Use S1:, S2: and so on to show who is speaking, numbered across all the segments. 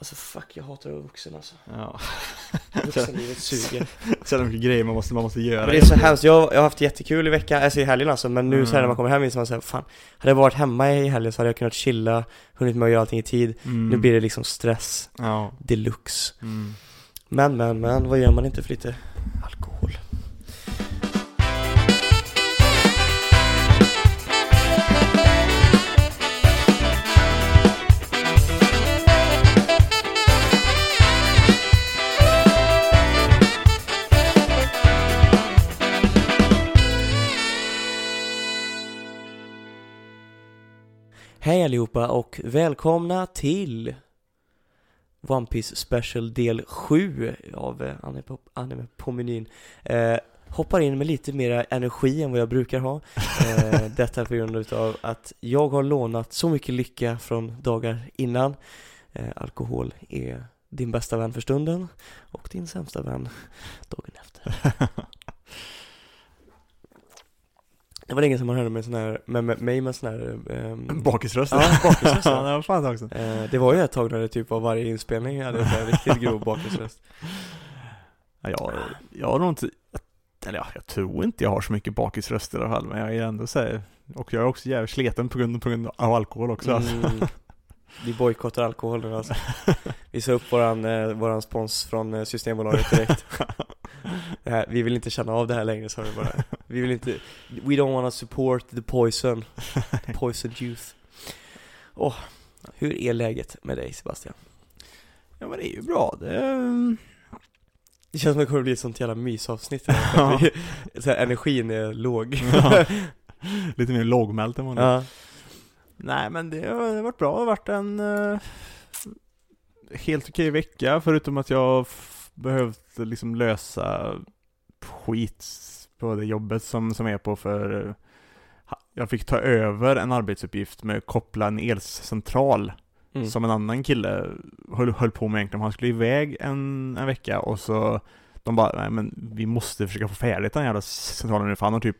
S1: Alltså fuck, jag hatar att vara vuxen alltså.
S2: Ja.
S1: Vuxenlivet suger.
S2: Så jävla mycket grejer man måste, man måste göra.
S1: Men det är så hemskt, jag, jag har haft jättekul i veckan, alltså i helgen alltså, men nu så här när
S2: Mm.
S1: man kommer hem inser man såhär, fan, hade jag varit hemma i helgen så hade jag kunnat chilla, hunnit med att göra allting i tid.
S2: Mm.
S1: Nu blir det liksom stress
S2: Ja.
S1: deluxe.
S2: Mm.
S1: Men, men, men, vad gör man inte för lite allihopa och välkomna till One Piece Special del 7 av eh, anime på, anime på menyn. Eh, hoppar in med lite mer energi än vad jag brukar ha. Eh, detta på grund utav att jag har lånat så mycket lycka från dagar innan. Eh, alkohol är din bästa vän för stunden och din sämsta vän dagen efter. Det var länge som man hörde med sån här, med, med mig med sån här ehm,
S2: Bakisröst.
S1: Ja, bakisröst, ja.
S2: det var fan också.
S1: Eh, det var ju ett tag när det typ var varje inspelning jag hade en riktigt grov bakgrundsröst.
S2: Ja, jag, jag har nog inte, eller ja, jag tror inte jag har så mycket bakisröst i alla fall, men jag är ändå så och jag är också jävligt sliten på grund, på grund av alkohol också. alltså.
S1: Mm, vi bojkottar alkohol nu alltså. Vi sa upp våran, eh, våran spons från eh, Systembolaget direkt. Vi vill inte känna av det här längre sa vi bara. Vi vill inte, we don't wanna support the poison, the poison youth. Åh, hur är läget med dig Sebastian?
S2: Ja men det är ju bra, det är...
S1: Det känns som att det kommer bli ett sånt jävla mysavsnitt.
S2: Ja.
S1: så här, energin är låg.
S2: Ja. Lite mer lågmält än vanligt.
S1: ja.
S2: Nej men det har, varit bra, det har varit en eh, helt okej vecka förutom att jag behövt liksom lösa skit på det jobbet som, som jag är på för jag fick ta över en arbetsuppgift med att koppla en elcentral
S1: Mm.
S2: som en annan kille höll, höll på med egentligen. Han skulle iväg en, en vecka och så de bara, nej men vi måste försöka få färdigt den jävla centralen nu för han har typ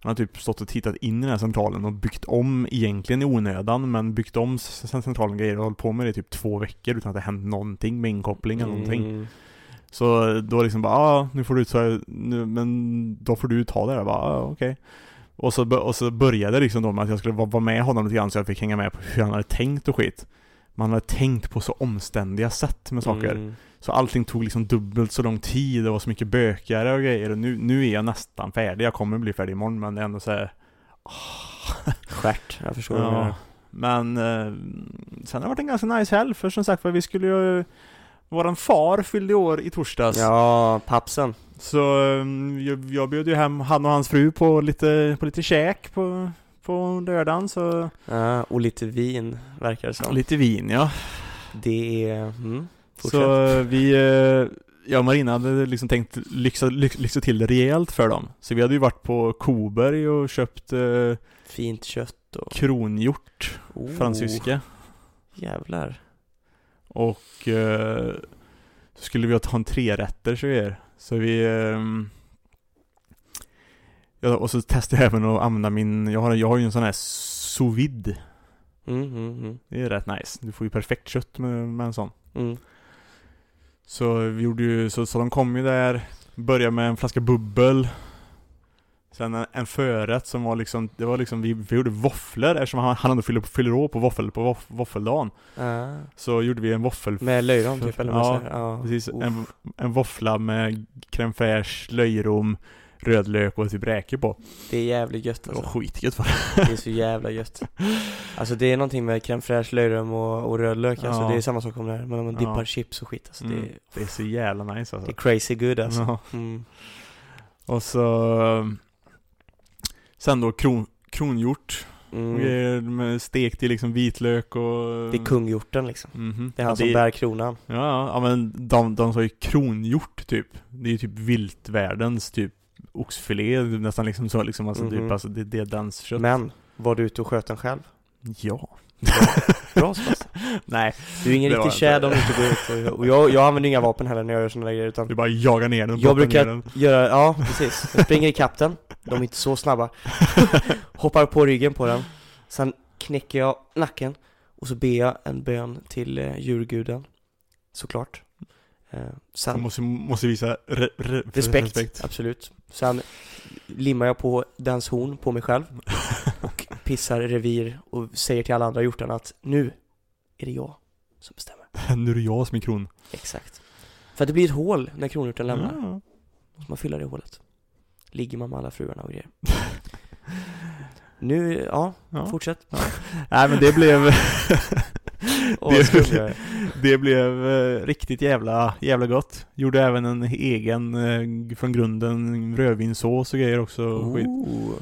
S2: han har typ stått och tittat in i den här centralen och byggt om egentligen i onödan men byggt om centralen grejer och hållit på med det i typ två veckor utan att det hänt någonting med inkoppling eller någonting.
S1: Mm.
S2: Så då liksom bara, ah, nu får du ta, nu, men då får du ta det där. Jag bara, ah, okej. Och så, och så började det liksom då med att jag skulle vara med honom lite grann så jag fick hänga med på hur han hade tänkt och skit. Man hade tänkt på så omständiga sätt med saker.
S1: Mm.
S2: Så allting tog liksom dubbelt så lång tid, det var så mycket bökigare och grejer och nu, nu är jag nästan färdig. Jag kommer bli färdig imorgon men det är ändå så här.
S1: Stjärt, jag förstår
S2: Ja. Men eh, sen har det varit en ganska nice helg för som sagt för vi skulle ju Våran far fyllde år i torsdags.
S1: Ja, pappsen.
S2: Så um, jag, jag bjöd ju hem han och hans fru på lite, på lite käk på, på lördagen så
S1: Ja, och lite vin, verkar det som.
S2: Lite vin ja.
S1: Det är, mm, fortsätt.
S2: Så eh, vi, eh, jag och Marina hade liksom tänkt lyxa, lyx, lyxa till rejält för dem. Så vi hade ju varit på Koberg och köpt eh,
S1: Fint kött och...
S2: kronhjort,
S1: Oh,
S2: fransyska.
S1: Jävlar.
S2: Och eh, så skulle vi ta en trerätter så er. Så vi ehm, ja, och så testade jag även att använda min, jag har, jag har ju en sån här sous vide.
S1: Mm, mm, mm.
S2: Det är rätt nice. Du får ju perfekt kött med, med en sån.
S1: Mm.
S2: Så vi gjorde ju, så, så de kom ju där, började med en flaska bubbel. Sen en, en förrätt som var liksom, det var liksom, vi, vi gjorde våfflor eftersom han, han hade fyller, fyller år på våffel, på våff, våffeldagen.
S1: Ah.
S2: Så gjorde vi en våffel...
S1: Med löjrom typ, eller vad
S2: Ja,
S1: ja.
S2: Precis,
S1: Oh.
S2: en, en våffla med crème fraîche, löjrom, rödlök och typ räkor på.
S1: Det är jävligt gött
S2: Det var
S1: alltså.
S2: skitgött var
S1: Det är så jävla gött. Alltså det är någonting med crème fraîche, löjrom och, och rödlök alltså.
S2: Ja.
S1: Det är samma sak om det här. Men man
S2: Ja.
S1: dippar chips och skit alltså.
S2: Mm.
S1: Det, är,
S2: det är så jävla nice
S1: det
S2: alltså.
S1: är crazy good alltså.
S2: Ja.
S1: Mm.
S2: Och så Sen då kron, kronhjort
S1: Mm.
S2: med stekt i liksom vitlök och
S1: Det är kunghjorten liksom.
S2: Mhm.
S1: Det är han
S2: ja,
S1: som bär kronan.
S2: Ja, ja men de, de sa ju kronhjort typ Det är ju typ viltvärldens typ oxfilé nästan liksom så liksom alltså
S1: Mhm.
S2: typ alltså det, det är dens kött
S1: Men, var du ute och sköt den själv?
S2: Ja
S1: Bra Sebastian.
S2: Nej,
S1: Du är ingen riktig tjäd om du inte går ut och, och jag, jag använder inga vapen heller när jag gör sådana grejer utan
S2: du bara jagar ner den
S1: Jag
S2: ner
S1: brukar
S2: den.
S1: göra, ja precis. Jag springer ikapp den, de är inte så snabba. Hoppar på ryggen på den. Sen knäcker jag nacken Och så ber jag en bön till eh, djurguden, såklart. Eh,
S2: Man
S1: sen,
S2: måste, måste visa re, re,
S1: respekt, absolut. Sen limmar jag på dens horn på mig själv pissar revir och säger till alla andra hjortarna att nu är det jag som bestämmer.
S2: nu är det jag som är kron.
S1: Exakt. För att det blir ett hål när kronhjorten lämnar.
S2: Ja.
S1: Måste man fylla det hålet. Ligger man med alla fruarna och grejer. Nu, ja,
S2: Ja.
S1: fortsätt.
S2: Nej men det blev Det-
S1: är.
S2: Det blev eh, riktigt jävla, jävla gott. Gjorde även en egen, eh, från grunden, rödvinssås och grejer också.
S1: Oh.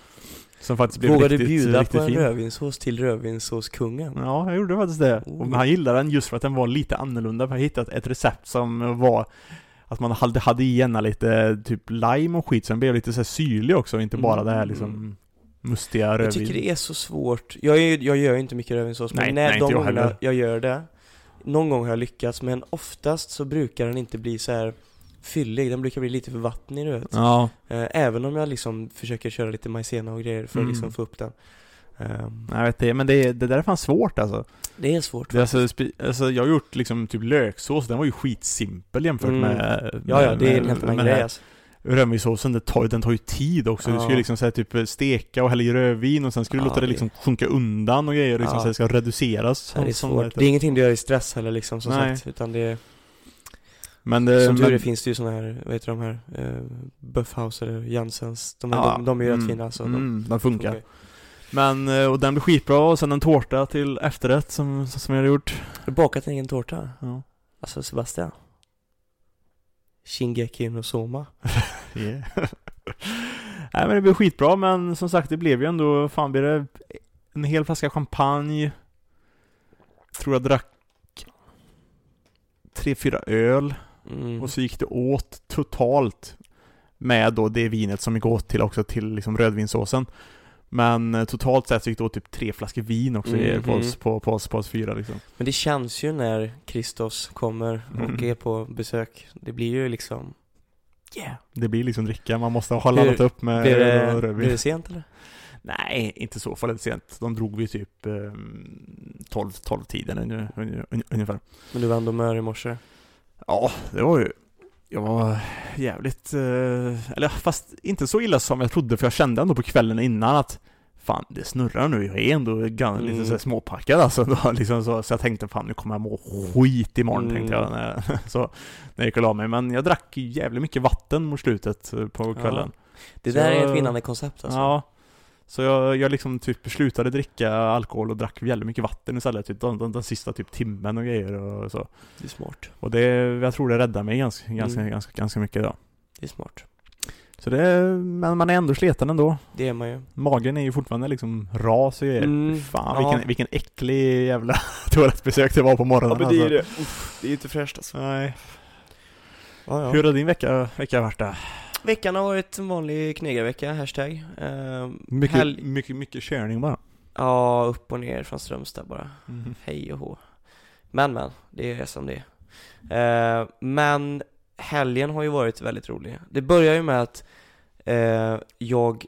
S2: Som faktiskt blev
S1: Vågade
S2: riktigt,
S1: bjuda
S2: riktigt
S1: på en
S2: fin.
S1: rödvinssås till rödvinssåskungen.
S2: Ja, jag gjorde faktiskt det.
S1: Oh.
S2: Och han gillade den just för att den var lite annorlunda. För jag hittade ett recept som var att man hade, hade i gärna lite typ lime och skit, så den blev lite så här syrlig också, inte bara det här
S1: Mm.
S2: liksom mustiga rödvin.
S1: Jag tycker det är så svårt. Jag, är, jag gör ju inte mycket rödvinssås, men
S2: Nej,
S1: när
S2: nej,
S1: de
S2: jag
S1: gångerna
S2: heller.
S1: jag gör det, någon gång har jag lyckats, men oftast så brukar den inte bli så här fyllig. Den brukar bli lite för vattnig, du vet.
S2: Ja,
S1: Eh, Även om jag liksom försöker köra lite majsena och grejer för att
S2: Mm.
S1: liksom få upp den. Ehm,
S2: jag vet det, men det, det där är fan svårt alltså.
S1: Det är svårt.
S2: Det alltså, alltså jag har gjort liksom typ löksås, den var ju skitsimpel jämfört
S1: Mm.
S2: med
S1: Ja, ja, det är en
S2: med-
S1: helt annan
S2: med den här
S1: grej alltså.
S2: Rödvinssåsen, det tar, den tar ju tid också. Du ska ju
S1: Ja.
S2: liksom så här, typ steka och hälla i rödvin och sen ska du
S1: Ja,
S2: låta det liksom sjunka undan och grejer liksom
S1: Ja.
S2: så det ska reduceras.
S1: Ja, det är
S2: som
S1: svårt. Det är ingenting du gör i stress heller liksom, som
S2: Nej.
S1: sagt. Utan det är,
S2: Men det,
S1: som tur
S2: men,
S1: är finns det ju såna här, vad heter de här, uh, Buffhouse eller Jansens. De,
S2: Ja,
S1: de, de är ju
S2: mm,
S1: rätt fina alltså.
S2: mm,
S1: de
S2: den funkar.
S1: ju.
S2: Men, eh, och den blev skitbra och sen en tårta till efterrätt som, som jag hade gjort.
S1: Har du bakat en egen tårta?
S2: Ja.
S1: Alltså Sebastian? Shingeki no Soma?
S2: Yeah. Nej men det blev skitbra men som sagt det blev ju ändå, fan blev det en hel flaska champagne. Tror jag drack tre, fyra öl.
S1: Mm.
S2: Och så gick det åt totalt med då det vinet som gick åt till också till liksom rödvinssåsen. Men eh, totalt sett så gick det åt typ tre flaskor vin också i- på,
S1: Mhm.
S2: oss, på, på, oss, på oss fyra liksom.
S1: Men det känns ju när Kristos kommer och
S2: Mm.
S1: är på besök. Det blir ju liksom... Yeah.
S2: Det blir liksom dricka, man måste ha laddat upp med
S1: Blir det,
S2: och
S1: blir
S2: rödvin.
S1: det sent eller?
S2: Nej, inte så farligt sent. De drog vi typ eh, 12, 12 tiden ungefär- ungefär- ungefär.
S1: Men du var ändå mör i morse?
S2: Ja, det var ju jag var jävligt, eh, eller fast inte så illa som jag trodde för jag kände ändå på kvällen innan att Fan det snurrar nu, jag är ändå gan, lite
S1: Mm.
S2: så här småpackad alltså då, liksom så, så jag tänkte fan nu kommer jag må skit imorgon
S1: Mm.
S2: tänkte jag när, så, när jag gick och la mig men jag drack jävligt mycket vatten mot slutet eh, på kvällen
S1: Det
S2: Så
S1: där är
S2: jag-
S1: ett vinnande koncept alltså.
S2: Ja Så jag, jag liksom typ slutade dricka alkohol och drack väldigt mycket vatten istället typ den, den, den sista typ timmen och grejer och så
S1: Det är smart.
S2: Och det, jag tror det räddar mig ganska, ganska,
S1: Mm.
S2: ganska, ganska mycket då
S1: Det är smart.
S2: Så det, men man är ändå sleten ändå.
S1: Det är man ju.
S2: Magen är ju fortfarande liksom ras och.
S1: Mm,
S2: Fan
S1: ja.
S2: vilken, vilken äcklig jävla toalettbesök det var på morgonen alltså.
S1: det. Uff, det är inte fräscht alltså.
S2: Nej.
S1: Ja, ja.
S2: Hur har din vecka, vecka varit då?
S1: Veckan har varit en vanlig knegarvecka, hashtag. Uh,
S2: Mycket,
S1: Helg-
S2: mycket, mycket körning bara.
S1: Ja, upp och ner från Strömstad bara. Hej och hå. Men men, det är som det är. Eh, men helgen har ju varit väldigt rolig. Det börjar ju med att eh, jag,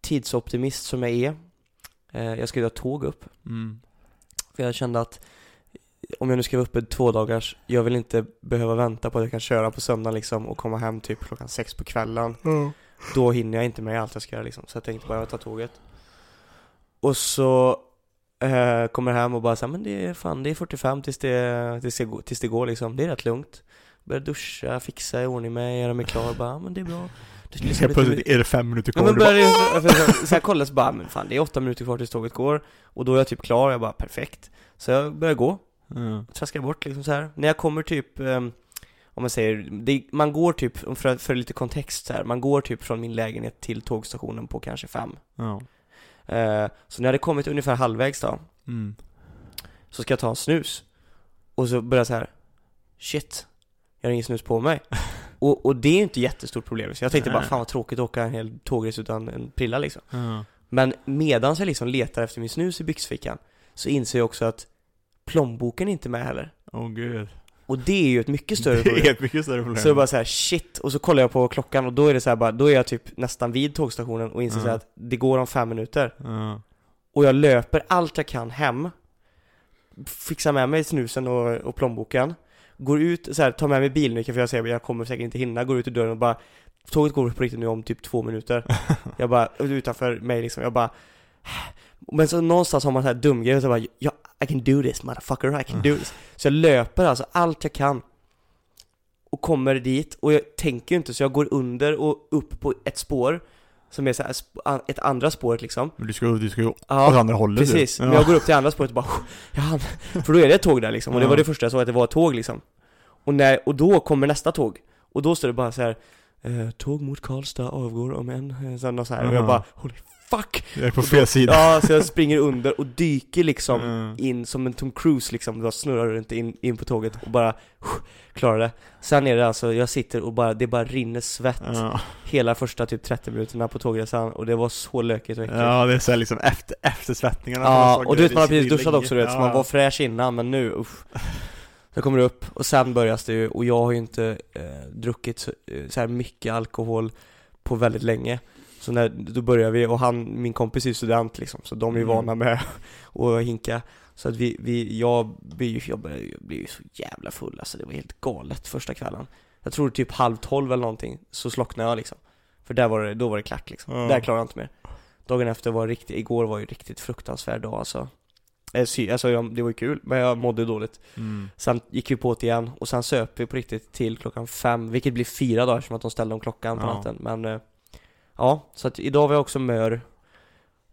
S1: tidsoptimist som jag är, eh, jag ska ju ta tåg upp.
S2: Mm.
S1: För jag kände att om jag nu ska vara uppe två dagars, jag vill inte behöva vänta på att jag kan köra på söndagen liksom och komma hem typ klockan sex på kvällen. Då hinner jag inte med allt jag ska göra liksom. Så jag tänkte bara ta tåget. Och så eh, kommer jag hem och bara så här, men det är fan, det är 45 tills det, tills det, går- tills det går liksom. Det är rätt lugnt. Börjar duscha, fixa i ordning mig, göra mig klar. Bara, "Ja, men det är bra. Det liksom
S2: Helt plötsligt är det fem minuter
S1: Ja
S2: kvar.
S1: men
S2: Du bara,
S1: så, så, så jag kollar så bara, men fan det är åtta minuter kvar tills tåget går Och då är jag typ klar, jag bara perfekt Så jag börjar gå,
S2: Ja.
S1: traskar bort liksom så här. När jag kommer typ ehm, Om man säger, det, man går typ, för, för lite kontext så här, man går typ från min lägenhet till tågstationen på kanske fem
S2: Ja.
S1: Eh, Så när jag hade kommit ungefär halvvägs då
S2: Mm.
S1: Så ska jag ta en snus Och så börjar jag så här Shit, jag har ingen snus på mig och, och det är ju inte jättestort problem så jag tänkte bara fan vad tråkigt att åka en hel tågresa utan en prilla liksom. Men medan jag liksom letar efter min snus i byxfickan Så inser jag också att Plånboken är inte med heller
S2: Åh gud.
S1: Och det är ju ett mycket större
S2: Det är
S1: problem
S2: ett mycket större problem.
S1: Så jag bara så här, shit, och så kollar jag på klockan och då är det så här bara, då är jag typ nästan vid tågstationen och inser så här
S2: Ja.
S1: att det går om fem minuter
S2: Ja.
S1: Och jag löper allt jag kan hem fixar med mig snusen och, och plånboken Går ut, så här, tar med mig bilnyckeln för jag säger jag kommer säkert inte hinna, går ut ur dörren och bara Tåget går på riktigt nu om typ två minuter Jag bara, utanför mig liksom, jag bara Men så någonstans har man så här dumgrej, så jag bara ja, I can do this motherfucker, I can do this Så jag löper alltså allt jag kan Och kommer dit, och jag tänker ju inte så jag går under och upp på ett spår Som är så här, ett andra spåret liksom
S2: Men du ska, du ska ju åt
S1: Ja,
S2: andra hållet
S1: Precis,
S2: du.
S1: men jag går upp till andra spåret och bara jag hann. För då är det ett tåg där liksom, och det
S2: Ja.
S1: var det första jag såg att det var ett tåg liksom Och, när, och då kommer nästa tåg, och då står det bara så här. Eh, tåg mot Karlstad avgår om en, eh, så, något så här. och jag bara holy fuck!
S2: Jag är på fel sida.
S1: Ja, så jag springer under och dyker liksom
S2: Mm.
S1: in som en Tom Cruise liksom, bara snurrar runt in, in på tåget och bara klarar det Sen är det alltså, jag sitter och bara, det bara rinner svett
S2: Ja.
S1: hela första typ 30 minuterna på tågresan och det var så lökigt och äckligt
S2: ja, det är såhär liksom efter, eftersvettningarna
S1: Ja, och du vet man har precis duschat också du vet, så man
S2: Ja.
S1: var fräsch innan men nu, usch Så kommer det upp, och sen börjas det ju, och jag har ju inte eh, druckit så, eh, så här mycket alkohol på väldigt länge Så när, då börjar vi, och han, min kompis är student liksom, så de är ju
S2: Mm.
S1: vana med att hinka Så att vi, vi jag blir ju, jag började blir ju så jävla full alltså, det var helt galet första kvällen Jag tror typ halv tolv eller någonting, så slocknade jag liksom För där var det, då var det klart liksom,
S2: Ja.
S1: där klarade jag inte mer Dagen efter var riktigt, igår var ju riktigt fruktansvärd dag alltså Eh, Alltså jag, det var ju kul, men jag mådde dåligt
S2: Mm.
S1: Sen gick vi på det igen, och sen söp vi på riktigt till klockan fem, vilket blir fyra dagar som att de ställde om klockan på
S2: Ja.
S1: natten Men eh, Ja, så att idag var jag också mör.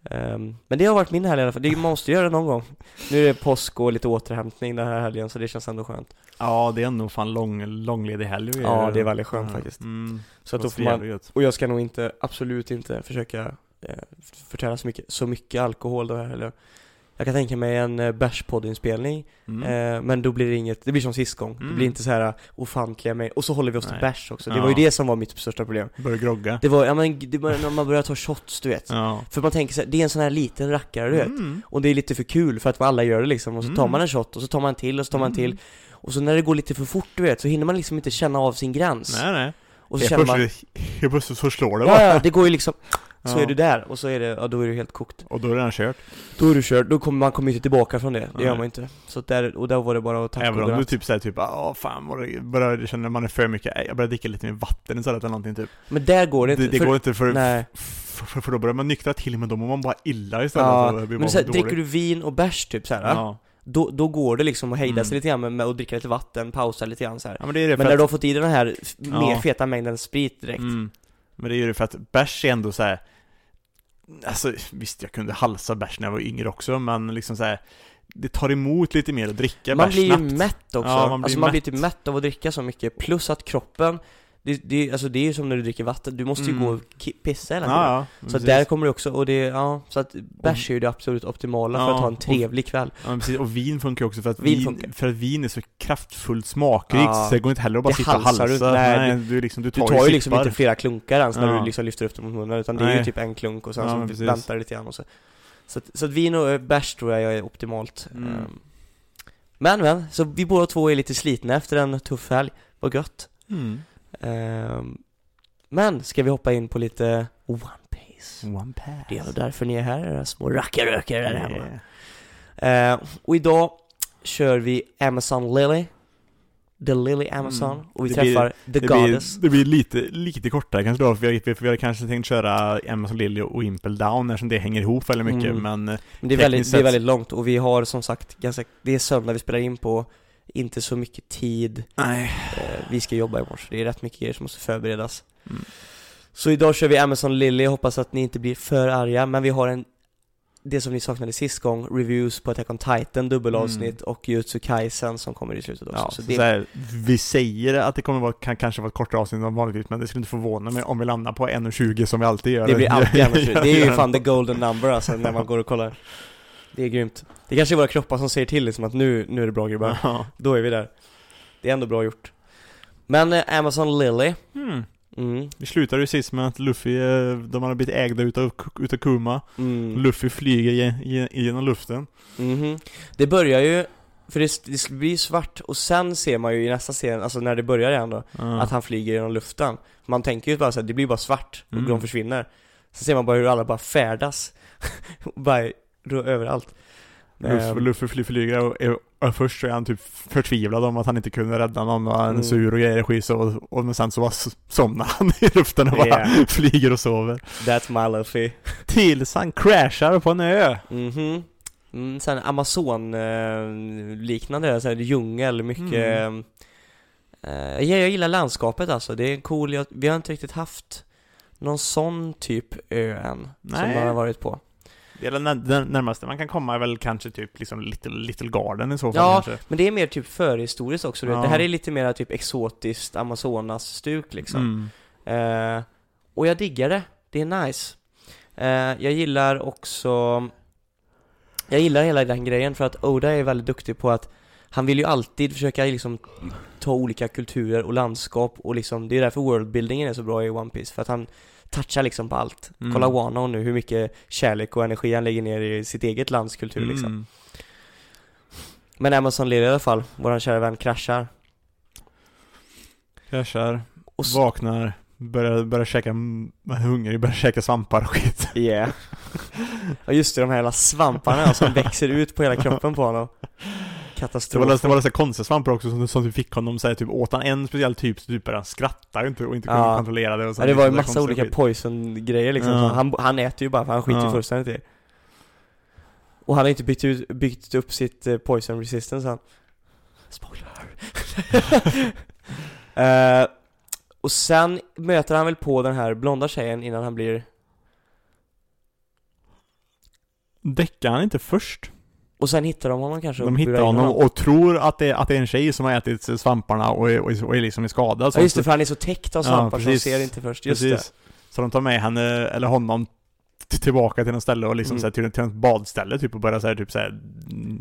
S1: Ehm, Men det har varit min helg i alla fall, det måste göra det någon gång. Nu är det påsk och lite återhämtning den här helgen, så det känns ändå skönt.
S2: Ja, det är nog fan lång, långledig helg
S1: Ja, det är väldigt skönt
S2: Ja.
S1: faktiskt.
S2: Mm.
S1: Så att då får man, och jag ska nog inte, absolut inte försöka eh, förtära så mycket, så mycket alkohol den här helgen Jag kan tänka mig en eh, bärspoddinspelning
S2: Mm.
S1: Eh, men då blir det inget, det blir som sist gång. Det
S2: Mm.
S1: blir inte så här ofantliga mig och så håller vi oss till
S2: Nej.
S1: bärs också. Det
S2: Ja.
S1: var ju det som var mitt största problem.
S2: Börjar grogga.
S1: Det var, ja men det var när man börjar ta shots du vet.
S2: Ja.
S1: För man tänker så här, det är en sån här liten rackare du vet.
S2: Mm.
S1: Och det är lite för kul för att alla gör det liksom. Och så tar
S2: Mm.
S1: man en shot och så tar man en till och så tar man en till.
S2: Mm.
S1: Och så när det går lite för fort du vet, så hinner man liksom inte känna av sin gräns.
S2: Nej, nej.
S1: Och så
S2: Helt
S1: känner man,
S2: helt plötsligt så slår det
S1: ja
S2: bara.
S1: ja, det går ju liksom, så
S2: Ja.
S1: är du där. Och så är det, ja då är du helt kokt.
S2: Och då är det redan kört.
S1: Då är du körd, då kommer man kommer inte tillbaka från det. Det gör
S2: Nej.
S1: man inte. Så där, och där var det bara att tacka
S2: Även om du typ säger typ ja fan vad det börjar, känner man är för mycket, "Nej, jag börjar dricka lite mer vatten istället eller någonting typ.
S1: Men där går det
S2: Det,
S1: inte.
S2: det
S1: för,
S2: går inte för,
S1: Nej.
S2: för, för, för då börjar man nyktra till men då mår man bara illa istället.
S1: Ja,
S2: det
S1: men så här, dricker du vin och bärs typ så här,
S2: Ja.
S1: då, då går det liksom att hejda
S2: Mm.
S1: sig lite grann med, med att dricka lite vatten, pausa lite grann så
S2: ja men det är det
S1: Men när du har fått i den här mer feta mängden sprit direkt
S2: mm, Men det är ju för att bärs är ändå så här. Alltså visst jag kunde halsa bärs när jag var yngre också men liksom så här. Det tar emot lite mer att dricka
S1: Man blir ju
S2: snabbt.
S1: mätt också,
S2: Ja, man blir
S1: alltså man blir typ mätt av att dricka så mycket, plus att kroppen det, det, alltså det är ju som när du dricker vatten, du måste ju
S2: Mm.
S1: gå och pissa hela tiden
S2: Ja, ja.
S1: Så att där kommer det också, och det, ja, så att bärs är ju det absolut optimala för
S2: Ja,
S1: att ha en
S2: och-
S1: trevlig kväll
S2: Ja, precis. Och vin funkar också för att
S1: Vin
S2: vin, för att vin är så kraftfullt smakrikt så det går inte heller att bara
S1: Det
S2: sitta och
S1: du
S2: halsa.
S1: inte. Nej,
S2: Nej, du, liksom, du
S1: Du
S2: tar,
S1: tar ju liksom inte flera klunkar ens när du liksom lyfter upp dem mot munnen, utan det är ju
S2: Nej.
S1: typ en klunk och sen så
S2: precis.
S1: väntar det lite grann och så Så att, så att vin och eh, bärs tror jag är optimalt
S2: Mm.
S1: Ehm, Men men, så vi båda två är lite slitna efter en tuff helg, vad gött
S2: Mm.
S1: Ehm, Men, ska vi hoppa in på lite One Piece?
S2: One pass.
S1: Det är därför ni är här, era små rackarrökare där hemma
S2: Yeah.
S1: Ehm, Och idag kör vi Amazon Lily The Lily Amazon,
S2: Mm.
S1: och vi
S2: Det
S1: träffar The
S2: Det
S1: Goddess
S2: blir, det blir lite, lite kortare kanske då, för vi, för vi hade kanske tänkt köra Amazon Lily och Impel Down eftersom det hänger ihop väldigt mycket,
S1: Mm.
S2: men
S1: Men det är, väldigt,
S2: tekniskt
S1: det är
S2: sett-
S1: väldigt långt och vi har som sagt ganska, det är söndag vi spelar in på, inte så mycket tid,
S2: nej.
S1: eh, vi ska jobba imorgon så det är rätt mycket grejer som måste förberedas.
S2: Mm.
S1: Så idag kör vi Amazon Lily, hoppas att ni inte blir för arga, men vi har en det som ni saknade sist gång, reviews på Attack on Titan, dubbelavsnitt och Jutsu Kaisen som kommer i slutet också.
S2: Ja,
S1: så det,
S2: så här, vi säger att det kommer vara, kan, kanske vara ett kortare avsnitt än vanligtvis, men det skulle inte förvåna mig om vi landar på 1.20 som vi alltid gör.
S1: det blir alltid annars,
S2: Ja,
S1: det är ju fan the golden number alltså när man går och kollar. Det är grymt. Det kanske är våra kroppar som säger till liksom att nu, nu är det bra grabbar.
S2: Ja.
S1: Då är vi där. Det är ändå bra gjort. Men eh, Amazon Lily,
S2: Hmm.
S1: mm,
S2: Vi slutade ju sist med att Luffy, eh, de hade blivit ägda utav, utav Kuma.
S1: mm,
S2: Luffy flyger ge- ge- genom luften.
S1: mhm. Det börjar ju, för det, det blir ju svart och sen ser man ju i nästa scen, alltså när det börjar igen då,
S2: Ja.
S1: att han flyger genom luften. Man tänker ju bara så här, det blir bara svart och
S2: Mm.
S1: de försvinner. Sen ser man bara hur alla bara färdas, bara överallt. Ehm,
S2: Luffy, Luffy fly- flyger och, och, och först så är han typ förtvivlad om att han inte kunde rädda någon och han är
S1: Mm.
S2: sur och grejer och, och men sen så bara somnar han i luften och bara
S1: Yeah.
S2: flyger och sover.
S1: That's my Luffy.
S2: Tills han crashar på en ö.
S1: Mm, sen Amazon eh, liknande, så här, djungel, mycket
S2: Mm.
S1: eh, jag, jag gillar landskapet alltså, det är cool, jag, vi har inte riktigt haft någon sån typ ö än som
S2: Nej.
S1: man har varit på
S2: Det är den närmaste man kan komma är väl kanske typ liksom Little, Little Garden i så fall
S1: Ja,
S2: kanske.
S1: Men det är mer typ förhistoriskt också.
S2: Ja.
S1: det här är lite mer typ exotiskt Amazonas-stuk liksom
S2: Mm.
S1: eh, Och jag diggar det, det är nice eh, Jag gillar också Jag gillar hela den grejen för att Oda är väldigt duktig på att Han vill ju alltid försöka liksom ta olika kulturer och landskap och liksom Det är därför worldbuildingen är så bra i One Piece för att han touchar liksom på allt
S2: Mm.
S1: Kolla Wano nu, hur mycket kärlek och energi han lägger ner i sitt eget lands kultur liksom
S2: Mm.
S1: Men Amazon Lear i alla fall, våran kära vän kraschar
S2: Kraschar,
S1: och
S2: vaknar, börjar, börjar käka, m- hungrig, börjar käka svampar och skit.
S1: Yeah. Ja just det, de här jävla svamparna som växer ut på hela kroppen på honom.
S2: Det
S1: Katastrof.
S2: var, det var så konstiga svampar också som, som fick honom såhär typ, åt han en speciell typ så typ han skratta inte, och inte kunde
S1: Ja.
S2: kontrollera det och så
S1: Ja, det var ju massa olika poison-grejer liksom.
S2: Ja.
S1: Han, han äter ju bara för han skiter
S2: Ja.
S1: fullständigt i. Och han har inte byggt, ut, byggt upp sitt eh, poison resistance han. Spoiler. Eh, och sen möter han väl på den här blonda tjejen innan han blir
S2: Däckar han inte först?
S1: Och sen hittar de honom kanske
S2: De
S1: och
S2: hittar honom och tror att det, att det är en tjej som har ätit svamparna och är, och är, och är liksom är skadad.
S1: Ja just det, för han är så täckt av
S2: Ja,
S1: svampar så de ser inte först. Just det.
S2: Precis. Så de tar med henne, eller honom, tillbaka till något ställe och liksom
S1: Mm.
S2: så här, till, till ett badställe typ och börjar såhär typ såhär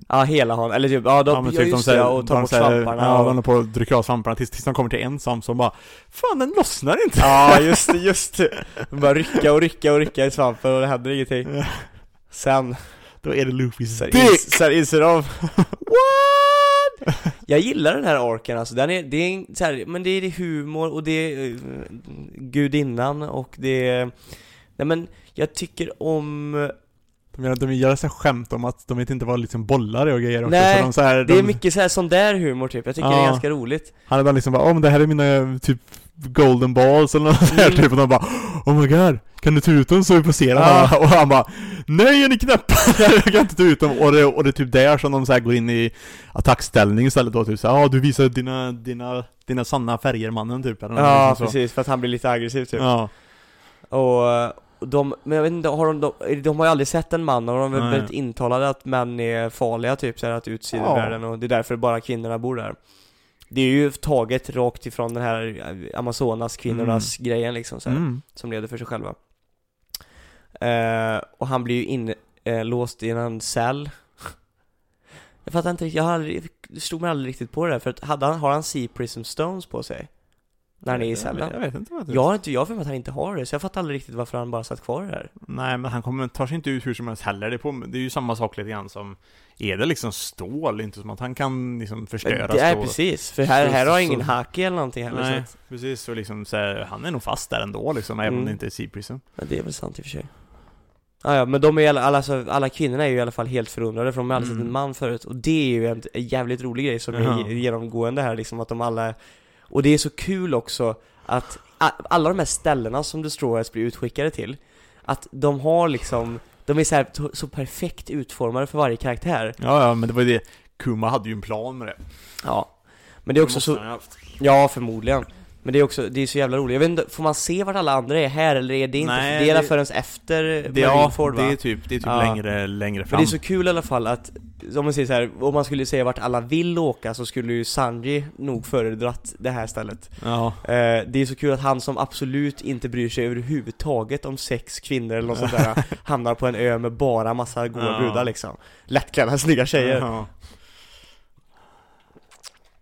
S1: Ja, hela honom, eller typ, ja, de, ja,
S2: men
S1: ja just
S2: här-
S1: det, och tar
S2: de
S1: bort
S2: så här-
S1: svamparna
S2: Ja, de
S1: och...
S2: håller på att drycka av svamparna tills, tills de kommer till en svamp som bara Fan den lossnar inte!
S1: Ja, just det, just det. De bara rycka och rycka och rycka i svampen och det händer ingenting. Sen,
S2: Då är det Luffys dick!
S1: ins, sen inser de What? Jag gillar den här orken alltså, den är, det är så här, men det är humor och det är uh, gudinnan och det är, nej men jag tycker om
S2: De gör, de gör så här skämt om att de vet inte vad liksom bollar är och grejer också,
S1: Nej,
S2: så de så här,
S1: Det är
S2: de,
S1: mycket så här sån där humor typ, jag tycker det är
S2: Ja.
S1: ganska roligt
S2: Han är bara liksom bara, men det här är mina typ golden balls eller något sånt här
S1: Mm.
S2: typ och de bara Oh my god, kan du ta ut dem så vi får se?
S1: Ja.
S2: Och han bara Nej är ni knäppa? jag kan inte ta ut dem och det, och det är typ där som de så här går in i attackställning istället då typ såhär, ja du visar dina, dina, dina sanna färger mannen typ eller
S1: Ja,
S2: liksom så.
S1: precis, för att han blir lite aggressiv typ
S2: Ja,
S1: Och de, men jag vet inte, har de, de, de har ju aldrig sett en man och de är
S2: Nej.
S1: väldigt intalade att män är farliga typ såhär att i
S2: Ja.
S1: världen och det är därför bara kvinnorna bor där Det är ju taget rakt ifrån den här Amazonas kvinnornas grejen liksom så här,
S2: mm.
S1: som leder för sig själva eh, Och han blir ju inlåst i en cell Jag fattar inte riktigt, jag har aldrig, slog mig aldrig riktigt på det där för att hade han, har han Sea Prism Stones på sig? När han är i
S2: Jag
S1: cellen?
S2: Jag vet inte vad det är
S1: Jag har inte, jag för att han inte har det, så jag fattar aldrig riktigt varför han bara satt kvar där
S2: Nej men han kommer, tar sig inte ut hur som helst heller, det är, på, det är ju samma sak lite grann som Är det liksom stål, inte som att han kan liksom förstöra
S1: Det är
S2: stål
S1: precis, för här, här har ingen hacke eller någonting heller
S2: Nej,
S1: så
S2: precis. Så liksom så här, han är nog fast där ändå liksom, även om
S1: Mm.
S2: det inte är Sea Prism.
S1: ja, det är väl sant i och för sig ah, ja, men de är alla, alltså, alla kvinnorna är ju i alla fall helt förundrade för de har aldrig sett
S2: Mm.
S1: en man förut Och det är ju en, en jävligt rolig grej som
S2: Jaha.
S1: är genomgående här liksom, att de alla Och det är så kul också att alla de här ställena som Destroyers blir utskickade till Att de har liksom, de är så, här, så, perfekt utformade för varje karaktär
S2: Ja, ja, men det var ju det. Kuma hade ju en plan med det.
S1: Ja Men det är också
S2: måste
S1: så. Ja, förmodligen. Men det är också, det är så jävla roligt. Jag vet inte, får man se vart alla andra är här eller är det inte,
S2: Nej,
S1: det- förrän efter
S2: Det,
S1: Marineford va?
S2: det är typ, det är typ
S1: Ja.
S2: längre, längre fram.
S1: det är så kul i alla fall att, om man säger så här, om man skulle säga vart alla vill åka så skulle ju Sanji nog föredratt det här stället.
S2: Ja.
S1: Eh, det är så kul att han som absolut inte bryr sig överhuvudtaget om sex kvinnor eller något sånt där hamnar på en ö med bara massa goda
S2: Ja.
S1: brudar liksom. Lättklädda, snygga tjejer.
S2: Ja.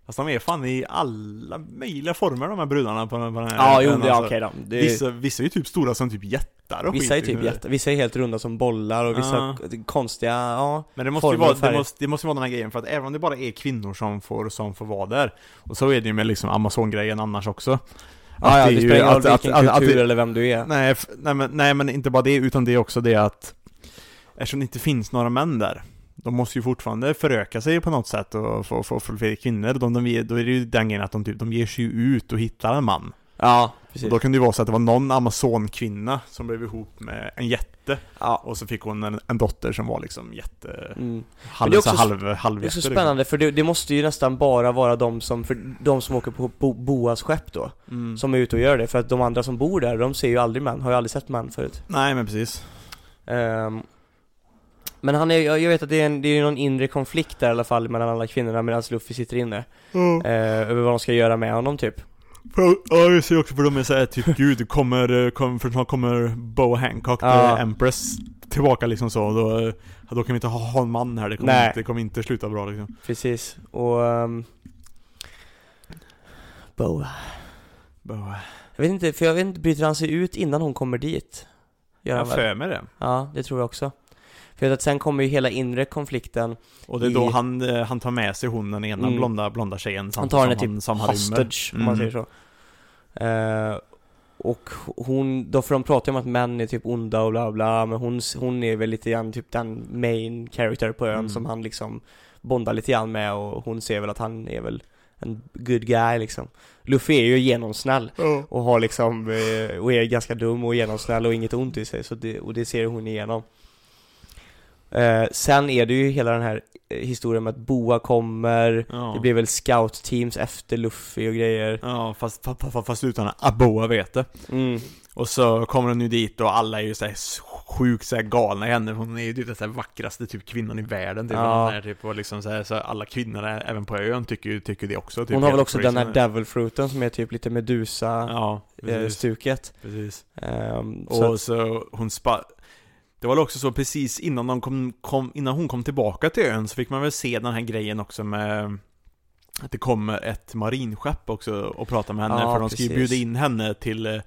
S2: Fast de är fan i alla möjliga former de här brudarna på, på den här
S1: Ja, jo, det,
S2: alltså.
S1: okej då. Det
S2: Vissa, vissa är ju typ stora som typ jättar och
S1: Vissa är typ jätte, vissa är helt runda som bollar och vissa
S2: Ja.
S1: konstiga, ja
S2: Men det måste ju vara, det måste, det måste vara den här grejen för att även om det bara är kvinnor som får, som får vara där Och så är det ju med liksom Amazon-grejen annars också
S1: Ja, ja, det,
S2: är ju
S1: spelar ingen roll
S2: att- att-
S1: vilken
S2: att- att
S1: kultur
S2: det-
S1: eller vem du är
S2: Nej, nej, men, nej men inte bara det, utan det är också det att Eftersom det inte finns några män där de måste ju fortfarande föröka sig på något sätt och få, få, få fler kvinnor. De, de, då är det ju den grejen att de, typ, de ger sig ut och hittar en man.
S1: Ja,
S2: Och
S1: precis.
S2: då kan det ju vara så att det var någon amazonkvinna som blev ihop med en jätte.
S1: Ja.
S2: Och så fick hon en, en dotter som var liksom jätte...
S1: Mm.
S2: Halv,
S1: det är
S2: så
S1: också
S2: halv,
S1: Det är så
S2: liksom.
S1: spännande för det, det måste ju nästan bara vara de som, för de som åker på Bo, Boas skepp då,
S2: Mm.
S1: som är ute och gör det. För att de andra som bor där, de ser ju aldrig män, har ju aldrig sett män förut.
S2: Nej men precis.
S1: Ehm, men han är, jag vet att det är, en, det är någon inre konflikt där i alla fall mellan alla kvinnorna medan Luffy sitter inne. Eh, över vad de ska göra med honom typ.
S2: Ja, jag ser också för de är såhär typ gud, kommer, kommer, för snart kommer Bo Hancock,
S1: Ja.
S2: the Empress, tillbaka liksom så. Då, eh, då kan vi inte ha, ha en man här, det kommer,
S1: Nej.
S2: inte, det kommer inte sluta bra liksom.
S1: Precis. Och... Um, Boa.
S2: Bo.
S1: Jag vet inte, för jag vet inte, bryter han sig ut innan hon kommer dit? Gör
S2: Jag för mig det.
S1: Ja, det tror jag också. För att sen kommer ju hela inre konflikten
S2: Och det är då
S1: I-
S2: han, eh, han tar med sig hon, den ena
S1: Mm.
S2: blonda, blonda tjejen
S1: Han tar henne typ
S2: som han
S1: hostage, om man
S2: Mm.
S1: säger så. Eh, och hon, då för de pratar ju om att män är typ onda och bla bla, men hon, hon är väl lite grann typ den main character på ön
S2: Mm.
S1: som han liksom bondar lite grann med och hon ser väl att han är väl en good guy liksom. Luffy är ju genomsnäll och har liksom, eh, och är ganska dum och genomsnäll och inget ont i sig, så det, och det ser hon igenom. Eh, sen är det ju hela den här eh, historien med att Boa kommer,
S2: Ja.
S1: det blir väl scout-teams efter Luffy och grejer.
S2: Ja, fast, fast, fast, utan att Boa vet det.
S1: Mm.
S2: Och så kommer hon ju dit och alla är ju såhär sjukt såhär galna i henne. Hon är ju typ den såhär vackraste typ kvinnan i världen. Typ.
S1: Ja.
S2: Hon är typ och liksom så, här, så alla kvinnorna även på ön tycker, ju- tycker det också. Typ,
S1: Hon har väl också den här devil fruiten som är typ lite
S2: Ja,
S1: Medusa-stuket.
S2: precis. precis.
S1: Så
S2: Och
S1: att,
S2: så hon spa... Det var också så precis innan, de kom, kom, innan hon kom tillbaka till ön så fick man väl se den här grejen också med att det kommer ett marinskepp också och prata med henne
S1: Ja,
S2: för de ska ju bjuda in henne till eh,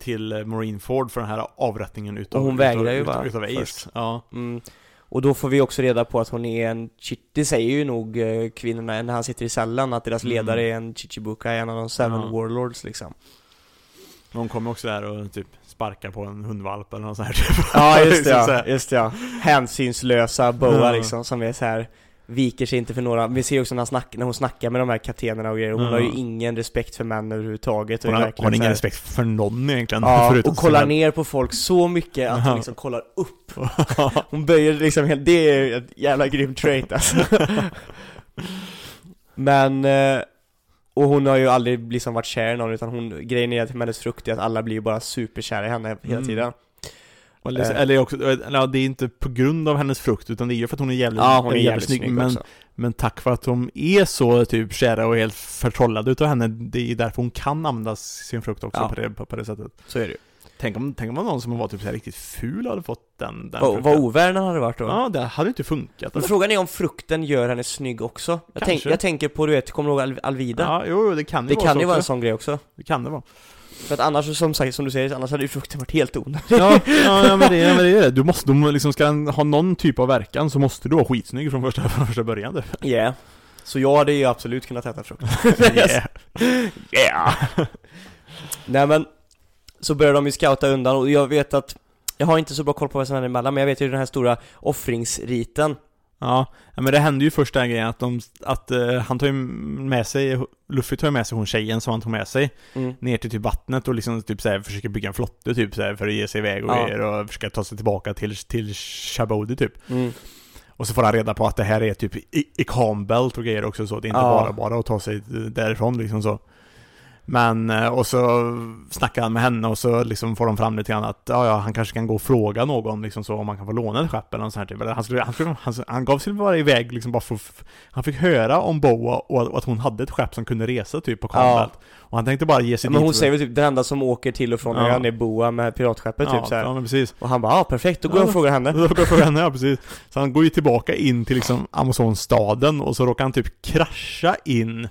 S2: till Marineford för den här avrättningen utav
S1: Och hon vägrar ju
S2: utav, utav Ace. Ja.
S1: mm, och då får vi också reda på att hon är en, det säger ju nog eh, kvinnorna när han sitter i cellen, att deras
S2: Mm.
S1: ledare är en Chichibuka, en av de seven
S2: Ja.
S1: warlords liksom.
S2: Hon kommer också där och typ sparkar på en hundvalp eller något sånt här typ.
S1: Ja just det
S2: Liksom
S1: ja, just det ja. Hänsynslösa Boa liksom, som är så här viker sig inte för några, vi ser också när, snack, när hon snackar med de här kaptenerna och grejer, hon
S2: Ja.
S1: har ju ingen respekt för män överhuvudtaget.
S2: Hon har, har ingen
S1: här-
S2: respekt för någon egentligen.
S1: Ja, och kollar ner på folk så mycket att hon liksom kollar upp. Hon böjer liksom helt, det är ett jävla grymt trait alltså. Men, eh, och hon har ju aldrig liksom varit kär i någon utan hon, grejen är att hennes frukt är att alla blir ju bara superkära i henne hela
S2: Mm.
S1: tiden
S2: Eller,
S1: Eh.
S2: eller också, eller, ja, det är inte på grund av hennes frukt utan det är ju för att hon är jävligt,
S1: Ja, hon är jävligt snygg
S2: men,
S1: också
S2: men tack för att de är så typ kära och helt förtrollade utav henne, det är därför hon kan använda sin frukt också
S1: Ja.
S2: på, det, på, på det sättet.
S1: Så är det ju
S2: Tänk om, tänk om någon som var typ så här riktigt ful hade fått den, den
S1: Vad vad ovärd han hade varit då
S2: Ja, det hade inte funkat.
S1: Men frågan är om frukten gör henne snygg också Jag, tänk, jag tänker på, du vet, kommer du ihåg Al- Alvida?
S2: Ja, jo, jo, det kan
S1: det
S2: ju
S1: kan
S2: vara
S1: ju
S2: så
S1: vara en sån grej också
S2: Det kan det vara.
S1: För att annars, som sagt, som du säger, annars hade ju frukten varit helt onödig
S2: Ja, ja, ja, men det, ja, men det är det. Du måste, de liksom ska den ha någon typ av verkan så måste du vara skitsnygg från första, från första början typ.
S1: Ja yeah. Så jag hade ju absolut kunnat äta frukt
S2: Yeah.
S1: Yeah! Nej men, så börjar de ju scouta undan och jag vet att jag har inte så bra koll på vad som händer emellan, men jag vet ju den här stora offringsriten
S2: Ja, men det hände ju först den grejen att, de, att eh, han tar ju med sig, Luffy tar ju med sig hon tjejen som han tog med sig
S1: mm.
S2: ner till typ vattnet och liksom typ såhär försöker bygga en flotte typ såhär för att ge sig iväg och
S1: Ja.
S2: grejer och försöka ta sig tillbaka till, till Shabody typ.
S1: Mm.
S2: Och så får han reda på att det här är typ i, i Calmbelt och grejer också så det är inte
S1: Ja.
S2: bara bara att ta sig därifrån liksom så. Men, eh, och så snackar han med henne och så liksom får de fram lite grann att ja, ja, han kanske kan gå och fråga någon liksom så om man kan få låna ett skepp eller något sånt här typ. Eller Han, skulle, han, skulle, han, han gav sig bara iväg liksom bara för Han fick höra om Boa och, och att hon hade ett skepp som kunde resa typ på Calmbelt. Och han tänkte bara ge sig
S1: Men
S2: dit
S1: hon
S2: för-
S1: säger väl typ den enda som åker till och från
S2: Ja.
S1: ön är Boa med piratskeppet
S2: ja,
S1: typ så här.
S2: Ja, men precis.
S1: Och han bara ah, perfekt, då går
S2: Ja.
S1: jag och frågar henne
S2: Då går jag fråga henne, ja precis. Så han går ju tillbaka in till liksom Amazonstaden och så råkar han typ krascha in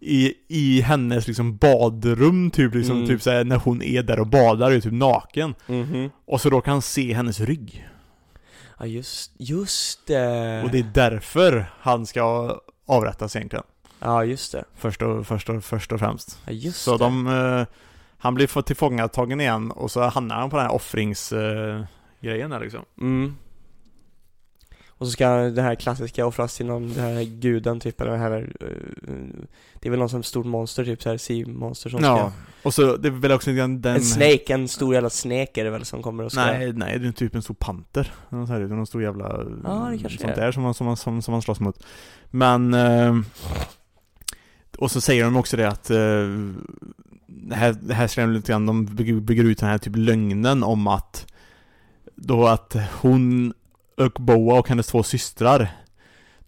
S2: i, i hennes liksom badrum typ liksom,
S1: Mm.
S2: typ såhär när hon är där och badar, är typ naken.
S1: Mhm
S2: Och så råkar han se hennes rygg.
S1: Ja just, just det
S2: Och det är därför han ska avrättas egentligen.
S1: Ja just det,
S2: Först och, först och, först och främst.
S1: ja just
S2: Så
S1: det
S2: de, eh, han blir tillfångatagen igen och så hamnar han på den här offrings... Eh, där liksom.
S1: Mm. Och så ska det här klassiska offras till någon, den här guden typ, eller den här eh, Det är väl någon som stort monster typ såhär, sea-monster som
S2: Ja,
S1: ska
S2: och så det är väl också den...
S1: En snake, en stor jävla snake är det väl som kommer och ska
S2: Nej, nej, det är typ en stor panter. Någon så här, någon stor jävla...
S1: Ja, det kanske
S2: sånt
S1: är.
S2: där som man, som, man, som, som man slåss mot. Men... Eh, och så säger de också det att... Eh, det här, det här skrämmer lite grann, de bygger, bygger ut den här typ lögnen om att... Då att hon och Boa och hennes två systrar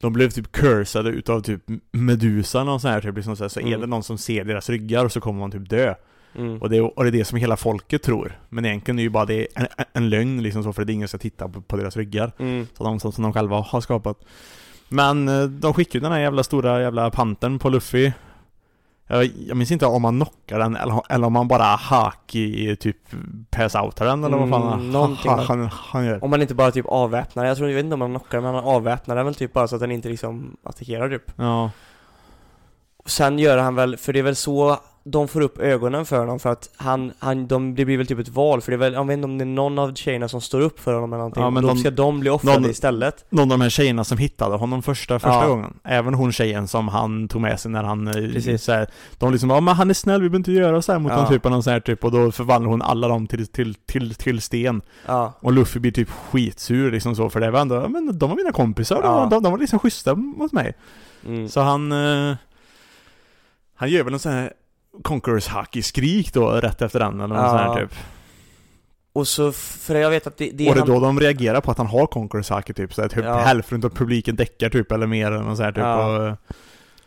S2: de blev typ cursade utav typ Medusa eller sånt här typ liksom så, här, så är
S1: Mm.
S2: det någon som ser deras ryggar och så kommer man typ dö.
S1: mm.
S2: Och det, är, och det är det som hela folket tror. Men egentligen är ju bara det en, en lögn liksom så för att ingen ska titta på, på deras ryggar.
S1: Mm.
S2: Så de, som, som de själva har skapat. Men eh, de skickar ju den här jävla stora jävla pantern på Luffy. Jag, jag minns inte om man knockar den eller, eller om man bara hack i typ pass outar den eller vad fan
S1: Mm,
S2: han, han, han, han gör.
S1: Om man inte bara typ avväpnar jag tror, jag vet inte om man knockar men han avväpnar den väl typ bara så att den inte liksom attackerar typ
S2: Ja.
S1: Sen gör han väl, för det är väl så de får upp ögonen för honom för att han, han de, det blir väl typ ett val för det är väl, jag vet inte om det är någon av tjejerna som står upp för honom eller någonting
S2: Ja, men
S1: då
S2: någon-
S1: ska de bli offrade
S2: någon-
S1: istället
S2: Någon av de här tjejerna som hittade honom första, första
S1: Ja.
S2: gången. Även hon tjejen som han tog med sig när han... eh,
S1: Precis.
S2: Så här, de liksom ja men han är snäll, vi behöver inte göra så här mot
S1: Ja.
S2: honom typ, och någon så här typ. Och då förvandlar hon alla dem till, till, till, till sten.
S1: Ja,
S2: Och Luffy blir typ skitsur liksom så, för det var ändå, men de var mina kompisar, de,
S1: Ja.
S2: var- de, de var liksom schyssta mot mig.
S1: mm.
S2: Så han... Eh, han gör väl en sån här Conquerors Haki-skrik då, rätt efter den eller något
S1: Ja.
S2: sånt här typ.
S1: Och så, för jag vet att det, det
S2: och det är
S1: han,
S2: då de reagerar på att han har Conquerors Haki typ, så att typ
S1: Ja.
S2: hälften av publiken däckar typ, eller mer eller något sånt här typ.
S1: Ja.
S2: Och,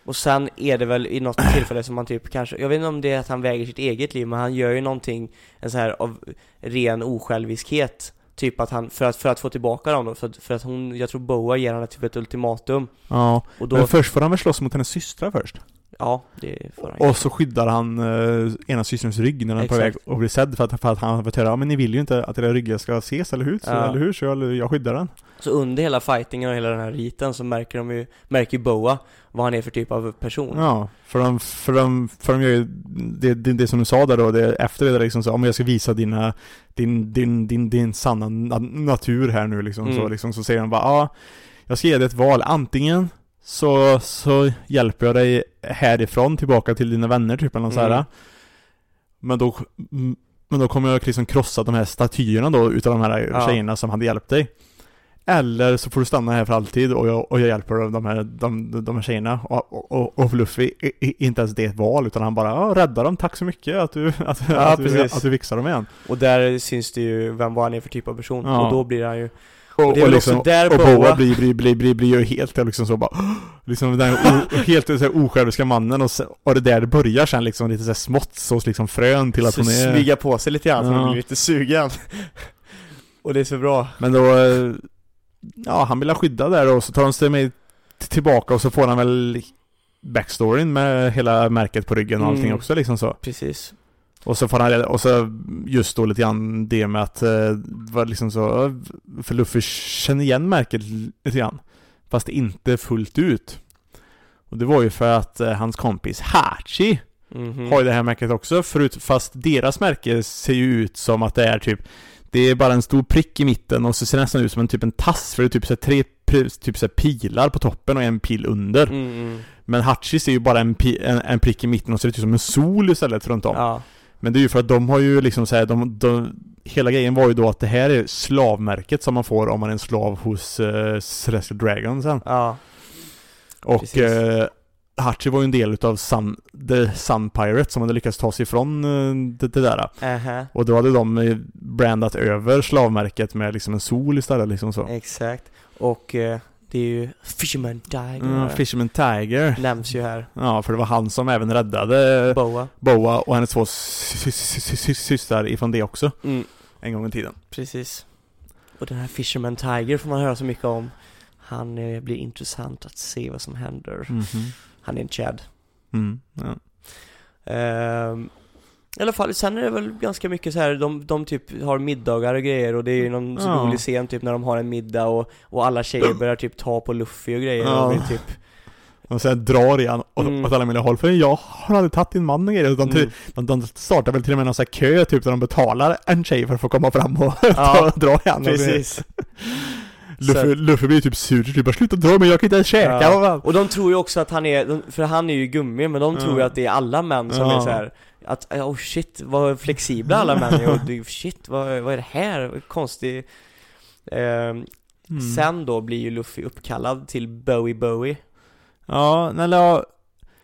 S1: Och sen är det väl i något tillfälle som han typ kanske, jag vet inte om det är att han väger sitt eget liv, men han gör ju någonting, en så här av ren osjälviskhet. Typ att han, för att, för att få tillbaka dem då, för, att- för att hon, jag tror Boa ger henne typ ett ultimatum.
S2: ja.
S1: Och då,
S2: Men först får han väl slåss mot hennes systrar först?
S1: Ja, det får han
S2: Och så skyddar han eh, ena systerns rygg när den är på väg
S1: Exakt.
S2: att bli sedd för att, för att han har fått höra ja men ni vill ju inte att era ryggar ska ses eller hur? Så,
S1: Ja.
S2: eller hur? Så jag, jag skyddar den.
S1: Så under hela fightingen och hela den här riten så märker de ju, märker ju Boa vad han är för typ av person.
S2: Ja, för de, för de, för de gör ju det, det, det som du sa där då, det, efter det liksom så, om jag ska visa dina, din, din, din, din sanna na- natur här nu liksom, så,
S1: Mm.
S2: liksom, så säger de bara ja, jag ska ge dig ett val, antingen så, så hjälper jag dig härifrån tillbaka till dina vänner typ eller något
S1: Mm.
S2: sådär. Men då, mm, men då kommer jag liksom krossa de här statyerna då utav de här
S1: Ja.
S2: tjejerna som hade hjälpt dig. Eller så får du stanna här för alltid och jag, och jag hjälper de här, de, de här tjejerna. Och, och, och för Luffy, är- är inte ens det ett val utan han bara ja, rädda dem, tack så mycket att du, att,
S1: Ja,
S2: att, du, att du fixar dem igen.
S1: Och där syns det ju vem vad han är för typ av person.
S2: Ja.
S1: Och då blir han ju,
S2: Och,
S1: är väl också där
S2: och
S1: Boa-
S2: blir, blir, blir, blir, blir ju helt liksom så bara Liksom den o, helt så här osjälviska mannen och, sen, och det där det börjar sen liksom lite så här smått så liksom frön till att
S1: så
S2: hon är
S1: smyga på sig lite grann
S2: Ja.
S1: man blir lite sugen. och det är så bra.
S2: Men då eh, Ja, han vill ha skydda där och så tar de sig med tillbaka och så får han väl backstoryn med hela märket på ryggen och allting
S1: Mm.
S2: också liksom så.
S1: Precis.
S2: Och så får han reda- och så just då lite grann det med att eh, var liksom så, för Luffy känner igen märket lite grann. Fast inte fullt ut. Och det var ju för att eh, hans kompis Hachi
S1: Mhm.
S2: har ju det här märket också, förut, fast deras märke ser ju ut som att det är typ Det är bara en stor prick i mitten och så ser det nästan ut som en typ en tass, för det är typ så tre typ så pilar på toppen och en pil under.
S1: Mm, mm.
S2: Men Hachis är ju bara en, en, en prick i mitten och ser ut som en sol istället runt om.
S1: Ja.
S2: Men det är ju för att de har ju liksom såhär, de, de, hela grejen var ju då att det här är slavmärket som man får om man är en slav hos uh, Celestial Dragon sen.
S1: Ja.
S2: Och uh, Hachi var ju en del utav Sun, The Sun Pirate som hade lyckats ta sig ifrån eh, det, det där.
S1: Aha.
S2: Och då hade de eh, brandat över slavmärket med liksom en sol istället liksom så.
S1: Exakt. Och eh, det är ju Fisherman Tiger.
S2: Mm, Fisherman Tiger.
S1: Nämns ju här.
S2: Ja, för det var han som även räddade
S1: Boa.
S2: Boa och hennes två sy- sy- sy- sy- systrar ifrån det också.
S1: Mm.
S2: En gång i tiden.
S1: Precis. Och den här Fisherman Tiger får man höra så mycket om. Han eh, blir intressant att se vad som händer. Han är en Chad.
S2: Mm. Ja.
S1: Ehm, I alla fall, sen är det väl ganska mycket så här, de, de typ har middagar och grejer och det är ju någon
S2: Ja.
S1: rolig scen typ när de har en middag och, och alla tjejer börjar typ ta på Luffy och grejer
S2: Ja.
S1: och blir typ
S2: Och sen drar igen och,
S1: Mm.
S2: åt alla möjliga håll. För jag har aldrig tagit din man och grejer. Utan
S1: mm,
S2: de, de startar väl till och med någon sån här kö typ där de betalar en tjej för att få komma fram och
S1: Ja,
S2: dra igen.
S1: precis.
S2: Luffy, Luffy blir typ sur, typ bara sluta dra mig, jag kan inte ens käka.
S1: Ja.
S2: vad fan?"
S1: Och de tror ju också att han är, de- för han är ju gummi, men de tror ju
S2: Ja.
S1: att det är alla män som
S2: Ja.
S1: är så här. Att, oh shit, vad flexibla alla män är du, shit, vad, vad är det här? Konstig ehm,
S2: Mm.
S1: Sen då blir ju Luffy uppkallad till Bowie Bowie
S2: Ja, eller ja,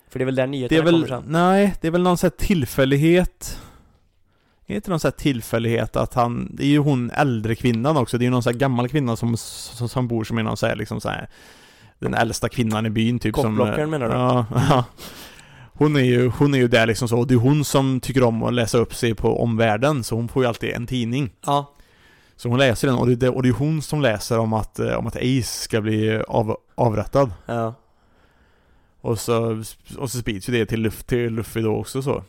S1: För det är väl där nyheterna
S2: är väl,
S1: kommer sen
S2: nej, det är väl någon sån här tillfällighet Är det inte någon sån här tillfällighet att han, det är ju hon äldre kvinnan också, det är ju någon sån här gammal kvinna som, som, som bor som är någon sån här liksom så här Den äldsta kvinnan i byn typ som
S1: Kockblockaren menar du?
S2: Ja, ja. Hon är ju, hon är ju där liksom så, och det är hon som tycker om att läsa upp sig på omvärlden, så hon får ju alltid en tidning.
S1: Ja,
S2: Så hon läser den, och det, och det är hon som läser om att, eh, om att Ace ska bli av, avrättad.
S1: Ja,
S2: och så, och så sprids ju det till, Luff, till Luffy då också så.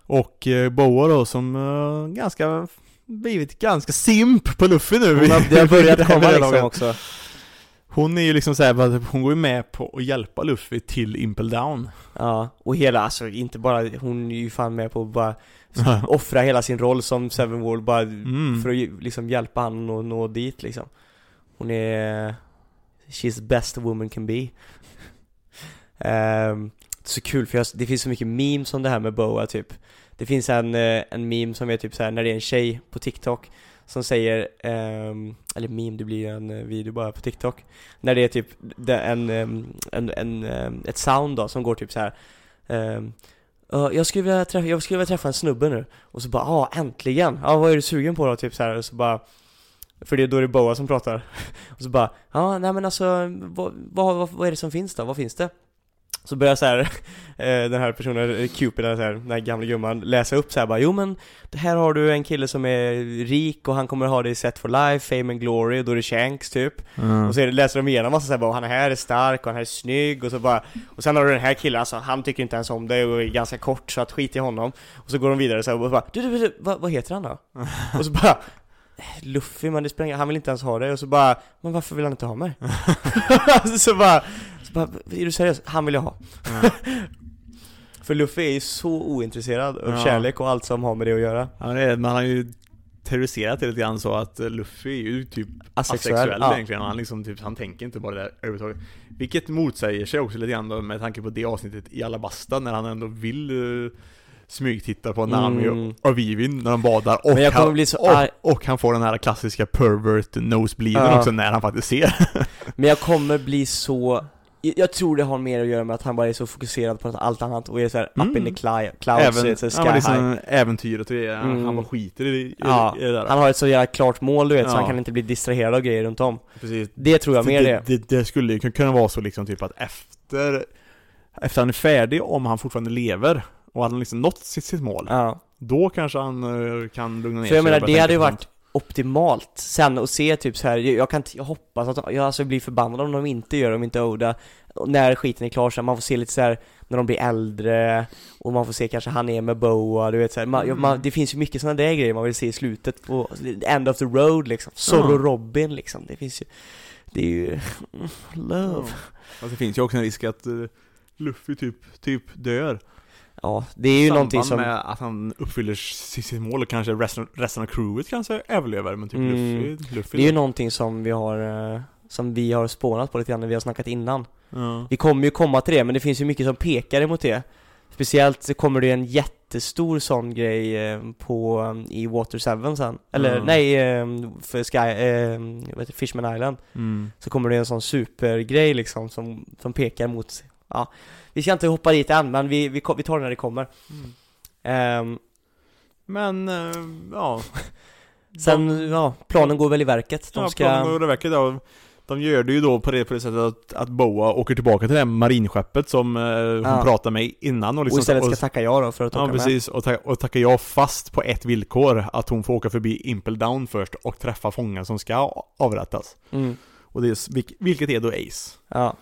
S2: Och eh, Boa då som eh, ganska, blivit ganska simp på Luffy nu.
S1: hon har, det har börjat komma liksom också
S2: Hon är ju liksom såhär, hon går ju med på att hjälpa Luffy till Impel Down.
S1: Ja, och hela, alltså inte bara, hon är ju fan med på att bara offra hela sin roll som Seven World bara
S2: Mm.
S1: för att liksom hjälpa han att nå dit liksom Hon är She's the best a woman can be Ehm, Så kul för jag, det finns så mycket memes om det här med Boa typ Det finns en, eh, en meme som är typ så här när det är en tjej på TikTok som säger, um, eller meme, det blir en eh, video bara på TikTok När det är typ det- en, ehm, en, en, eh, ett sound då som går typ så här. Um, jag, skulle vilja träffa, jag skulle vilja träffa en snubbe nu Och så bara, ja ah, äntligen! Ja vad är du sugen på då? Typ så här, och så bara För det, då är det Boa som pratar Och så bara, ja nej men alltså vad, vad, vad, vad är det som finns då? Vad finns det? Så börjar så här, eh, den här personen, eh, Cupid, den här, den här gamla gumman, läsa upp så här bara Jo men, här har du en kille som är rik och han kommer ha det i set for life, fame and glory, och då är det Shanks typ
S2: Mm.
S1: och så läser de igenom massa såhär bara, han här är stark och han här är snygg och så bara Och sen har du den här killen, alltså han tycker inte ens om det och är ganska kort så att skit i honom Och så går de vidare så här och bara, du, du, du vad, vad heter han då? och så bara Luffy men det spelar han vill inte ens ha det och så bara Men varför vill han inte ha mig? så så bara, är du seriös? Han vill jag ha
S2: Ja.
S1: För Luffy är ju så ointresserad av
S2: Ja.
S1: kärlek och allt som har med det att göra
S2: Ja, det är, man har ju terroriserat det lite grann så att Luffy är ju typ
S1: Asexuell,
S2: asexuell
S1: ja.
S2: egentligen. Han liksom typ, han tänker inte på det där överhuvudtaget. Vilket motsäger sig också lite grann då, med tanke på det avsnittet i Alabasta när han ändå vill uh, smygtitta på Nami
S1: Mm.
S2: och Vivin när de badar och, han,
S1: bli så arg-
S2: och, och han får den här klassiska pervert nosebleeden
S1: Ja.
S2: också när han faktiskt ser.
S1: Men jag kommer bli så jag tror det har mer att göra med att han bara är så fokuserad på allt annat och är såhär up
S2: Mm.
S1: in the cli- clouds,
S2: Även,
S1: så sky
S2: men
S1: high
S2: liksom äventyret och han,
S1: Mm.
S2: han bara skiter i, i,
S1: Ja,
S2: i det där.
S1: Han har ett så jävla klart mål du vet, så
S2: Ja.
S1: han kan inte bli distraherad av grejer runt om
S2: Precis.
S1: Det tror jag
S2: För
S1: mer det,
S2: det, det, det skulle ju kunna vara så liksom typ att efter Efter han är färdig, om han fortfarande lever och han liksom nått sitt, sitt mål
S1: Ja,
S2: Då kanske han eh, kan lugna ner
S1: för jag
S2: sig
S1: menar det hade ju varit. Optimalt sen att se typ så här. jag kan jag hoppas att, jag alltså blir förbannad om de inte gör det, om inte Oda När skiten är klar så här, man får se lite så här när de blir äldre och man får se kanske han är med Boa, du vet så här, man,
S2: Mm.
S1: man, Det finns ju mycket sådana där grejer man vill se i slutet på, end of the road liksom Zorro
S2: Ja.
S1: Robin liksom, det finns ju Det är ju, love
S2: Fast det finns ju också en risk att uh, Luffy typ, typ dör
S1: Ja, det är ju någonting som
S2: med att han uppfyller sitt, mål och kanske resten, resten av crewet kanske överlever men typ
S1: Mm.
S2: Luffy, Luffy
S1: Det är ju någonting som vi har, eh, som vi har spånat på lite grann när vi har snackat innan
S2: ja.
S1: Vi kommer ju komma till det, men det finns ju mycket som pekar emot det Speciellt så kommer det en jättestor sån grej eh, på, eh, i Water 7 sen Eller
S2: Mm.
S1: nej, för Sky, vad heter Fishman Island
S2: mm.
S1: Så kommer det en sån supergrej liksom som, som pekar mot, ja Vi ska inte hoppa dit än, men vi, vi, vi tar det när det kommer. Ehm,
S2: Men, eh, ja.
S1: Sen, ja, planen går väl i verket. De
S2: ja,
S1: ska,
S2: planen går i verket då. De gör det ju då på det, på det sättet att, att Boa åker tillbaka till det här marinskeppet som eh, hon
S1: Ja.
S2: pratade med innan och liksom
S1: och istället ska
S2: och,
S1: tacka ja då för att
S2: Ja
S1: åka med.
S2: precis, och, ta, och tackar jag fast på ett villkor Att hon får åka förbi Impel Down först och träffa fångar som ska avrättas.
S1: Mm,
S2: Och det är, vilk- vilket är då Ace.
S1: Ja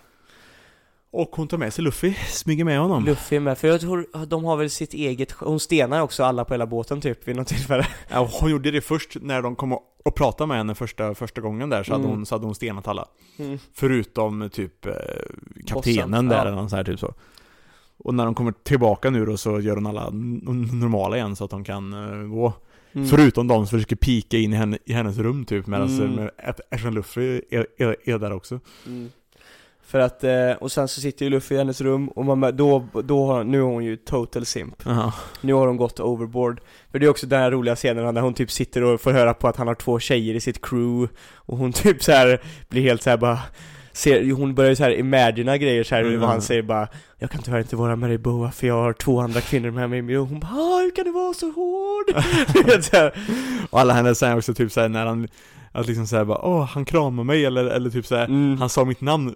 S2: Och hon tar med sig Luffy, smyger med honom
S1: Luffy med, för jag tror de har väl sitt eget, hon stenar också alla på hela båten typ vid något tillfälle
S2: ja, Hon gjorde det först när de kom och, pratade med henne första, första gången där så hade,
S1: Mm.
S2: hon, så hade hon stenat alla
S1: mm.
S2: Förutom typ eh, kaptenen
S1: Bossen,
S2: där
S1: ja.
S2: eller något så här, typ så Och när de kommer tillbaka nu då så gör hon alla normala igen så att de kan eh, gå
S1: Mm.
S2: Förutom de som försöker pika in i, henne, i hennes rum typ medan
S1: Mm.
S2: Ashton Luffy är, är, är där också.
S1: Mm. För att, eh, och sen så sitter ju Luffy i hennes rum och man, då, då har, nu är hon ju total simp.
S2: Ja.
S1: Nu har hon gått overboard. För det är också den här roliga scenen när hon typ sitter och får höra på att han har två tjejer i sitt crew och hon typ så här blir helt så här bara Ser, hon börjar ju så här imagina grejer så här,
S2: Mm.
S1: vad han säger bara Jag kan tyvärr inte vara med dig Boa för jag har två andra kvinnor med mig och hon bara "Ah, hur kan du vara så hård? Så här.
S2: Och alla hennes säger också typ såhär när han, att liksom såhär bara åh han kramar mig eller, eller typ såhär,
S1: Mm.
S2: han sa mitt namn,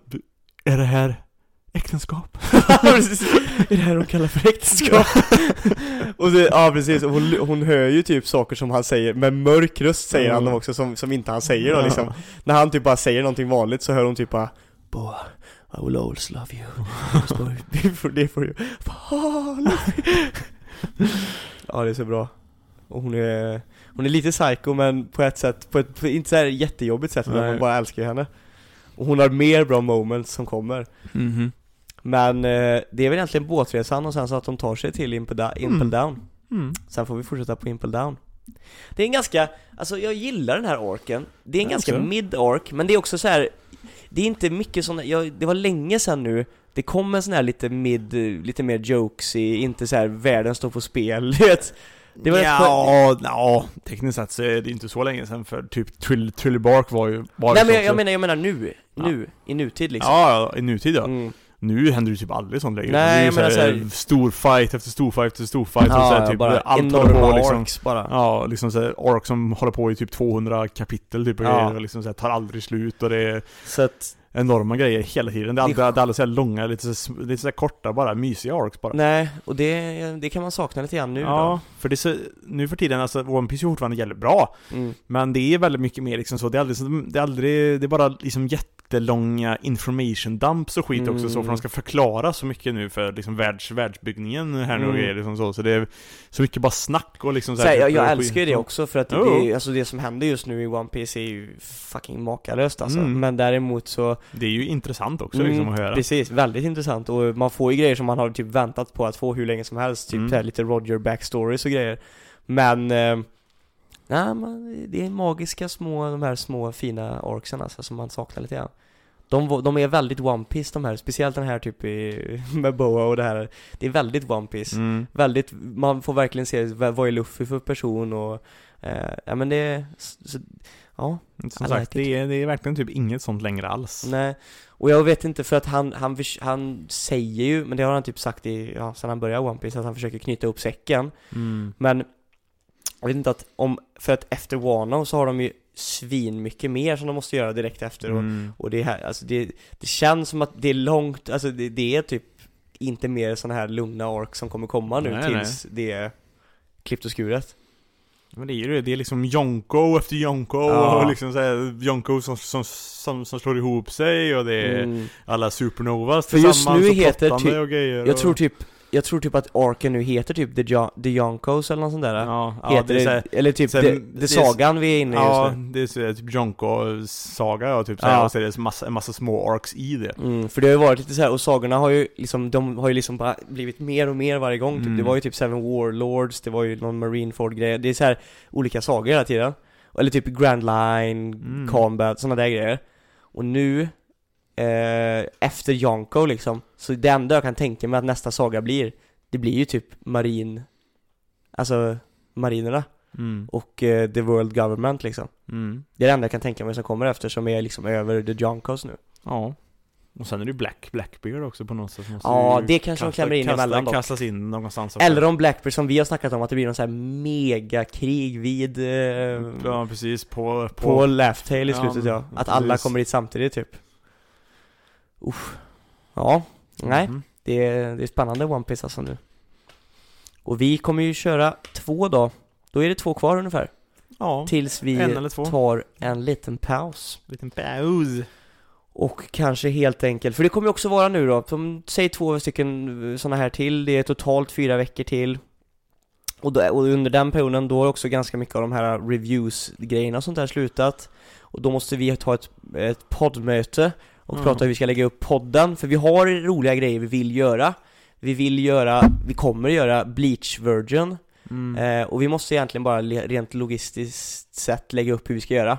S2: är det här äktenskap?
S1: Är det här de kallar för äktenskap? och det, ja precis, och hon, hon hör ju typ saker som han säger, med mörk röst säger han dem också som, som inte han säger då liksom. När han typ bara säger någonting vanligt så hör hon typ bara Boa, I will always love you. Det får det får ju Fan! Ja det är så bra. Och hon är Hon är lite psycho men på ett sätt, på ett på inte så här jättejobbigt sätt men man bara älskar henne Och hon har mer bra moments som kommer
S2: Mhm.
S1: Men eh, det är väl egentligen båtresan och sen så att de tar sig till Impel, Da- Impel
S2: Mm.
S1: Down
S2: Mm.
S1: Sen får vi fortsätta på Impel Down Det är en ganska, alltså jag gillar den här orken Det är en
S2: Jag
S1: ganska mid-ork, men det är också så här. Det är inte mycket såna, jag, det var länge sedan nu Det kom en sån här lite mid, lite mer jokesy, inte så här världen står på spel, vet Det var
S2: ja, ja, tekniskt sett så är det inte så länge sedan för typ Trill, Trilly Bark var ju var
S1: Nej
S2: ju
S1: men jag, jag menar, jag menar nu, nu, i nutid liksom
S2: Ja, ja, i nutid ja.
S1: mm.
S2: Nu händer det typ aldrig sånt längre.
S1: Nej, jag menar
S2: så här,
S1: så
S2: stor fight efter stor fight efter stor fight och
S1: Ja,
S2: här, typ
S1: bara
S2: allt
S1: enorma
S2: på liksom.
S1: orks bara
S2: Ja, liksom såhär, ork som håller på i typ 200 kapitel typ och
S1: Ja.
S2: grejer och liksom såhär, tar aldrig slut och det är
S1: Så att,
S2: enorma grejer hela tiden. Det är aldrig,
S1: Det är-
S2: aldrig så långa, lite så, lite så korta bara, mysiga orks bara.
S1: nej, och det, det kan man sakna lite grann nu
S2: ja, för det är så, nu för tiden, alltså One Piece är fortfarande jävligt bra.
S1: då mm.
S2: Men det är väldigt mycket mer liksom så, det är aldrig, så- det är aldrig, det är bara liksom jättelånga information dumps och skit också så,
S1: Mm.
S2: för de ska förklara så mycket nu för liksom världs, världsbyggningen här nu och
S1: Mm.
S2: grejer liksom så, så det är så mycket bara snack och liksom så
S1: Så här, jag,
S2: typ,
S1: jag
S2: skit-
S1: älskar ju det också för att
S2: Jo.
S1: det, alltså det som händer just nu i One Piece är ju fucking makalöst alltså.
S2: Mm.
S1: Men däremot så,
S2: Det är ju intressant också
S1: Mm,
S2: liksom att höra.
S1: precis, väldigt intressant och man får ju grejer som man har typ väntat på att få hur länge som helst, typ
S2: Mm.
S1: här lite Roger backstories och grejer. Men, eh, nej men det är magiska små, de här små fina orksen alltså som man saknar lite grann. De, de är väldigt One Piece de här, speciellt den här typ i, med Boa och det här. Det är väldigt One Piece.
S2: Mm.
S1: Väldigt, man får verkligen se vad är Luffy för person och, eh, ja men det är, så, ja,
S2: Som
S1: I
S2: sagt,
S1: like
S2: det är, det är verkligen typ inget sånt längre alls.
S1: nej. Och jag vet inte för att han, han, han säger ju, men det har han typ sagt i, ja, sen han började One Piece att han försöker knyta ihop säcken.
S2: Mm.
S1: Men, jag vet inte att om, för att efter Wano så har de ju svin mycket mer som de måste göra direkt efter och,
S2: Mm.
S1: och det här, alltså det, det känns som att det är långt, alltså det, det är typ inte mer sådana här lugna ork som kommer komma nu
S2: Nej,
S1: tills det är klippt och skuret.
S2: Men det är ju det, det är liksom Jonko efter Jonko
S1: Ja.
S2: och liksom såhär Jonko som, som, som, som slår ihop sig och det är
S1: Mm.
S2: alla supernovas
S1: För just
S2: tillsammans
S1: nu
S2: och
S1: heter typ-
S2: och grejer
S1: Jag
S2: och...
S1: tror typ, jag tror typ att orken nu heter typ The, jo- The Yonkos eller något sånt där.
S2: Ja, ja
S1: heter
S2: är
S1: det,
S2: såhär,
S1: eller typ
S2: sen-
S1: det
S2: är-
S1: sagan vi är inne i
S2: Ja,
S1: just nu.
S2: det är så, typ Jonko-saga och typ såhär,
S1: Ja.
S2: och så är det en massa, en massa små arcs i det
S1: Mm, för det har ju varit lite så här och sagorna har ju liksom, de har ju liksom bara blivit mer och mer varje gång typ.
S2: Mm.
S1: Det var ju typ Seven Warlords, det var ju någon Marineford-grej, det är så här olika sagor hela tiden. Eller typ Grand Line,
S2: Mm.
S1: Combat, sådana där grejer. Och nu, eh, efter Yonko liksom, så det enda jag kan tänka mig att nästa saga blir, det blir ju typ marin, alltså marinerna
S2: mm.
S1: och eh, the world government liksom.
S2: Mm.
S1: Det är det enda jag kan tänka mig som kommer efter som är liksom över the Yonkos nu.
S2: Ja Och sen är det ju Black, Blackbeard också på något sätt
S1: Ja, det kanske de klämmer in
S2: kasta,
S1: emellan dock.
S2: Kastas in någonstans också.
S1: Eller om Blackbeard som vi har snackat om att det blir någon sån här megakrig vid eh,
S2: Ja precis, på, på,
S1: på Tale i
S2: Ja,
S1: slutet ja. Att alla
S2: precis.
S1: kommer dit samtidigt typ. Uff. Ja, nej.
S2: Mhm.
S1: Det är, det är spännande One Piece alltså nu. Och vi kommer ju köra två då. Då är det två kvar ungefär.
S2: Ja,
S1: Tills vi
S2: en eller två.
S1: tar en liten paus.
S2: liten paus
S1: Och kanske helt enkelt, för det kommer ju också vara nu då, som, säg två stycken sådana här till, det är totalt fyra veckor till. Och, då, och under den perioden, då är också ganska mycket av de här reviews-grejerna och sånt där slutat. Och då måste vi ta ett, ett poddmöte och
S2: Mm.
S1: prata hur vi ska lägga upp podden, för vi har roliga grejer vi vill göra. Vi vill göra, vi kommer göra Bleach Virgin,
S2: Mm.
S1: Eh, och vi måste egentligen bara rent logistiskt sett lägga upp hur vi ska göra.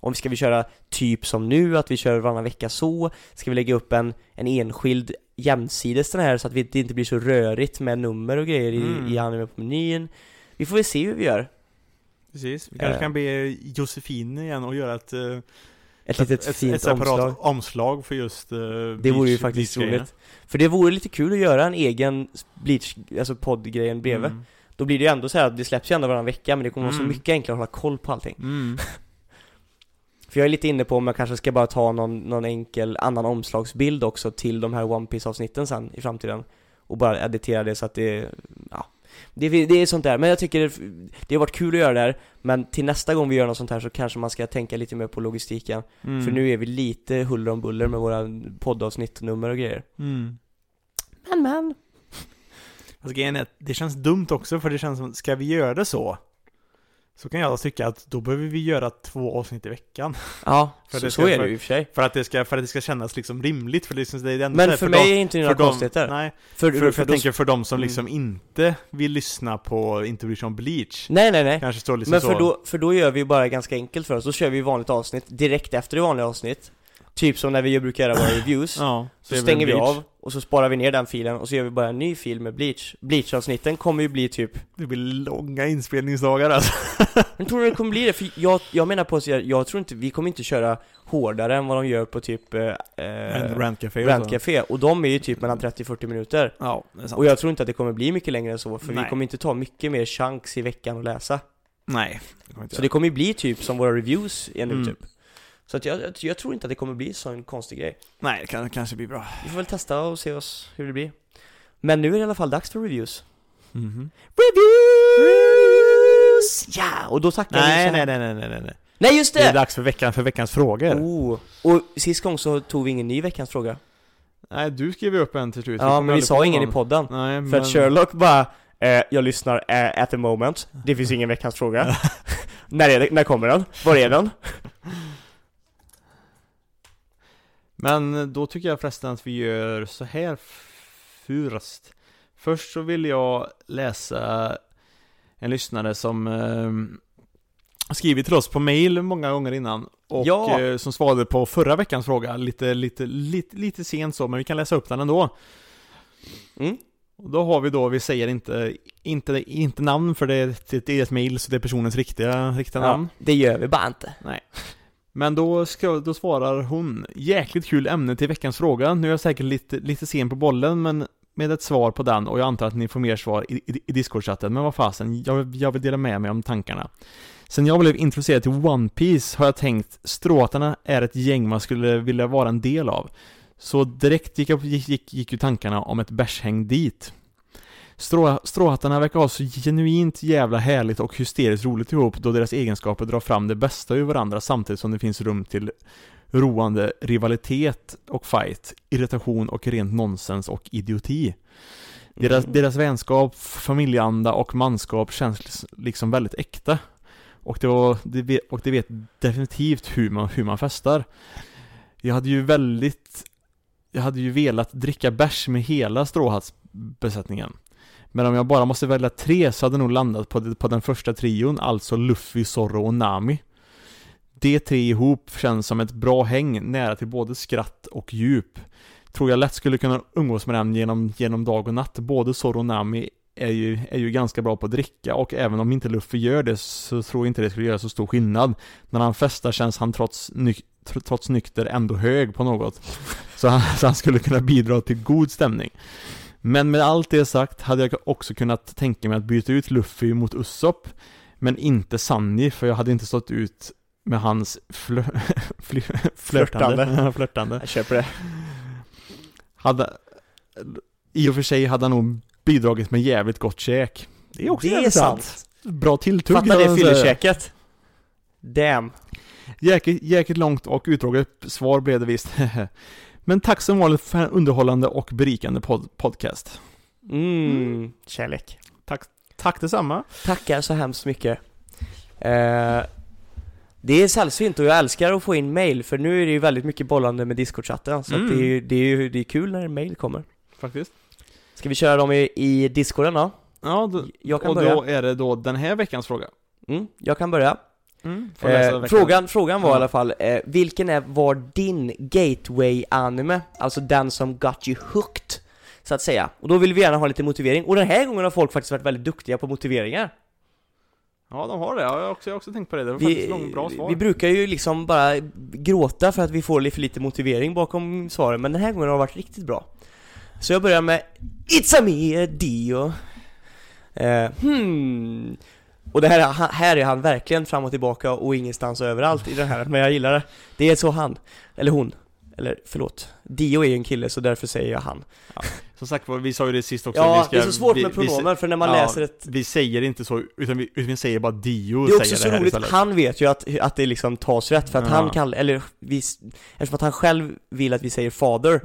S1: Om ska vi köra typ som nu, att vi kör varannan vecka så? Ska vi lägga upp en, en enskild jämsides den här så att vi, det inte blir så rörigt med nummer och grejer
S2: Mm.
S1: i, i anime på menyn? Vi får väl se hur vi gör.
S2: Precis, vi kanske
S1: Eh.
S2: kan be Josefin igen och göra ett,
S1: Ett litet
S2: ett,
S1: fint
S2: ett separat
S1: omslag.
S2: omslag för just uh,
S1: Det vore ju faktiskt roligt. För det vore lite kul att göra en egen Bleach, alltså poddgrejen bredvid.
S2: Mm.
S1: Då blir det ju ändå så här att det släpps ju ändå varannan vecka men det kommer vara så
S2: Mm.
S1: mycket enklare att hålla koll på allting.
S2: Mm.
S1: För jag är lite inne på om jag kanske ska bara ta någon, någon enkel annan omslagsbild också till de här One piece avsnitten sen i framtiden. Och bara editera det så att det, ja. Det, det är sånt där, men jag tycker det, det har varit kul att göra det här Men till nästa gång vi gör något sånt här så kanske man ska tänka lite mer på logistiken
S2: Mm.
S1: För nu är vi lite huller om buller med våra poddavsnitt, nummer och grejer
S2: Mm.
S1: Men men
S2: Alltså grejen är det känns dumt också för det känns som, ska vi göra det så? Så kan jag tycka att då behöver vi göra två avsnitt i veckan.
S1: Ja,
S2: För
S1: så,
S2: det
S1: så
S2: ska-
S1: är
S2: för-
S1: det ju i och för sig
S2: För att det ska, för att det ska kännas liksom rimligt, för det liksom, det är så
S1: Men
S2: här
S1: för,
S2: dem-
S1: mig är inte det några
S2: för
S1: konstigheter
S2: Nej,
S1: För,
S2: för, för,
S1: för
S2: jag
S1: då-
S2: tänker för de som
S1: Mm.
S2: liksom inte vill lyssna på Intervision Bleach.
S1: Nej nej nej
S2: Kanske står liksom
S1: Men
S2: så.
S1: för då, för då gör vi bara ganska enkelt för oss, då kör vi vanligt avsnitt direkt efter det vanliga avsnitt Typ som när vi brukar göra våra reviews
S2: ja,
S1: Så
S2: det
S1: stänger vi av, och så sparar vi ner den filen, och så gör vi bara en ny fil med Bleach Bleach-avsnitten kommer ju bli typ
S2: Det blir långa inspelningsdagar alltså.
S1: Men tror du det kommer bli det? För jag, jag menar på att jag tror inte, vi kommer inte köra hårdare än vad de gör på typ eh, eh,
S2: rantcafé och så.
S1: Rantcafé, och de är ju typ mellan 30-40 minuter
S2: Ja, det är sant.
S1: Och jag tror inte att det kommer bli mycket längre än så, för vi
S2: Nej.
S1: kommer inte ta mycket mer chans i veckan att läsa
S2: Nej, det
S1: Så det kommer ju bli typ som våra reviews är nu
S2: Mm.
S1: typ Så att jag, jag, tror inte att det kommer bli så en konstig grej
S2: Nej, det kan, kanske blir bra.
S1: Vi får väl testa och se oss hur det blir Men nu är det i alla fall dags för reviews
S2: Mhm.
S1: Reviews! Ja! Och då tackar vi
S2: Nej,
S1: här-
S2: nej, nej, nej, nej, nej, nej.
S1: Nej just
S2: Det är
S1: det!
S2: dags för veckan, för veckans frågor.
S1: Oh. Och sist gång så tog vi ingen ny veckans fråga
S2: Nej, du skrev ju upp en till slut.
S1: Ja men vi sa ingen i
S2: någon.
S1: podden
S2: Nej,
S1: För
S2: men...
S1: att Sherlock bara eh, Jag lyssnar eh, at the moment Det finns ingen veckans fråga När är det? När kommer den? Var är den?
S2: Men då tycker jag förresten att vi gör så här först. Först så vill jag läsa en lyssnare som eh, skrivit till oss på mail många gånger innan och
S1: Ja.
S2: eh, som svarade på förra veckans fråga lite, lite, lite, lite sent så, men vi kan läsa upp den ändå.
S1: Mm.
S2: Och då har vi då, vi säger inte, inte, inte namn för det är ett, det är ett mail så det är personens riktiga, riktiga namn.
S1: Ja, det gör vi bara inte
S2: men då, ska, då svarar hon Jäkligt kul ämne till veckans fråga. Nu är jag säkert lite, lite sen på bollen men med ett svar på den och jag antar att ni får mer svar i, i, i Discord-chatten. Men vad fasen, jag, jag vill dela med mig om tankarna. Sen jag blev introducerad till One Piece har jag tänkt Stråtarna är ett gäng man skulle vilja vara en del av. Så direkt gick, jag, gick, gick, gick ju tankarna om ett bärshäng dit. Strå, stråhattarna verkar ha så genuint jävla härligt och hysteriskt roligt ihop då deras egenskaper drar fram det bästa ur varandra samtidigt som det finns rum till roande rivalitet och fight, irritation och rent nonsens och idioti. Deras,
S1: Mm.
S2: deras vänskap, familjeanda och manskap känns liksom väldigt äkta. Och det, var, det vet, och det vet definitivt hur man, hur man festar. Jag hade ju väldigt Jag hade ju velat dricka bärs med hela stråhattsbesättningen. Men om jag bara måste välja tre så hade jag nog landat på, på den första trion, alltså Luffy, Zorro och Nami. De tre ihop känns som ett bra häng, nära till både skratt och djup. Tror jag lätt skulle kunna umgås med dem genom, genom dag och natt. Både Zorro och Nami är ju, är ju ganska bra på att dricka och även om inte Luffy gör det så tror jag inte det skulle göra så stor skillnad. När han festar känns han trots, nyk, tr- trots nykter ändå hög på något. Så han, så han skulle kunna bidra till god stämning. Men med allt det sagt hade jag också kunnat tänka mig att byta ut Luffy mot Usopp. Men inte Sunny, för jag hade inte stått ut med hans flö, fly, flörtande.
S1: Flörtande.
S2: flörtande.
S1: Jag köper det
S2: Hade, I och för sig hade han nog bidragit med jävligt gott käk. Det är också
S1: Det är
S2: jävligt
S1: sant
S2: Bra tilltugg
S1: Fatta
S2: kan
S1: det fyllekäket Damn
S2: Jäkligt, jäkligt långt och utdraget svar blev det visst. Men tack som vanligt för en underhållande och berikande pod podcast.
S1: Mm, kärlek
S2: Tack detsamma.
S1: Tackar så hemskt mycket eh, Det är sällsynt och jag älskar att få in mail för nu är det ju väldigt mycket bollande med Discord-chatten så
S2: Mm.
S1: att det, är, ju- det, är det är kul när mail kommer
S2: Faktiskt.
S1: Ska vi köra dem i, i Discorden då?
S2: Ja, då,
S1: Jag kan
S2: och
S1: börja.
S2: då är det då den här veckans fråga.
S1: Mm, jag kan börja.
S2: Mm,
S1: Eh, frågan, frågan var
S2: Ja.
S1: i alla fall, eh, vilken är, var din gateway-anime? Alltså den som got you hooked, så att säga. Och då vill vi gärna ha lite motivering, och den här gången har folk faktiskt varit väldigt duktiga på motiveringar.
S2: Ja, de har det. Jag har också, jag har också tänkt på det. Det var faktiskt långt bra svar.
S1: vi brukar ju liksom bara gråta för att vi får lite för lite motivering bakom svaren, men den här gången har det varit riktigt bra. Så jag börjar med It's a me, Dio. Eh, hmm. Och det här, är- här är han verkligen fram och tillbaka och ingenstans och överallt i den här, men jag gillar det. Det är så han, eller hon, eller förlåt. Dio är ju en kille så därför säger jag han.
S2: Som sagt vi sa ju det sist också.
S1: Ja,
S2: ska,
S1: det är så svårt
S2: vi,
S1: med pronomen för när man
S2: ja,
S1: läser ett
S2: Vi säger inte så, utan vi, utan vi säger bara Dio
S1: Det är också så
S2: det
S1: roligt,
S2: istället.
S1: han vet ju att, att det liksom tas rätt för att
S2: Ja.
S1: han kallar, eller vi, eftersom att han själv vill att vi säger fader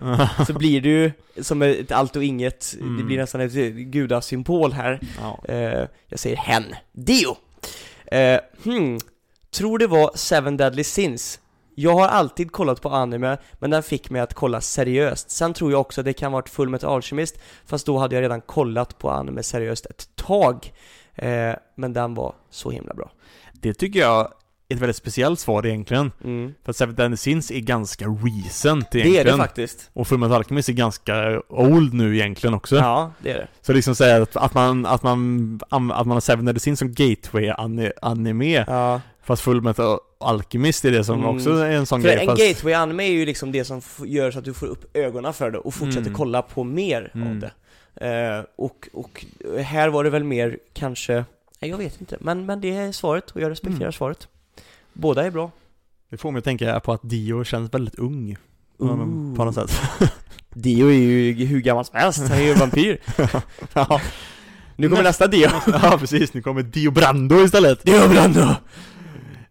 S1: så blir det ju som ett allt och inget, det
S2: Mm.
S1: blir nästan ett gudasymbol här.
S2: ja.
S1: Eh, jag säger hen, Dio! Eh, hmm, tror det var Seven Deadly Sins. Jag har alltid kollat på anime, men den fick mig att kolla seriöst. Sen tror jag också att det kan varit Full Metal Alchemist, fast då hade jag redan kollat på anime seriöst ett tag. Eh, men den var så himla bra.
S2: Det tycker jag är ett väldigt speciellt svar egentligen.
S1: Mm.
S2: För att Seven Deadly Sins är ganska recent
S1: Det
S2: egentligen.
S1: är det faktiskt.
S2: Och Fullmetal Alchemist är ganska old nu egentligen också.
S1: Ja, det är det.
S2: Så liksom säga att, att man, att man, att man har Seven Deadly Sins som gateway-anime
S1: Ja.
S2: Fast Fullmetal Alchemist är det som
S1: Mm.
S2: också är en sån
S1: För
S2: grej
S1: en
S2: fast,
S1: gateway-anime är ju liksom det som gör så att du får upp ögonen för det och fortsätter
S2: Mm.
S1: kolla på mer av
S2: Mm.
S1: det. Eh, och, och här var det väl mer kanske, nej jag vet inte, men, men det är svaret och jag respekterar
S2: Mm.
S1: svaret. Båda är bra.
S2: Det får mig att tänka på att Dio känns väldigt ung
S1: Ooh.
S2: På något sätt
S1: Dio är ju hur gammal som helst, han är ju vampyr.
S2: ja.
S1: Nu kommer nästa Dio.
S2: ja precis, nu kommer Dio Brando istället
S1: Dio Brando!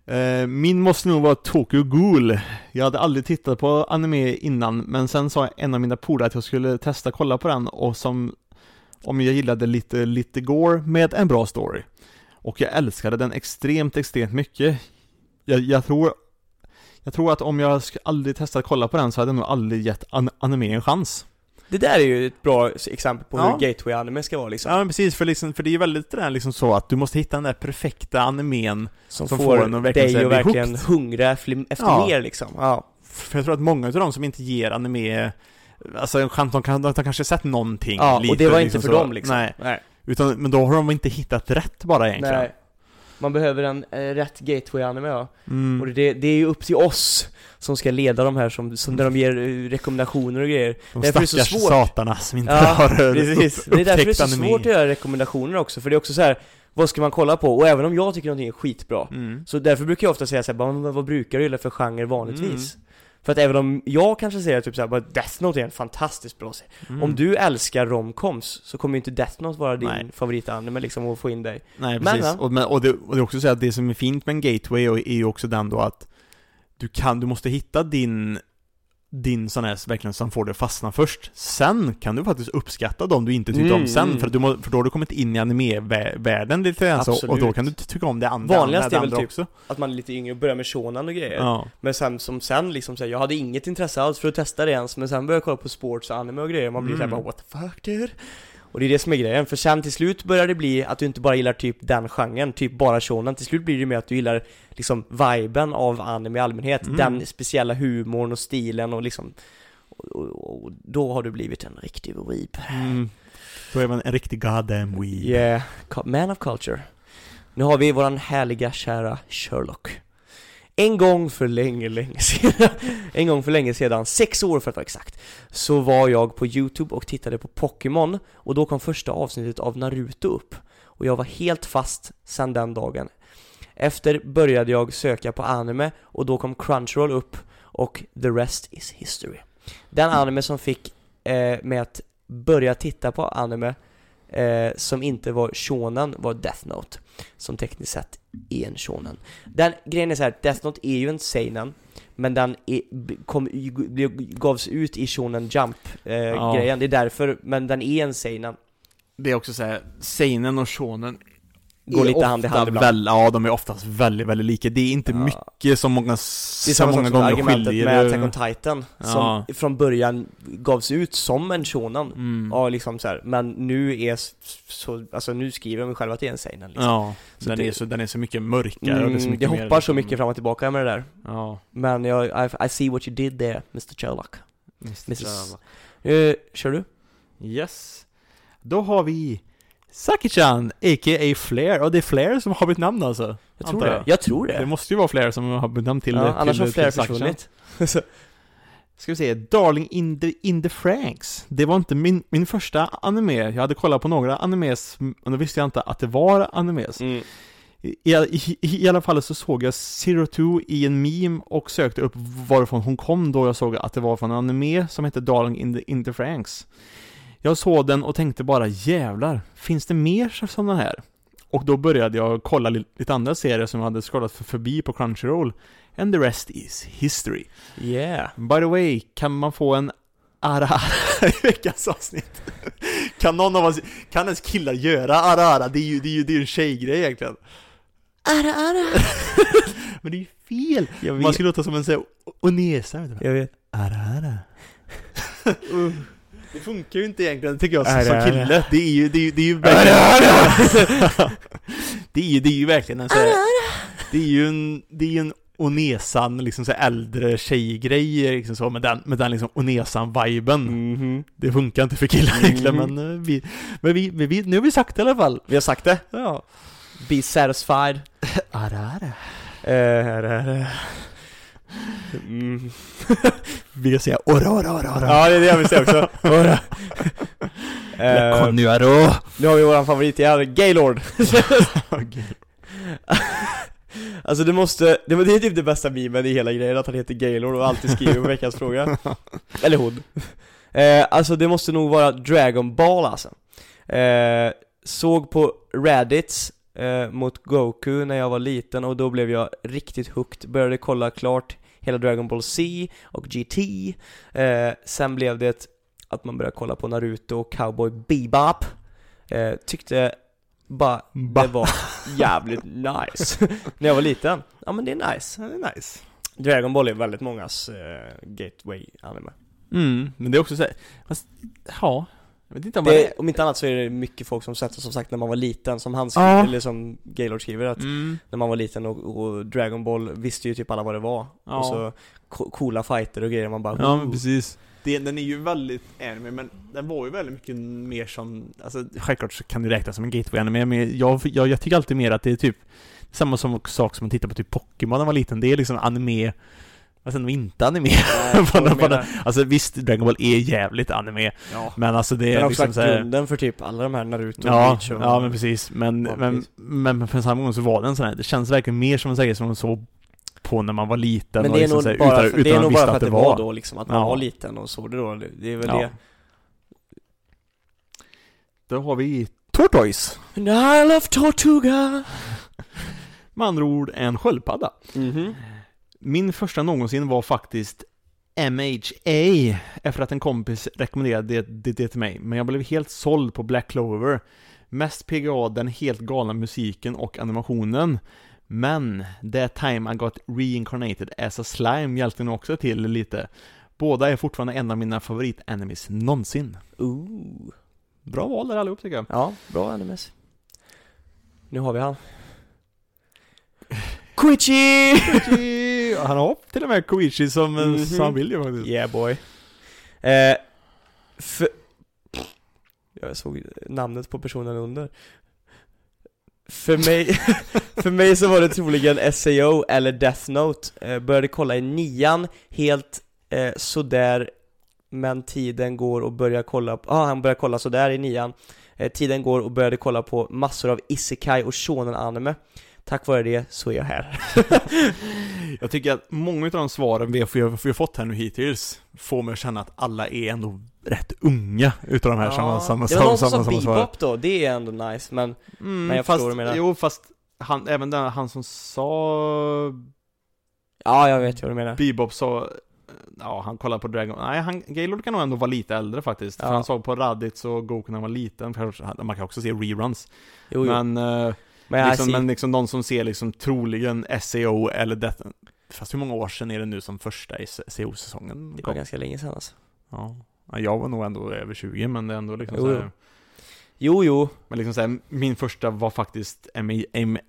S2: Eh, min måste nog vara Tokyo Ghoul. Jag hade aldrig tittat på anime innan Men sen sa en av mina polare att jag skulle testa kolla på den och som Om jag gillade lite, lite gore med en bra story. Och jag älskade den extremt, extremt mycket. Jag, jag tror Jag tror att om jag aldrig testat kolla på den så hade jag nog aldrig gett an anime en chans.
S1: Det där är ju ett bra exempel på
S2: Ja.
S1: hur gateway-anime ska vara liksom.
S2: Ja men precis, för, liksom, för det är ju väldigt det där liksom så att du måste hitta den där perfekta animen
S1: Som,
S2: som
S1: får,
S2: får verkligen
S1: dig att verkligen
S2: hooked.
S1: hungra efter,
S2: Ja.
S1: mer liksom. Ja.
S2: För jag tror att många av de som inte ger anime Alltså en chans, de, kan, de har kanske sett någonting
S1: Ja,
S2: lite,
S1: och det var inte
S2: liksom
S1: för
S2: så.
S1: dem liksom.
S2: Nej,
S1: Nej.
S2: utan, men då har de inte hittat rätt bara egentligen
S1: Nej. Man behöver en eh, rätt gateway-anime ja.
S2: mm.
S1: Och det, det är ju upp till oss som ska leda de här som, som när de ger eh, rekommendationer och grejer.
S2: De
S1: därför är det så svårt.
S2: satarna som inte
S1: Ja,
S2: har eh,
S1: Precis,
S2: upp,
S1: det är därför det är så
S2: anime.
S1: svårt att göra rekommendationer också, för det är också så här. Vad ska man kolla på? Och även om jag tycker någonting är skitbra
S2: mm.
S1: Så därför brukar jag ofta säga såhär, bara, "Men vad, vad brukar du gilla för genre vanligtvis?
S2: Mm.
S1: För att även om jag kanske säger typ såhär, bara Death Note är en fantastiskt bra serie
S2: Mm.
S1: Om du älskar romcoms så kommer ju inte Death Note vara din
S2: Nej.
S1: favoritanime liksom och få in dig
S2: Nej
S1: Men,
S2: precis,
S1: va?
S2: och, men, och, det, och det är också så att det som är fint med en gateway är ju också den då att Du kan, du måste hitta din din sån här verkligen som får dig att fastna först. Sen kan du faktiskt uppskatta dem du inte tyckte
S1: Mm,
S2: om sen för, att du må, för då har du kommit in i anime-världen lite grann så, och då kan du ty- tycka om det andra,
S1: Vanligast
S2: det
S1: är väl typ
S2: också.
S1: Att man är lite yngre och börjar med shonen och grejer.
S2: Ja,
S1: Men sen som sen liksom såhär, jag hade inget intresse alls för att testa det ens Men sen började jag kolla på sports och anime och grejer Man blir
S2: Mm.
S1: såhär bara what the fuck dude? Och det är det som är grejen, för sen till slut börjar det bli att du inte bara gillar typ den genren, typ bara shonen. Till slut blir det mer att du gillar liksom viben av anime i allmänhet
S2: Mm.
S1: Den speciella humorn och stilen och liksom och, och, och då har du blivit en riktig weeb.
S2: Mm. Då är man en riktig goddamn weeb.
S1: Yeah, man of culture. Nu har vi våran härliga kära Sherlock en gång för länge, länge sedan En gång för länge sedan, sex år för att vara exakt Så var jag på youtube och tittade på Pokémon Och då kom första avsnittet av Naruto upp. Och jag var helt fast sedan den dagen. Efter började jag söka på anime och då kom Crunchyroll upp och the rest is history. Den anime som fick eh, mig att börja titta på anime eh, som inte var shonen var Death Note. Som tekniskt sett är en shonen. Den grejen är så här, Death Note är ju en seinen Men den är, kom, gavs ut i shonen Jump eh,
S2: Ja.
S1: det är därför, men den är en seinen.
S2: Det är också såhär, seinen och shonen
S1: går lite hand i hand ibland.
S2: väl, Ja, de är oftast väldigt, väldigt lika. Det är inte
S1: Ja.
S2: mycket som många,
S1: Det är
S2: så många gånger
S1: argumentet
S2: skiljer.
S1: med Attack on Titan, som
S2: Ja.
S1: från början gavs ut som en shonen.
S2: Mm.
S1: Ja, liksom så här. men nu är så, alltså nu skriver de själva att det är en seinen liksom.
S2: Ja,
S1: Så
S2: den,
S1: det-
S2: är så, den är så mycket mörkare och det är så
S1: Mm,
S2: mycket
S1: det
S2: mer
S1: hoppar så
S2: liksom-
S1: mycket fram och tillbaka med det där.
S2: Ja.
S1: Men jag, I, I see what you did there, Mr Sherlock. Mrs.
S2: Mrs.
S1: Uh, kör du?
S2: Yes. Då har vi Saki-chan, a.k.a. Flair, och det är Flair som har bytt namn alltså?
S1: Jag tror det.
S2: jag.
S1: Tror det.
S2: Det måste ju vara Flair som har bytt namn till
S1: ja,
S2: det.
S1: annars har
S2: Saki-chan.
S1: försvunnit.
S2: Ska vi se, Darling in the, in the Franks. Det var inte min, min första anime. Jag hade kollat på några animes, och då visste jag inte att det var animes.
S1: mm.
S2: I, i, I alla fall så såg jag Zero Two i en meme och sökte upp varifrån hon kom då jag såg att det var från en anime som hette Darling in the, in the Franks. Jag såg den och tänkte bara jävlar, finns det mer som den här? Och då började jag kolla li- lite andra serier som jag hade scrollat för, förbi på Crunchyroll. And the rest is history.
S1: Yeah.
S2: By the way, kan man få en ara i veckans avsnitt? Kan någon av oss, kan ens killar göra ara ara? Det är ju, det är ju, det är ju en tjejgrej egentligen.
S1: Ara, ara.
S2: Men det är ju fel! Man ska låta som en sån här onesa, vet du
S1: Jag vet.
S2: Ara ara. Det funkar ju inte egentligen, tycker jag, som
S1: ara.
S2: kille. Det är ju, det är ju, det är ju verkligen... det är ju, det är ju verkligen en sån här, Det är ju en, det är ju en onesan, liksom så äldre tjejgrej, liksom så, med den, med den liksom onesan-viben.
S1: Mhm.
S2: Det funkar inte för killar egentligen, men, eh, vi, men vi, men vi, nu har vi sagt det i alla fall.
S1: Vi har sagt det.
S2: Ja.
S1: Be satisfied.
S2: Ara, ara.
S1: Mm.
S2: Vi ska säga ora, ora, ora, ora.
S1: Ja, det är det jag vill säga också. Ora.
S2: La
S1: Eh,
S2: Connuaro.
S1: nu har vi våran favorit igen, Gaylord. Alltså det måste, det, det är typ det bästa memen i hela grejen, att han heter Gaylord och alltid skriver på veckans fråga. Eller hon. Eh, alltså det måste nog vara Dragon Ball alltså. Eh, såg på Raditz eh, mot Goku när jag var liten och då blev jag riktigt hooked. Började kolla klart hela Dragon Ball Z och GT. Eh, sen blev det att man började kolla på Naruto och Cowboy Bebop. Eh, tyckte bara
S2: Ba.
S1: det var jävligt nice när jag var liten. Ja men det är nice.
S2: Ja, det är nice.
S1: Dragon Ball är väldigt mångas eh, gateway anime.
S2: Mm, men det är också så här, fast, ja, jag vet inte om
S1: Det, om inte annat så är det mycket folk som sett det som sagt när man var liten, som han skriver,
S2: Ja.
S1: eller som Gaylord skriver att
S2: Mm.
S1: när man var liten och, och Dragon Ball visste ju typ alla vad det var.
S2: Ja.
S1: Och så co- coola fighter och grejer, man bara
S2: Ja men precis. Det, den är ju väldigt anime, men den var ju väldigt mycket mer som, alltså självklart så kan det räknas som en gateway anime, men jag, jag, jag tycker alltid mer att det är typ samma som sak som man tittar på typ Pokémon när man var liten, det är liksom anime Fast ändå inte anime.
S1: Menar.
S2: Alltså visst, Dragon Ball är jävligt anime,
S1: Ja.
S2: men alltså det är liksom såhär
S1: grunden för typ alla de här Naruto,
S2: Ja,
S1: Bleach och
S2: ja men precis. Men, men, men, men för samma gång så var den sån här, det känns verkligen mer som en serie som man såg på när man var liten
S1: Men
S2: och
S1: det är
S2: liksom
S1: nog
S2: så här,
S1: bara,
S2: utan,
S1: för,
S2: utan
S1: det är
S2: man
S1: nog bara för att det var då liksom, att man
S2: Ja.
S1: var liten och såg det då, det är väl
S2: Ja.
S1: det
S2: Då har vi Tortoise.
S1: And I love Tortuga
S2: Med andra ord en sköldpadda.
S1: Mhm
S2: Min första någonsin var faktiskt MHA efter att en kompis rekommenderade det, det, det till mig. Men jag blev helt såld på Black Clover. Mest PGA den helt galna musiken och animationen. Men That time I got reincarnated as a slime hjälpte nog också till lite. Båda är fortfarande en av mina favorit-animes någonsin.
S1: Ooh.
S2: Bra val där allihop tycker jag.
S1: Ja, bra animes Nu har vi han Koichi!
S2: Han har till och med Koichi som,
S1: Mhm.
S2: som han vill ju faktiskt.
S1: Yeah boy eh, för... Jag såg namnet på personen under För mig, för mig så var det troligen SAO eller Death Note eh, Började kolla i nian, helt eh, sådär Men tiden går och börjar kolla på, ah, han börjar kolla sådär i nian eh, Tiden går och började kolla på massor av isekai och shonen anime Tack vare det så är jag här
S2: Jag tycker att många av de svaren vi har, fått här nu hittills får mig att känna att alla är ändå rätt unga utav de här samma, samma,
S1: Det var någon
S2: samma,
S1: som
S2: samma,
S1: bebop då, det är ändå nice men
S2: Mm,
S1: Men jag
S2: fast,
S1: förstår menar.
S2: Jo, fast han, även den, han som sa
S1: Ja, jag vet vad du menar
S2: Bebop sa Ja, han kollade på Dragon Nej, han, Gaylord kan nog ändå vara lite äldre faktiskt.
S1: Ja.
S2: För han såg på Raditz och Goku när han var liten. Man kan också se reruns.
S1: Jo, jo.
S2: Men, eh,
S1: Men
S2: liksom,
S1: ser-
S2: men liksom de som ser liksom troligen SEO eller Death Fast hur många år sedan är det nu som första SEO-säsongen
S1: det var ganska länge sedan alltså.
S2: Ja. Ja, jag var nog ändå över 20 men det är ändå liksom
S1: Jo,
S2: så här,
S1: Jo, jo.
S2: Men liksom så här, min första var faktiskt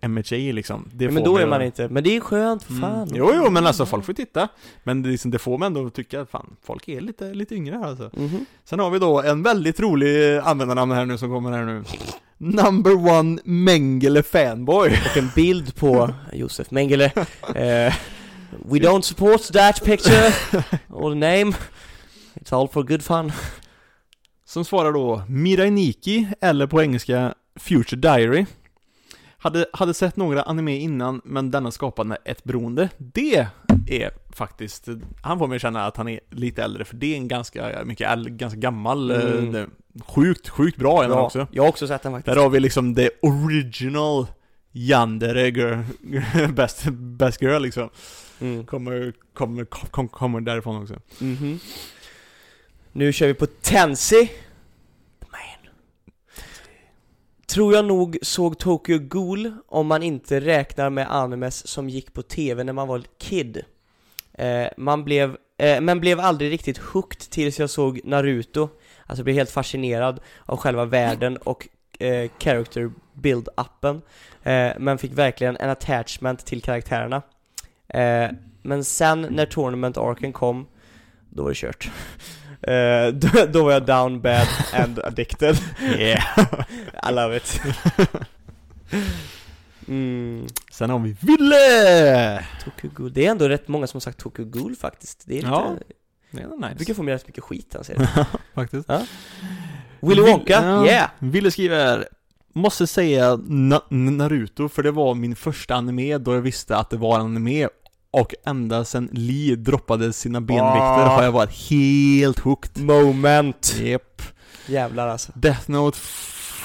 S2: MHA liksom det
S1: Ja, men då är man inte, men det är skönt, för fan.
S2: Mm. Jo, jo, men alltså folk får titta Men det, liksom, det får mig ändå tycka fan, folk är lite, lite yngre här alltså
S1: Mhm.
S2: Sen har vi då en väldigt rolig användarnamn här nu som kommer här nu Number one Mengele fanboy
S1: Och en bild på Josef Mengele. Eh, we don't support that picture or the name. It's all for good fun.
S2: Som svarar då Mirai Nikki, eller på engelska Future Diary hade, hade sett några anime innan, men denna skapade ett beroende. Det är faktiskt, han får mig känna att han är lite äldre, för det är en ganska, mycket äldre, ganska gammal,
S1: Mm.
S2: eh, sjukt, sjukt bra är den
S1: Ja,
S2: också.
S1: jag har också sett den faktiskt.
S2: Där har vi liksom the original Yandere girl, best, best girl liksom.
S1: Mm.
S2: Kommer, kommer, kom, kommer därifrån också.
S1: Mhm. Nu kör vi på Tensi. The man. Tror jag nog såg Tokyo Ghoul om man inte räknar med animes som gick på TV när man var kid. Eh, man blev, eh, men blev aldrig riktigt hooked tills jag såg Naruto. Alltså blev helt fascinerad av själva världen och eh, character build-upen. Eh, men fick verkligen en attachment till karaktärerna. Eh, men sen när Tournament Arken kom, då var det kört. Eh, då, då var jag down bad and addicted.
S2: Yeah!
S1: I love it. Mm,
S2: Sen har vi Ville!
S1: Tokyo Ghoul. Det är ändå rätt många som har sagt Tokyo Ghoul faktiskt. Det är lite...
S2: Ja, Det är nice.
S1: brukar få mig rätt mycket skit han säger.
S2: Faktiskt.
S1: Willy Wonka,
S2: Ja.
S1: yeah!
S2: Ville skriver Måste säga Na- Naruto, för det var min första anime då jag visste att det var en anime och ända sen Lee droppade sina benvikter
S1: Ah.
S2: har jag varit helt hooked.
S1: Moment!
S2: Yep.
S1: Jävlar alltså.
S2: Death Note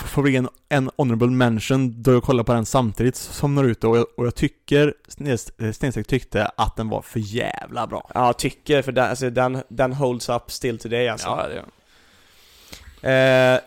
S2: får bli en, en honorable mention då jag kollade på den samtidigt som Naruto och jag, och jag tycker, Stens- Stensäck tyckte att den var för jävla bra.
S1: Ja, tycker, för den, alltså, den, den holds up still today alltså.
S2: det gör
S1: Eh,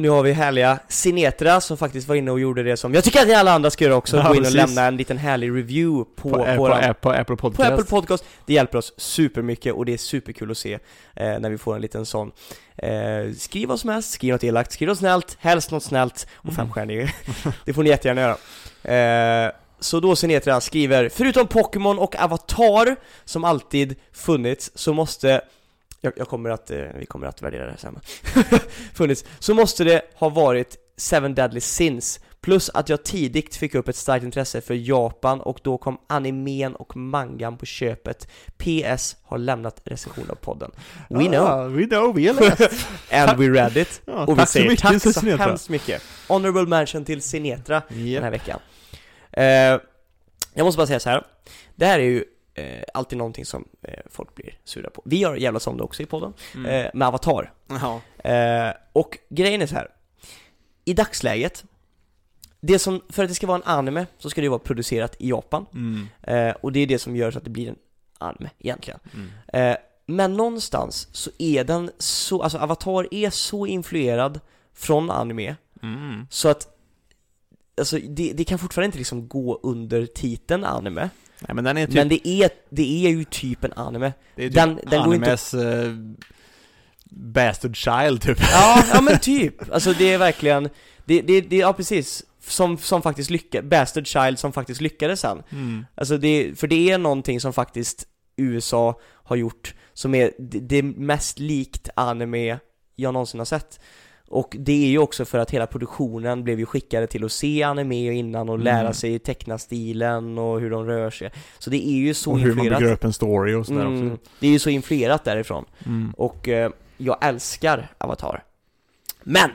S1: nu har vi härliga Sinetra som faktiskt var inne och gjorde det som jag tycker att ni alla andra ska göra också,
S2: Ja,
S1: gå in och
S2: precis.
S1: lämna en liten härlig review på,
S2: på, på,
S1: på,
S2: på, på, Apple
S1: på
S2: Podcast.
S1: Apple Podcast. Det hjälper oss supermycket och det är superkul att se eh, när vi får en liten sån. Eh, skriv vad som helst, skriv något elakt, skriv något snällt, helst något snällt och
S2: Mm.
S1: femstjärnig. det får ni jättegärna göra. Eh, så då Sinetra skriver, förutom Pokémon och Avatar som alltid funnits så måste jag, jag kommer att, eh, vi kommer att värdera det här sen Funnits, så måste det ha varit Seven Deadly Sins Plus att jag tidigt fick upp ett starkt intresse för Japan och då kom animen och mangan på köpet PS har lämnat recension av podden We know,
S2: Ah, we know, vi har läst.
S1: and we read it
S2: Ja,
S1: Och vi säger
S2: mycket,
S1: tack så
S2: Sinetra.
S1: hemskt mycket Honorable mention till Sinetra den
S2: Japp.
S1: här veckan eh, Jag måste bara säga så här. Det här är ju eh, alltid någonting som eh, folk blir sura på Vi har jävlas om det också i podden,
S2: Mm.
S1: eh, med Avatar. Eh, och grejen är så här. I dagsläget, det som, för att det ska vara en anime så ska det vara producerat i Japan.
S2: Mm.
S1: Eh, och det är det som gör så att det blir en anime egentligen.
S2: Mm.
S1: Eh, men någonstans så är den så, alltså Avatar är så influerad från anime
S2: Mm.
S1: så att Alltså det, det kan fortfarande inte liksom gå under titeln anime
S2: Nej men den är typ,
S1: Men det är, det är ju typ en anime
S2: det är typ
S1: den- den går inte-
S2: animes eh, bastard child typ.
S1: Ja, ja men typ. Alltså det är verkligen, det, det, det ja precis. Som, som faktiskt lyckades, Bastard Child som faktiskt lyckades sen.
S2: Mm.
S1: Alltså det, för det är någonting som faktiskt USA har gjort som är det, det mest likt anime jag någonsin har sett. Och det är ju också för att hela produktionen blev ju skickade till att se anime innan och lära
S2: Mm.
S1: sig teckna stilen och hur de rör sig. Så det är ju så
S2: och hur man
S1: influerat.
S2: bygger upp en story och sådär
S1: Mm,
S2: också.
S1: det är ju så influerat därifrån.
S2: Mm.
S1: Och eh, jag älskar Avatar. Men!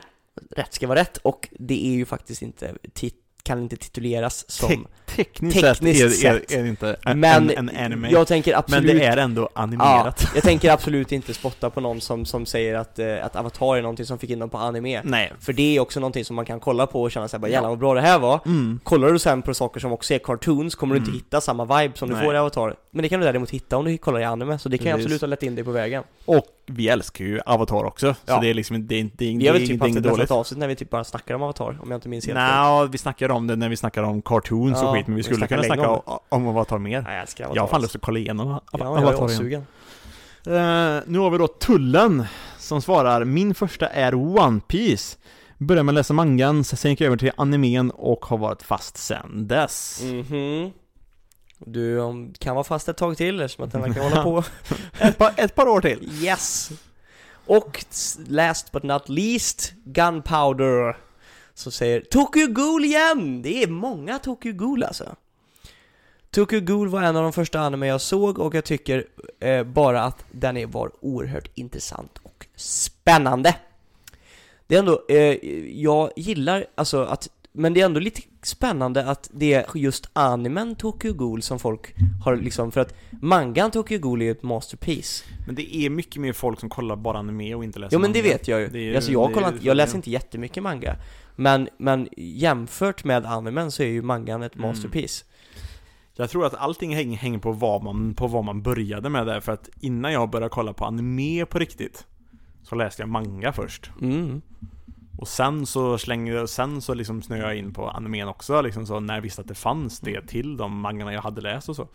S1: Rätt ska vara rätt och det är ju faktiskt inte, tit- kan inte tituleras som...
S2: Te- tekniskt,
S1: tekniskt
S2: sett, är,
S1: sett.
S2: är, är det inte en,
S1: men
S2: en, en anime.
S1: jag tänker
S2: men
S1: absolut...
S2: det är ändå animerat.
S1: Ja, jag tänker absolut inte spotta på någon som, som säger att, eh, att Avatar är någonting som fick in dem på anime.
S2: Nej.
S1: För det är också någonting som man kan kolla på och känna såhär bara jävlar vad bra det här var.
S2: Mm.
S1: Kollar du sen på saker som också är cartoons kommer du inte
S2: Mm.
S1: hitta samma vibe som du
S2: Nej.
S1: får i Avatar. Men det kan du däremot hitta om du kollar i anime, så det kan
S2: Precis.
S1: absolut ha lett in dig på vägen.
S2: Och vi älskar ju Avatar också. Så
S1: Ja.
S2: det är liksom, det är, inte- det är,
S1: Vi har väl typ haft ett
S2: dåligt.
S1: nästan avsnitt när vi typ bara snackar om Avatar, om jag inte minns helt.
S2: Nej, vi snackade om det när vi snackade om cartoons
S1: Ja,
S2: och skit, men vi
S1: vi
S2: skulle
S1: snackade
S2: kunna snacka
S1: om
S2: om, Avatar mer.
S1: Nej, jag älskar Avatar.
S2: Jag har fan lust att kolla igenom Av-
S1: Ja, jag
S2: Avatar igen. Eh, nu har vi då Tullen som svarar Min första är One Piece Började med att läsa mangan, sen gick jag över till animen och har varit fast sen dess.
S1: Mhm. Du kan vara fast ett tag till eftersom att den verkar hålla på.
S2: Ett, par, ett par år till.
S1: Yes! Och last but not least, Gunpowder. Som säger Tokyo Ghoul igen! Det är många Tokyo Ghoul alltså. Tokyo Ghoul var en av de första anime jag såg och jag tycker eh, bara att den är, var oerhört intressant och spännande. Det är ändå, eh, jag gillar alltså att, men det är ändå lite spännande att det är just animen Tokyo Ghoul som folk har liksom, för att mangan Tokyo Ghoul är ju ett masterpiece.
S2: Men det är mycket mer folk som kollar bara anime och inte läser
S1: Jo men det
S2: manga.
S1: vet jag ju.
S2: Det är
S1: alltså jag,
S2: det
S1: kollar, inte- jag läser inte jättemycket manga. Men, men jämfört med animen så är ju mangan ett
S2: Mm.
S1: masterpiece.
S2: Jag tror att allting hänger, hänger på, vad man, på vad man började med där, för att innan jag började kolla på anime på riktigt Så läste jag manga först
S1: Mm.
S2: Och sen så slängde sen så liksom snöade jag in på animen också liksom så när jag visste att det fanns det till de mangorna jag hade läst och så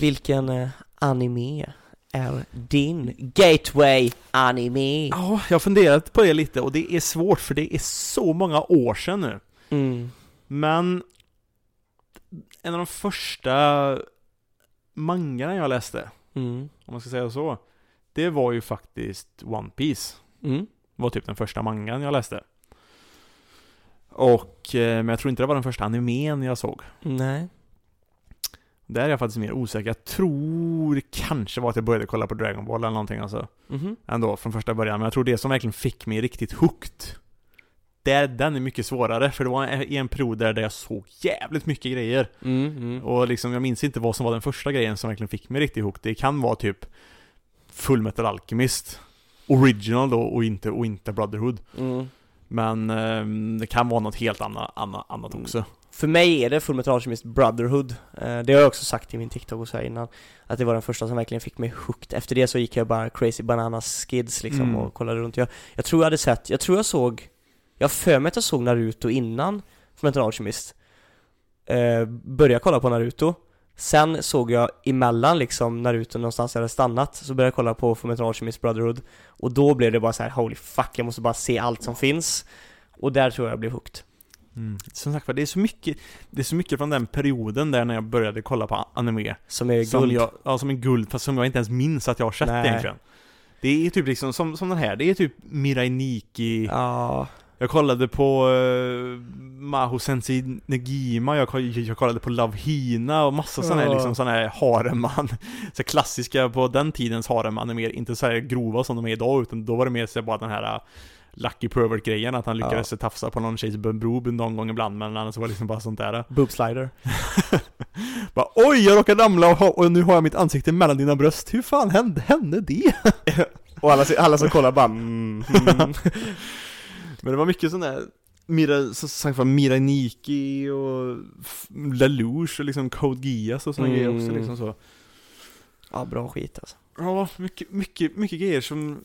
S1: Vilken eh, anime är din gateway anime?
S2: Ja, jag har funderat på det lite och det är svårt för det är så många år sedan nu
S1: Mm.
S2: Men En av de första mangarna jag läste,
S1: Mm.
S2: om man ska säga så Det var ju faktiskt One Piece
S1: Mm.
S2: Var typ den första mangan jag läste. Och, eh, men jag tror inte det var den första animen jag såg.
S1: Nej.
S2: Där är jag faktiskt mer osäker. Jag tror kanske var att jag började kolla på Dragon Ball eller någonting alltså.
S1: Mhm.
S2: Ändå, från första början. Men jag tror det som verkligen fick mig riktigt hooked. Där, den är mycket svårare, för det var i en period där, jag såg jävligt mycket grejer.
S1: Mm. Mm.
S2: Och liksom, jag minns inte vad som var den första grejen som verkligen fick mig riktigt hooked. Det kan vara typ Full Metal Alchemist. Original då, och inte, och inte Brotherhood.
S1: Mm.
S2: Men ehm, det kan vara något helt annat, annat, annat
S1: Mm.
S2: också.
S1: För mig är det Fullmetal Alchemist Brotherhood. Eh, det har jag också sagt i min TikTok och så innan. Att det var den första som verkligen fick mig hooked. Efter det så gick jag bara crazy bananas skids liksom
S2: Mm.
S1: och kollade runt. Jag, jag tror jag hade sett, jag tror jag såg, jag för mig att jag såg Naruto innan Fullmetal Alchemist. Eh, började kolla på Naruto. Sen såg jag emellan liksom Naruto någonstans jag hade stannat, så började jag kolla på Fullmetal Alchemist Brotherhood. Och då blev det bara så här: holy fuck, jag måste bara se allt som finns. Och där tror jag jag blev hooked.
S2: Mm. Som sagt det är så mycket Det är så mycket från den perioden där när jag började kolla på anime
S1: Som är
S2: Som
S1: guld.
S2: jag, ja som en guld, fast som jag inte ens minns att jag har sett
S1: Nej.
S2: egentligen Det är typ liksom som, som den här, det är typ Mirai Nikki
S1: Ja,
S2: Jag kollade på uh, Maho Sensei Negima, jag, jag kollade på Love Hina och massa sådana här
S1: Ja.
S2: liksom sådana här haremman Så klassiska på den tidens harem-animer, inte så här grova som de är idag utan då var det mer så bara den här uh, Lucky Pervert-grejen, att han lyckades tafsa på någon tjejs boob någon gång ibland men annars var det liksom bara sånt där
S1: boob slider.
S2: bara, Oj, jag råkade ramla och, ha, och nu har jag mitt ansikte mellan dina bröst, hur fan hände, hände det?
S1: Och alla, alla som kollar bara mm, mm.
S2: Men det var mycket sån där Mira, som sagt var Mirai Nikki och Lelouch och liksom Code Geass och såna
S1: Mm.
S2: grejer också liksom så
S1: Ja, bra skit alltså.
S2: Ja, mycket, mycket, mycket grejer som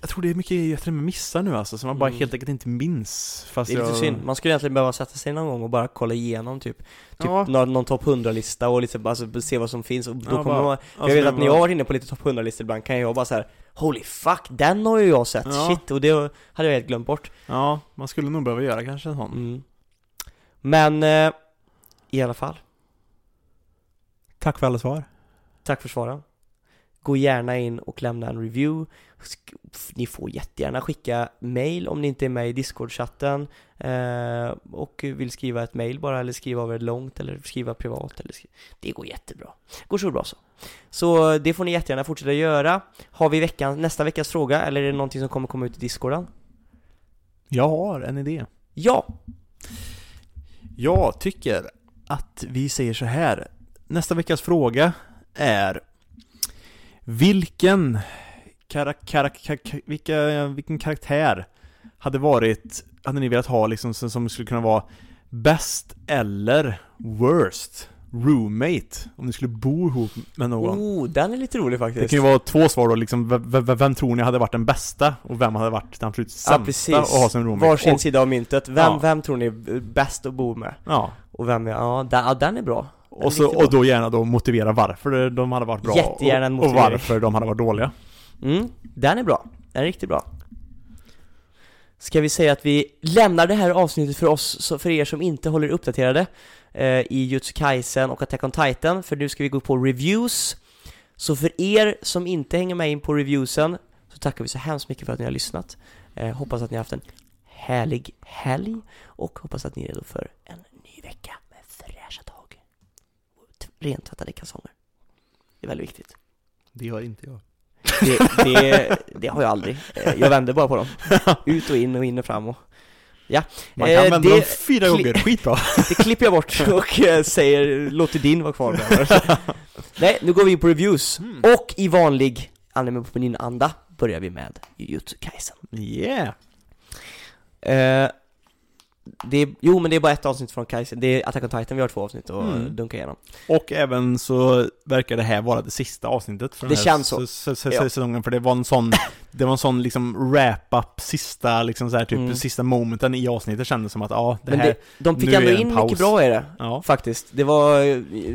S2: Jag tror det är mycket grejer jag till och med missar nu alltså, som man bara
S1: Mm.
S2: helt enkelt inte minns Fast
S1: Det är lite
S2: jag...
S1: synd. Man skulle egentligen behöva sätta sig någon gång och bara kolla igenom typ, typ
S2: Ja.
S1: någon, någon topp 100-lista och liksom alltså, se vad som finns och då
S2: Ja,
S1: kommer
S2: bara-
S1: man,
S2: alltså,
S1: Jag vet
S2: det
S1: att när jag har inne på lite topp 100-listor ibland kan jag bara så här: Holy fuck, den har ju jag sett,
S2: Ja.
S1: shit, och det hade jag helt glömt bort.
S2: Ja, man skulle nog behöva göra kanske en sån.
S1: Mm. Men, eh, i alla fall,
S2: Tack för alla svar.
S1: Tack för svaren. Gå gärna in och lämna en review. Ni får jättegärna skicka mail om ni inte är med i Discord-chatten eh, Och vill skriva ett mail bara eller skriva över långt eller skriva privat eller skri- Det går jättebra. Går så bra så Så det får ni jättegärna fortsätta göra Har vi veckan, nästa veckas fråga eller är det någonting som kommer komma ut i Discorden?
S2: Jag har en idé
S1: Ja!
S2: Jag tycker att vi säger så här. Nästa veckas fråga är Vilken kara, kara, kara, vilka, vilken karaktär hade varit, hade ni velat ha liksom som, som skulle kunna vara bäst eller worst roommate. Om ni skulle bo ihop med någon.
S1: Oh, den är lite rolig faktiskt.
S2: Det kan ju vara två svar då, liksom, vem tror ni hade varit den bästa? Och vem hade varit den absolut
S1: Ja,
S2: sämsta
S1: precis.
S2: att ha som roommate?
S1: Varsin
S2: och,
S1: sida av myntet. Vem,
S2: Ja.
S1: vem tror ni är bäst att bo med?
S2: Ja,
S1: Och vem är, ja, den, ja, den är bra. Den är
S2: och, så,
S1: riktigt
S2: och då gärna då motivera varför de hade varit bra
S1: Jättegärna
S2: och, och varför de hade varit dåliga.
S1: Mm, den är bra. Den är riktigt bra. Ska vi säga att vi lämnar det här avsnittet för oss, för er som inte håller er uppdaterade i Jutsu Kaisen och Attack on Titan, för nu ska vi gå på reviews. Så för er som inte hänger med in på reviewsen, så tackar vi så hemskt mycket för att ni har lyssnat. Eh, hoppas att ni har haft en härlig helg och hoppas att ni är redo för en ny vecka med fräscha tag. Rentvättade kalsonger. Det är väldigt viktigt.
S2: Det har inte jag.
S1: Det, det, det har jag aldrig. Eh, Jag vänder bara på dem. Ut och in och in och fram och... Ja,
S2: Man kan
S1: Eh,
S2: dem fyra gånger, skitbra.
S1: det klipper jag bort och eh, säger låter din vara kvar. Nej, nu går vi in på reviews.
S2: Mm.
S1: Och i vanlig anime på min anda börjar vi med Jujutsu Kaisen.
S2: Yeah!
S1: Eh, det är, jo men det är bara ett avsnitt från Kaisen, det är Attack on Titan, vi har två avsnitt att
S2: Mm.
S1: dunka igenom.
S2: Och även så verkar det här vara det sista avsnittet för
S1: Det
S2: den här
S1: känns så.
S2: s- s- s-
S1: Ja.
S2: säsongen, för det var en sån, det var en sån liksom wrap-up, sista liksom så här, typ
S1: Mm.
S2: sista momenten i avsnittet kändes som att ja, det
S1: Men
S2: här,
S1: det, de fick ändå in
S2: paus.
S1: mycket bra i det.
S2: ja.
S1: Faktiskt, det var,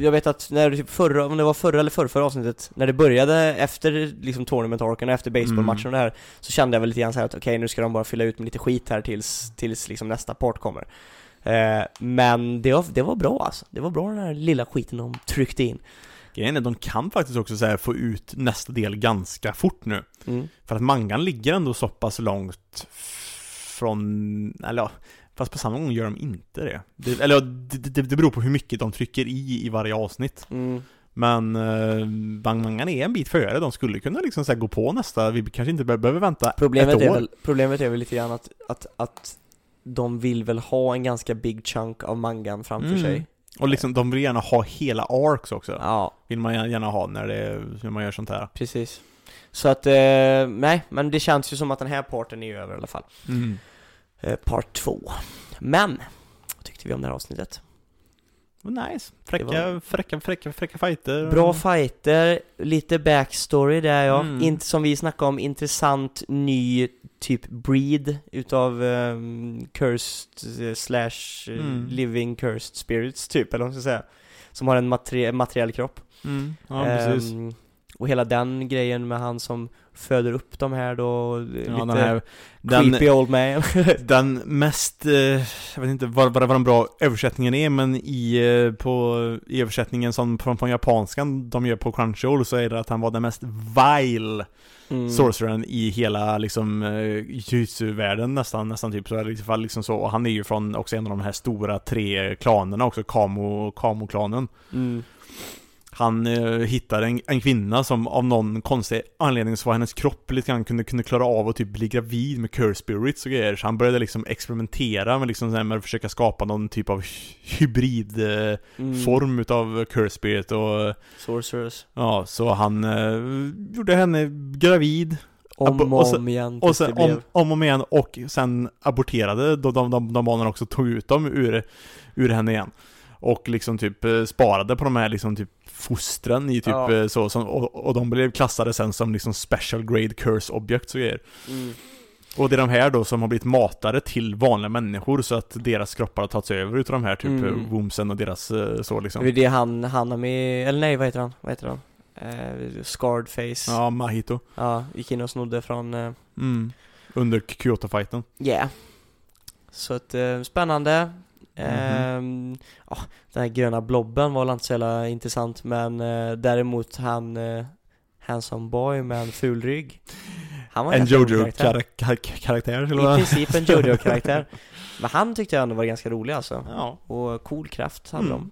S1: jag vet att när typ förra, om det var förra eller förra, förra avsnittet, när det började efter liksom tournament arken och efter baseballmatchen och det här, så kände jag väl lite grann så här att okej nu ska de bara fylla ut med lite skit här tills, tills liksom nästa part kommer. Eh, men det var, det var bra alltså, det var bra den här lilla skiten de tryckte in.
S2: Grejen är, de kan faktiskt också så här, få ut nästa del ganska fort nu.
S1: Mm.
S2: För att mangan ligger ändå så pass långt från, eller ja, fast på samma gång gör de inte det. det eller det, det, det beror på hur mycket de trycker i i varje avsnitt.
S1: Mm.
S2: Men uh, mangan är en bit före, de skulle kunna liksom så gå på nästa, vi kanske inte be- behöver vänta
S1: Problemet,
S2: ett
S1: är
S2: år.
S1: väl, problemet är väl lite grann att, att, att de vill väl ha en ganska big chunk av mangan framför
S2: Mm.
S1: sig.
S2: Och liksom, de vill gärna ha hela arcs också.
S1: Ja,
S2: Vill man gärna ha när, det, när man gör sånt här.
S1: precis. Så att, eh, nej, men det känns ju som att den här parten är över i alla fall.
S2: Mm.
S1: Eh, part två. Men, vad tyckte vi om det här avsnittet?
S2: Nice. Fräcka,
S1: var-
S2: fräcka, fräcka, fräcka fighter.
S1: Bra fighter, lite backstory där ja.
S2: Mm.
S1: Inte som vi snackade om, intressant ny typ breed utav ehm, cursed eh, slash eh,
S2: Mm.
S1: living cursed spirits typ, eller vad man ska säga. Som har en materi- materiell kropp.
S2: Mm. Ja, precis.
S1: Och hela den grejen med han som föder upp de här då, eh,
S2: Ja,
S1: lite
S2: den här, den,
S1: creepy old man.
S2: den mest, eh, jag vet inte vad, vad, vad den bra översättningen är, men i, eh, på, i översättningen som från, från japanskan de gör på Crunchyroll så är det att han var den mest vile
S1: mm.
S2: sorcerern i hela liksom uh, jutsu-världen nästan, nästan typ så, i fall liksom så. Och han är ju från också en av de här stora tre klanerna också, Kamo, Kamo-klanen.
S1: Mm.
S2: Han eh, hittade en, en kvinna som av någon konstig anledning så var hennes kropp lite grann kunde, kunde klara av att typ bli gravid med curse spirits och grejer. Så han började liksom experimentera med liksom här med att försöka skapa någon typ av hybridform eh,
S1: Mm.
S2: form utav curse spirit och
S1: Sorcerers.
S2: ja, så han eh, gjorde henne gravid
S1: Om och
S2: och sen-
S1: om igen
S2: och sen om, om och om igen och sen aborterade de, de, de, de barnen också, tog ut dem ur, ur henne igen. Och liksom typ eh, sparade på de här liksom typ fostren i typ
S1: Ja.
S2: eh, så, som, och, och de blev klassade sen som liksom special grade curse objects och grejer.
S1: Mm.
S2: Och det är de här då som har blivit matade till vanliga människor så att deras kroppar har tagits över utav de här typ
S1: Mm.
S2: mm. wombsen och deras eh, så
S1: Det
S2: liksom.
S1: är det han, han har med, eller nej vad heter han? Vad heter han? Eh, scarred face. Ja.
S2: Ja, Mahito.
S1: gick in och snodde från, eh,
S2: Mm. Under Kyoto-fighten.
S1: yeah. Så att, eh, spännande.
S2: Mhm.
S1: Ehm, ja, den här gröna blobben var väl inte så jävla intressant men eh, däremot han eh, Handsome boy med en ful rygg. Han var
S2: En. Jojo-karaktär
S1: I princip en Jojo-karaktär. Men han tyckte jag ändå var ganska rolig alltså.
S2: Ja.
S1: Och cool kraft hade
S2: Mm.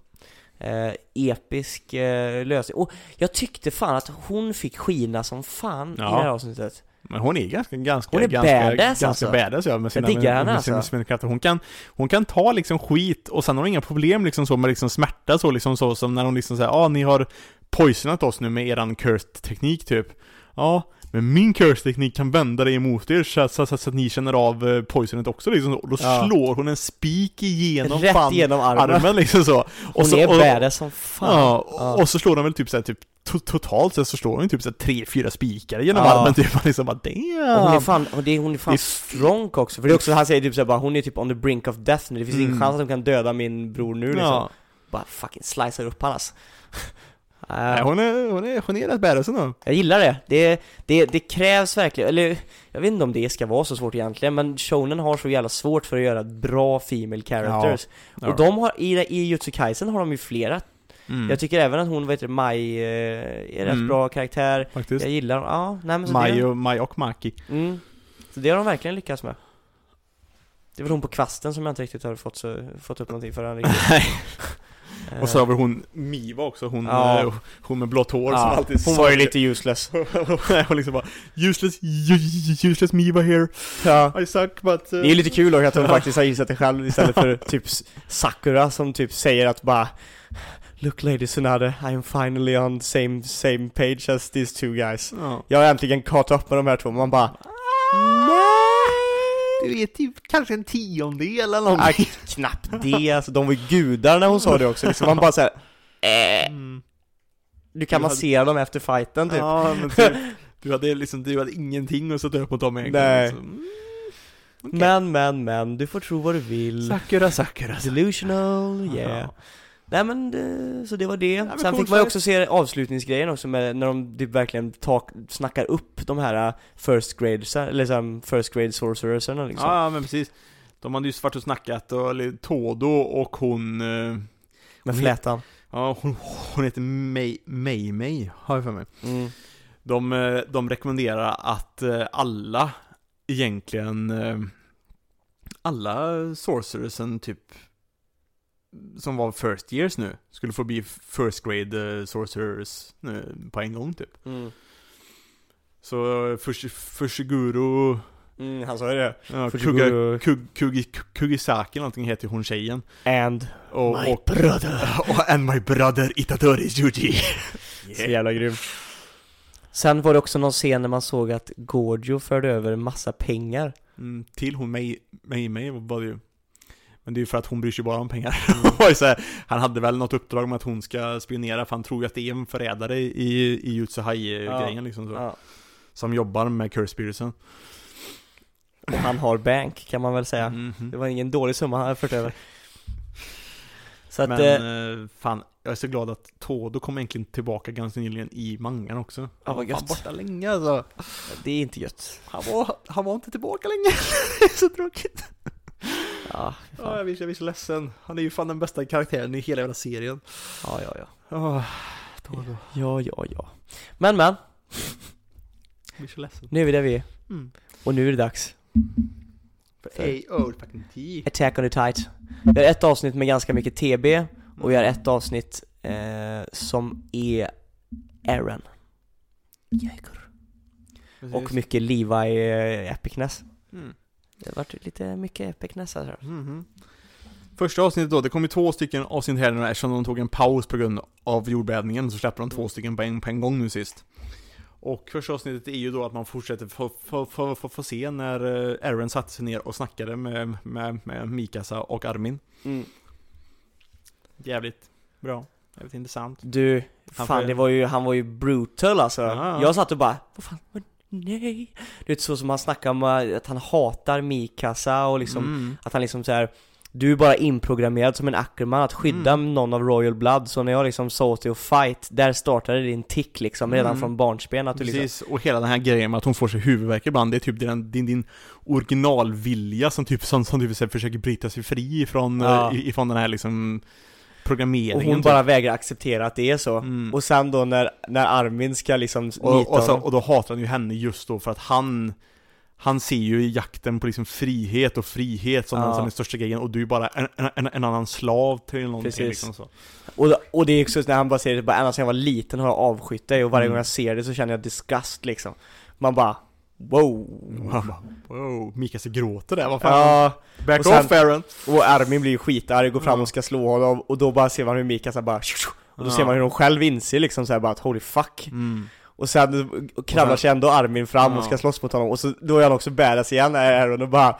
S1: de. Eh, episk eh, lösning. Och jag tyckte fan att hon fick skina som fan i
S2: Ja.
S1: det här avsnittet.
S2: Men hon är ganska, ganska,
S1: Hon är
S2: ganska,
S1: badass,
S2: ganska
S1: alltså.
S2: badass ja, med sina, med,
S1: henne,
S2: med, sina,
S1: alltså.
S2: krafter. Hon kan, hon kan ta liksom skit och sen har hon inga problem liksom så med liksom smärta så liksom så som när hon liksom säger ah ni har poisonat oss nu med eran cursed teknik typ. Ja, men min curse-teknik kan vända det emot er så, så, så, så att ni känner av eh, poisonet också liksom. Och då
S1: Ja.
S2: slår hon en spik igenom
S1: Rätt
S2: fan
S1: igenom armen.
S2: armen liksom så.
S1: Hon
S2: så,
S1: är
S2: och,
S1: badass som fan.
S2: Ja, och, och så slår de väl typ såhär, typ to, totalt sett så slår de typ såhär tre, fyra spikar genom
S1: Ja.
S2: armen typ. Man liksom bara
S1: Och hon är
S2: damn!
S1: fan, och det, hon är fan
S2: Det är-
S1: strong också, för det är också, han säger typ såhär bara, hon är typ on the brink of death nu, det finns ingen
S2: Mm.
S1: chans att de kan döda min bror nu liksom. Bara fucking slicear upp han alltså.
S2: Nej, hon är, hon är, rätt badass ändå.
S1: jag gillar det. det, det, det krävs verkligen, eller jag vet inte om det ska vara så svårt egentligen, men shonen har så jävla svårt för att göra bra female characters.
S2: Ja.
S1: Och de har, i, i Jutsu Kaisen har de ju flera.
S2: Mm.
S1: Jag tycker även att hon, vad heter det, Mai, eh, är rätt
S2: Mm.
S1: bra karaktär.
S2: Faktiskt.
S1: Jag gillar, ja, nej men så
S2: Maj
S1: det,
S2: och, Maj och Maki.
S1: mm, så det har de verkligen lyckats med. Det är väl hon på kvasten som jag inte riktigt har fått, så, fått upp någonting för än riktigt.
S2: Och så har vi hon Miva också, hon,
S1: Ja.
S2: eh, hon med blått hår som
S1: ja,
S2: alltid
S1: hon var ju lite useless.
S2: hon liksom bara Useless, useless Miva here,
S1: Ja.
S2: I suck but... uh,
S1: Det är lite kul också att hon faktiskt har gissat det själv istället för typ Sakura som typ säger att bara Look Lady Tsunade, I am finally on the same, same page as these two guys.
S2: Ja.
S1: Jag har äntligen caught upp med de här två, man bara
S2: Du är typ kanske en tiondel eller någonting.
S1: knappt det, alltså de var ju gudar när hon sa det också liksom, man bara såhär eh,
S2: Mm.
S1: Du kan
S2: Du hade-
S1: massera dem efter fighten typ
S2: Ja, men typ, du hade liksom, du hade ingenting att sätta upp mot dem egentligen.
S1: Nej.
S2: Så, mm, okej.
S1: Men, men, men, du får tro vad du vill
S2: Sakura, Sakura.
S1: Delusional, yeah
S2: Ja.
S1: Nej men, det, så det var det.
S2: men
S1: Sen fick man ju också se avslutningsgrejen också med, när de typ verkligen tak, snackar upp de här uh, first graders, eller liksom first grade sorcererserna liksom.
S2: Ja, men precis. De hade just varit och snackat och, eller Todo och hon, eh,
S1: med flätan.
S2: ja hon, hon heter May, May May, har jag för mig.
S1: Mm.
S2: De, eh, de rekommenderar att alla egentligen alla sorcerersen typ som var first years nu skulle få bli first grade eh, sorcerers nu på en gång typ.
S1: Mm.
S2: Så eh, Fushi- Fushiguro,
S1: Mm, han sa ju det.
S2: ja,
S1: Fushiguro.
S2: Kuga, Kug, Kugi, Kugisaki någonting heter hon tjejen.
S1: And
S2: Och,
S1: my
S2: och,
S1: brother.
S2: och and my brother Itadori Yuji.
S1: Så jävla grym. Sen var det också någon scen när man såg att Gorgio förde över en massa pengar.
S2: Mm, till hon May, May May var det ju. Men det är ju för att hon bryr sig bara om pengar. Här, han hade väl något uppdrag med att hon ska spionera för han tror ju att det är en förrädare i, i Jutsu grejen
S1: Ja.
S2: liksom så.
S1: Ja.
S2: Som jobbar med Curse.
S1: Och han har bank kan man väl säga.
S2: Mhm.
S1: Det var ingen dålig summa han hade fört över. Så att,
S2: Men
S1: eh,
S2: eh, fan, jag är så glad att Todo kom egentligen tillbaka ganska nyligen i mangan också. Han var
S1: gött.
S2: borta länge alltså.
S1: det är inte gött.
S2: Han var, han var inte tillbaka länge. det är så tråkigt.
S1: Ja,
S2: Ja, jag blir, jag blir så ledsen. Han är ju fan den bästa karaktären i hela jävla serien.
S1: ja, ja, ja.
S2: Todo.
S1: Ja, ja, ja. Men, men.
S2: Jag blir så ledsen.
S1: Nu är vi där vi är.
S2: Mm.
S1: Och nu är det dags.
S2: För A.O. fucking T.
S1: Attack on the Tight. Vi har ett avsnitt med ganska mycket TB. Och vi har ett avsnitt eh, som är Aaron. Jäger. Och mycket Levi eh, epicness.
S2: Mm.
S1: Det har varit lite mycket epicness alltså.
S2: Mhm. Första avsnittet då, det kom ju två stycken avsnitt här nu eftersom de tog en paus på grund av jordbävningen så släpper de två stycken på en, på en gång nu sist. Och första avsnittet är ju då att man fortsätter få, få, få, få, få se när eh, Aaron satte sig ner och snackade med, med, med Mikasa och Armin.
S1: Mm.
S2: Jävligt bra, jävligt intressant.
S1: Du,
S2: Han
S1: fan
S2: får-
S1: det var ju, han var ju brutal alltså.
S2: Ja, ja.
S1: Jag satt och bara, vad fan, vad, nej. Du vet så som han snackar om eh, att han hatar Mikasa och liksom,
S2: Mm.
S1: att han liksom så här. Du är bara inprogrammerad som en Ackerman att skydda
S2: Mm.
S1: någon av Royal Blood, så när jag liksom sa till att fight, där startade din tick liksom redan
S2: Mm.
S1: från barnsben att du liksom
S2: Precis, och hela den här grejen med att hon får sig huvudvärk ibland, det är typ din, din, din originalvilja som typ, som, som här försöker bryta sig fri ifrån,
S1: Ja.
S2: eh, ifrån den här liksom programmeringen
S1: Och hon
S2: typ.
S1: bara vägrar acceptera att det är så.
S2: Mm.
S1: Och sen då när, när Armin ska liksom
S2: och, och, så, och då hatar han ju henne just då för att han han ser ju jakten på liksom frihet och frihet som,
S1: Ja.
S2: den, som den största grejen och du är bara en, en, en, en annan slav till någonting
S1: Precis.
S2: liksom så.
S1: Och, och det är också när han bara säger det, bara ända sedan jag var liten har jag avskytt dig och varje
S2: Mm.
S1: gång jag ser det så känner jag disgust liksom. Man bara, wow.
S2: Wow, Mikasa gråter där, vad fan?
S1: Ja,
S2: Back
S1: och
S2: off Aaron!
S1: och Armin blir ju skitarg, går fram
S2: Ja.
S1: och ska slå honom och då bara ser man hur Mikasa bara och då
S2: Ja.
S1: ser man hur hon själv inser liksom såhär bara att holy fuck.
S2: Mm.
S1: Och sen kravlar sig ändå Armin fram och
S2: Ja.
S1: ska slåss mot honom och så, då är han också badass igen, Aaron och bara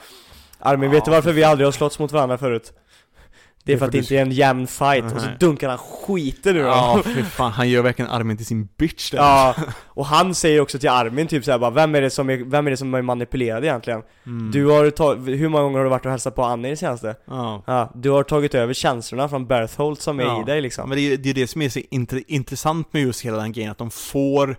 S1: Armin, vet du
S2: Ja,
S1: varför vi aldrig har slåss mot varandra förut? Det är för att det inte är en jämn fight, och så
S2: Nej.
S1: dunkar han skiten ur
S2: Ja,
S1: honom
S2: fy fan, han gör verkligen Armin till sin bitch där.
S1: Ja, och han säger också till Armin typ såhär bara, vem är det som är, vem är det som är manipulerad egentligen?
S2: Mm.
S1: Du har tagit, hur många gånger har du varit och hälsat på Annie det senaste?
S2: Ja.
S1: Ja, du har tagit över känslorna från Berthold som är
S2: Ja.
S1: i dig
S2: Ja,
S1: liksom
S2: men det är det är det som är så intre, intressant med just hela den grejen, att de får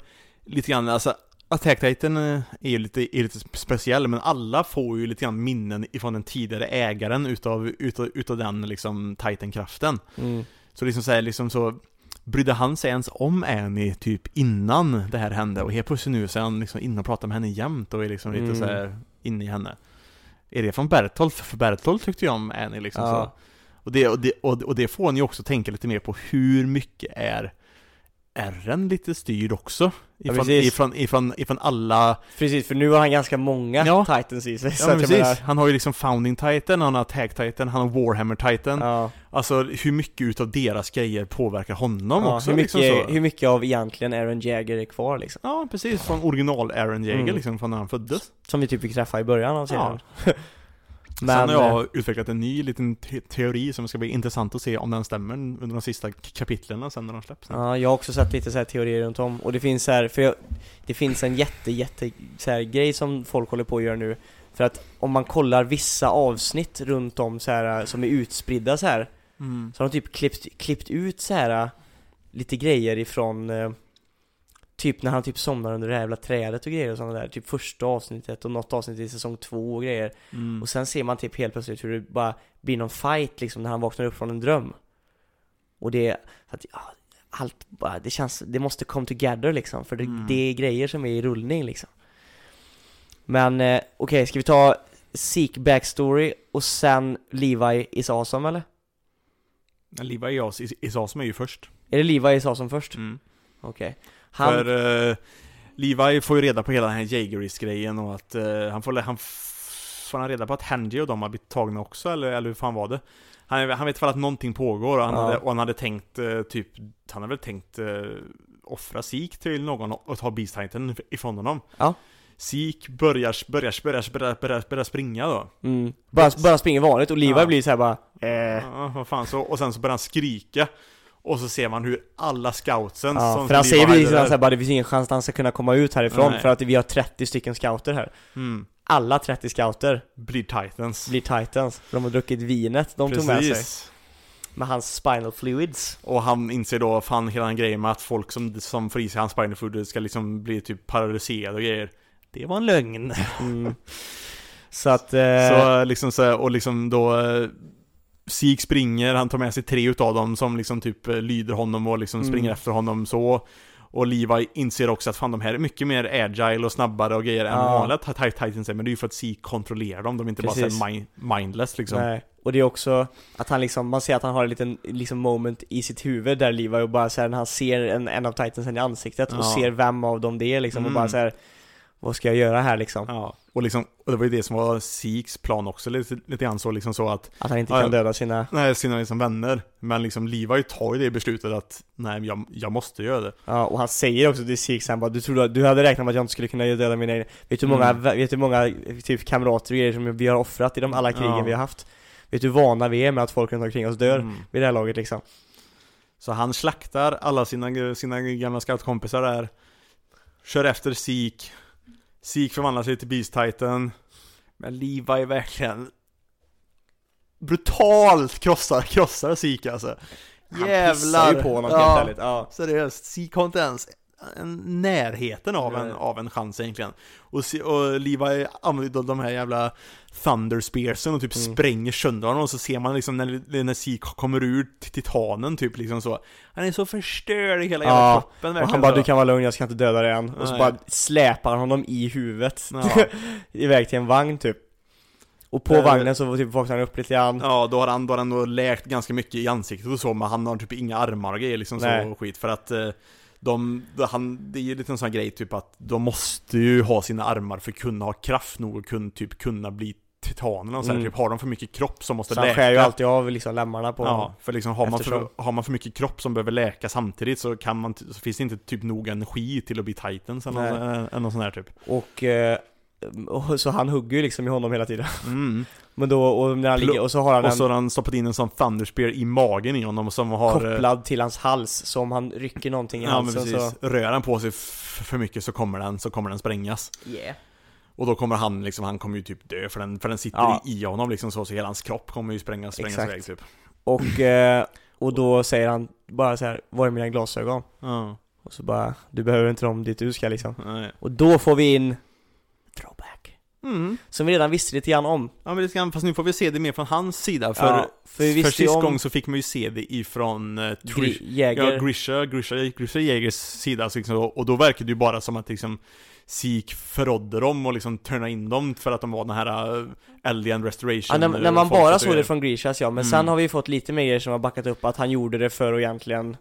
S2: lite grann, alltså Attack Titan eh, är ju lite, är lite speciell, men alla får ju lite grann minnen ifrån den tidigare ägaren utav, utav, utav den liksom Titan-kraften.
S1: mm.
S2: Så liksom så här, liksom så Brydde han sig ens om Annie typ innan det här hände? Och helt plötsligt nu så är han liksom inne och pratar med henne jämt och är liksom lite
S1: Mm.
S2: så här inne i henne Är det från Bertolt? För Bertolt tyckte jag om Annie liksom
S1: Ja.
S2: så och det, och, det, och, det får ju också tänka lite mer på hur mycket är R'n lite styrd också?
S1: Ja,
S2: Ifrån,
S1: precis.
S2: ifrån, ifrån, ifrån alla
S1: Precis, för nu har han ganska många
S2: Ja.
S1: titans i sig
S2: Ja precis, han har ju liksom Founding Titan, han har Attack Titan, han har Warhammer Titan
S1: ja,
S2: Alltså hur mycket utav deras grejer påverkar honom
S1: ja,
S2: också
S1: hur, mycket,
S2: liksom
S1: hur mycket av egentligen Aaron Jagger är kvar liksom?
S2: Ja, precis. Från original Aaron Jaeger
S1: Mm.
S2: liksom, från när han föddes.
S1: Som vi typ fick träffa i början av serien
S2: Ja.
S1: Men,
S2: Sen har jag utvecklat en ny liten te teori som ska bli intressant att se om den stämmer under de sista kapitlen sen när de släpps.
S1: Ja, jag har också sett lite så här teorier runt om och det finns så här, för jag, det finns en jätte, jätte så här grej som folk håller på att göra nu För att om man kollar vissa avsnitt runt om så här som är utspridda så här
S2: Mm.
S1: Så har de typ klippt, klippt ut så här lite grejer ifrån eh, Typ när han typ somnar under det här jävla trädet och grejer och sådana där Typ första avsnittet och något avsnitt i säsong två och grejer
S2: Mm.
S1: Och sen ser man typ helt plötsligt hur det bara blir någon fight liksom när han vaknar upp från en dröm Och det, att, ja, allt bara, det känns, det måste come together liksom För det,
S2: Mm.
S1: det är grejer som är i rullning liksom Men eh, okej, ska vi ta Seek backstory och sen Levi is awesome eller?
S2: Levi Is, Is, Awesome är ju först.
S1: Är det Levi is awesome först?
S2: Mm.
S1: Okej Han,
S2: För eh, Levi får ju reda på hela den här Jaegerist-grejen och att eh, han får, han får han reda på att Hanji och de har blivit tagna också eller, eller hur fan var det? Han, han vet väl att någonting pågår och han,
S1: Ja.
S2: hade, och han hade tänkt eh, typ, han hade väl tänkt offra Sik till någon och ta Beast Titan ifrån honom.
S1: Ja.
S2: Sik börjar, börjar, börjar, börjar, börjar, börjar springa då.
S1: mm, bara, bara springer vanligt och Levi
S2: Ja.
S1: blir så här bara eh,
S2: Ja, vad fan så, och sen så börjar han skrika. Och så ser man hur alla scoutsen
S1: Ja,
S2: som
S1: för han säger precis bara det finns ingen chans att han ska kunna komma ut härifrån
S2: Nej.
S1: för att vi har 30 stycken scouter här
S2: mm,
S1: Alla 30 scouter
S2: blir Titans.
S1: blir titans, för de har druckit vinet de tog med sig
S2: Precis.
S1: Med hans spinal fluids
S2: Och han inser då, fan hela den grejen med att folk som, som får i sig hans spinal fluid ska liksom bli typ paralyserade och grejer. Det var en lögn.
S1: mm. Så att, eh,
S2: Så liksom så, och liksom då eh, Sik springer, han tar med sig tre utav dem som liksom typ eh, lyder honom och liksom
S1: Mm.
S2: springer efter honom så Och Levi inser också att fan de här är mycket mer agile och snabbare och grejer än
S1: Ja.
S2: vanliga Tit- Tit- Titans är, men det är ju för att Sik kontrollerar dem, de är inte bara
S1: Precis.
S2: här mind, mindless liksom
S1: nej. Och det är också att han liksom, man ser att han har en liten liksom moment i sitt huvud där Levi och bara såhär när han ser en, en av titansen i ansiktet och
S2: Ja.
S1: ser vem av dem det är liksom och
S2: Mm.
S1: bara såhär Vad ska jag göra här liksom?
S2: Ja, och liksom, och det var ju det som var Siks plan också lite, lite grann så liksom så att
S1: Att han inte kan
S2: ja.
S1: döda sina
S2: Nej, sina liksom vänner. Men liksom Levi tar ju det beslutet att nej, jag, jag måste göra det.
S1: Ja, och han säger också till Six, han bara du trodde, du hade räknat med att jag inte skulle kunna döda mina egna Vet du hur många,
S2: Mm.
S1: vet du många typ kamrater och grejer som vi har offrat i de alla krigen
S2: Ja.
S1: vi har haft? Vet du hur vana vi är med att folk runt omkring oss dör
S2: Mm.
S1: vid det här laget liksom?
S2: Så han slaktar alla sina, sina gamla scoutkompisar där. Kör efter Sik. Sik förvandlar sig till Beast Titan. Men Levi är verkligen brutalt krossar, krossar Sik alltså.
S1: Han
S2: Jävlar.
S1: pissar ju på honom
S2: Ja.
S1: helt ärligt, ja
S2: Seriöst, Sik har inte ens en närheten av en, av en chans egentligen. Och, Se- och Levi använder de- här jävla Thunder Spearsen och typ
S1: Mm.
S2: spränger sönder honom och så ser man liksom när, när Sik kommer ur titanen typ liksom så. Han är så förstörd i hela jävla
S1: Ja,
S2: kroppen
S1: Och
S2: verkligen
S1: han bara du kan vara lugn, jag ska inte döda dig än Och så bara släpar han honom i huvudet
S2: Ja.
S1: Iväg till en vagn typ Och på vagnen så typ vaknar han upp lite grann
S2: Ja, då har han, då har han då läkt ganska mycket i ansiktet och så, men han har typ inga armar och grejer liksom
S1: Nej.
S2: så och skit för att eh, de, han, det är ju lite en sån här grej typ att de måste ju ha sina armar för att kunna ha kraft nog och kunna, typ kunna bli titanerna och så här,
S1: Mm.
S2: typ har de för mycket kropp som måste
S1: Så han
S2: läka
S1: skär ju alltid av liksom lemmarna på
S2: Ja, för liksom har man, för, har man för mycket kropp som behöver läka samtidigt så kan man, så finns det inte typ nog energi till att bli titans eller någon, eller någon sån här typ.
S1: Och, eh, så han hugger ju liksom i honom hela tiden
S2: mm.
S1: Men då, och när han ligger, och så har han
S2: Och så har han stoppat in en sån thunderspear i magen i honom som har eh,
S1: kopplad till hans hals Så om han rycker någonting i
S2: Ja men
S1: halsen
S2: precis,
S1: så
S2: rör han på sig för mycket så kommer den, så kommer den sprängas
S1: Yeah
S2: Och då kommer han liksom, han kommer ju typ dö för den, för den sitter
S1: Ja.
S2: i honom liksom så, så hela hans kropp kommer ju sprängas, sprängas
S1: Exakt.
S2: iväg typ
S1: Och, eh, och då säger han bara så här, var är mina glasögon?
S2: Ja,
S1: Och så bara, du behöver inte dem dit du ska liksom
S2: nej.
S1: Och då får vi in
S2: Mm.
S1: Som vi redan visste lite grann om.
S2: Ja men det ska, fast nu får vi se det mer från hans sida för,
S1: Ja, för vi
S2: för, sist
S1: om-
S2: gång så fick man ju se det ifrån uh,
S1: Gri- Jäger.
S2: Ja, Grisha, Grisha, Grisha Jägers sida så liksom, och då verkade det ju bara som att liksom Sik förrådde dem och liksom turna in dem för att de var den här uh, Alien Restoration
S1: Ja, när, när man
S2: folket
S1: bara såg det från Grishas ja, men
S2: Mm.
S1: sen har vi fått lite mer grejer som har backat upp att han gjorde det för att egentligen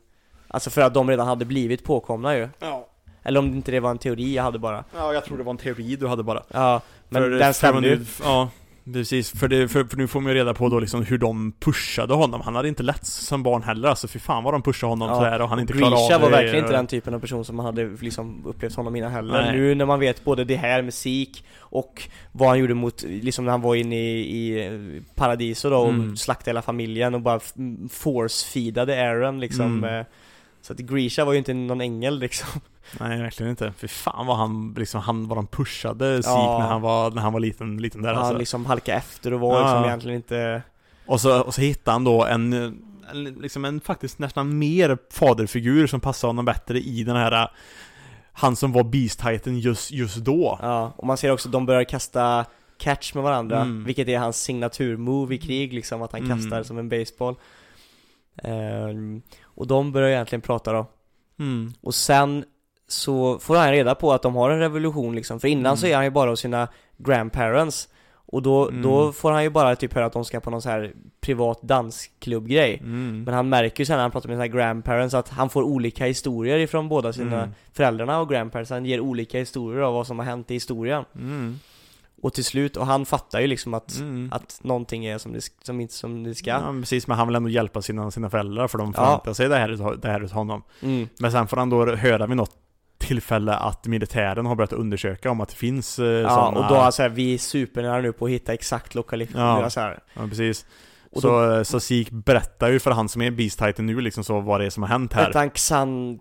S1: Alltså för att de redan hade blivit påkomna ju.
S2: Ja.
S1: Eller om inte det var en teori jag hade bara
S2: ja, jag tror det var en teori du hade bara.
S1: Ja, men
S2: För-
S1: den
S2: för
S1: stämde ju
S2: Ja, precis. För, det, för, för nu får man ju reda på då liksom hur de pushade honom. Han hade inte lätt som barn heller, alltså fy fan vad de pushade honom
S1: Ja,
S2: sådär och han inte klarade av
S1: var
S2: det.
S1: verkligen inte den typen av person som man hade liksom upplevt honom innan heller
S2: Nej.
S1: Nu när man vet både det här med Sik och vad han gjorde mot, liksom när han var inne i, i eh, Paradiso då och
S2: Mm.
S1: slaktade hela familjen och bara force-feedade Aaron liksom
S2: Mm.
S1: Så att Grisha var ju inte någon ängel liksom
S2: Nej, verkligen inte. Fy fan vad han, liksom, han, vad de pushade Sik
S1: Ja.
S2: när han var, när han var liten, liten där
S1: Han
S2: alltså.
S1: liksom halkade efter och var
S2: Ja.
S1: liksom egentligen inte
S2: Och så, och så hittade han då en, en, liksom en faktiskt nästan mer faderfigur som passade honom bättre i den här Han som var Beast Titan just, just då.
S1: Ja, och man ser också att de börjar kasta catch med varandra,
S2: Mm.
S1: vilket är hans signaturmove i krig liksom, att han
S2: Mm.
S1: kastar som en baseball Och de börjar egentligen prata då
S2: Mm.
S1: Och sen så får han reda på att de har en revolution liksom, för innan
S2: Mm.
S1: så är han ju bara hos sina grandparents Och då,
S2: Mm.
S1: då får han ju bara typ höra att de ska på någon så här privat dansklubbgrej
S2: Mm.
S1: Men han märker ju sen när han pratar med sina grandparents att han får olika historier ifrån båda sina
S2: Mm.
S1: föräldrarna och grandparents Han ger olika historier av vad som har hänt i historien
S2: Mm.
S1: Och till slut, och han fattar ju liksom att,
S2: Mm.
S1: att någonting är som det, som inte som det ska
S2: Ja, precis, men han vill ändå hjälpa sina, sina föräldrar för de
S1: Ja.
S2: förväntar sig det här, det här utav honom.
S1: mm.
S2: Men sen får han då höra vid något tillfälle att militären har börjat undersöka om att det finns eh,
S1: Ja,
S2: sådana...
S1: och då är så här, vi är supernära nu på att hitta exakt lokalisering
S2: Ja.
S1: så här.
S2: Ja, precis.
S1: Och
S2: så,
S1: då-
S2: eh, så Sik berättar ju för han som är Beast Titan nu liksom så vad det är som har hänt här.
S1: Han Xan...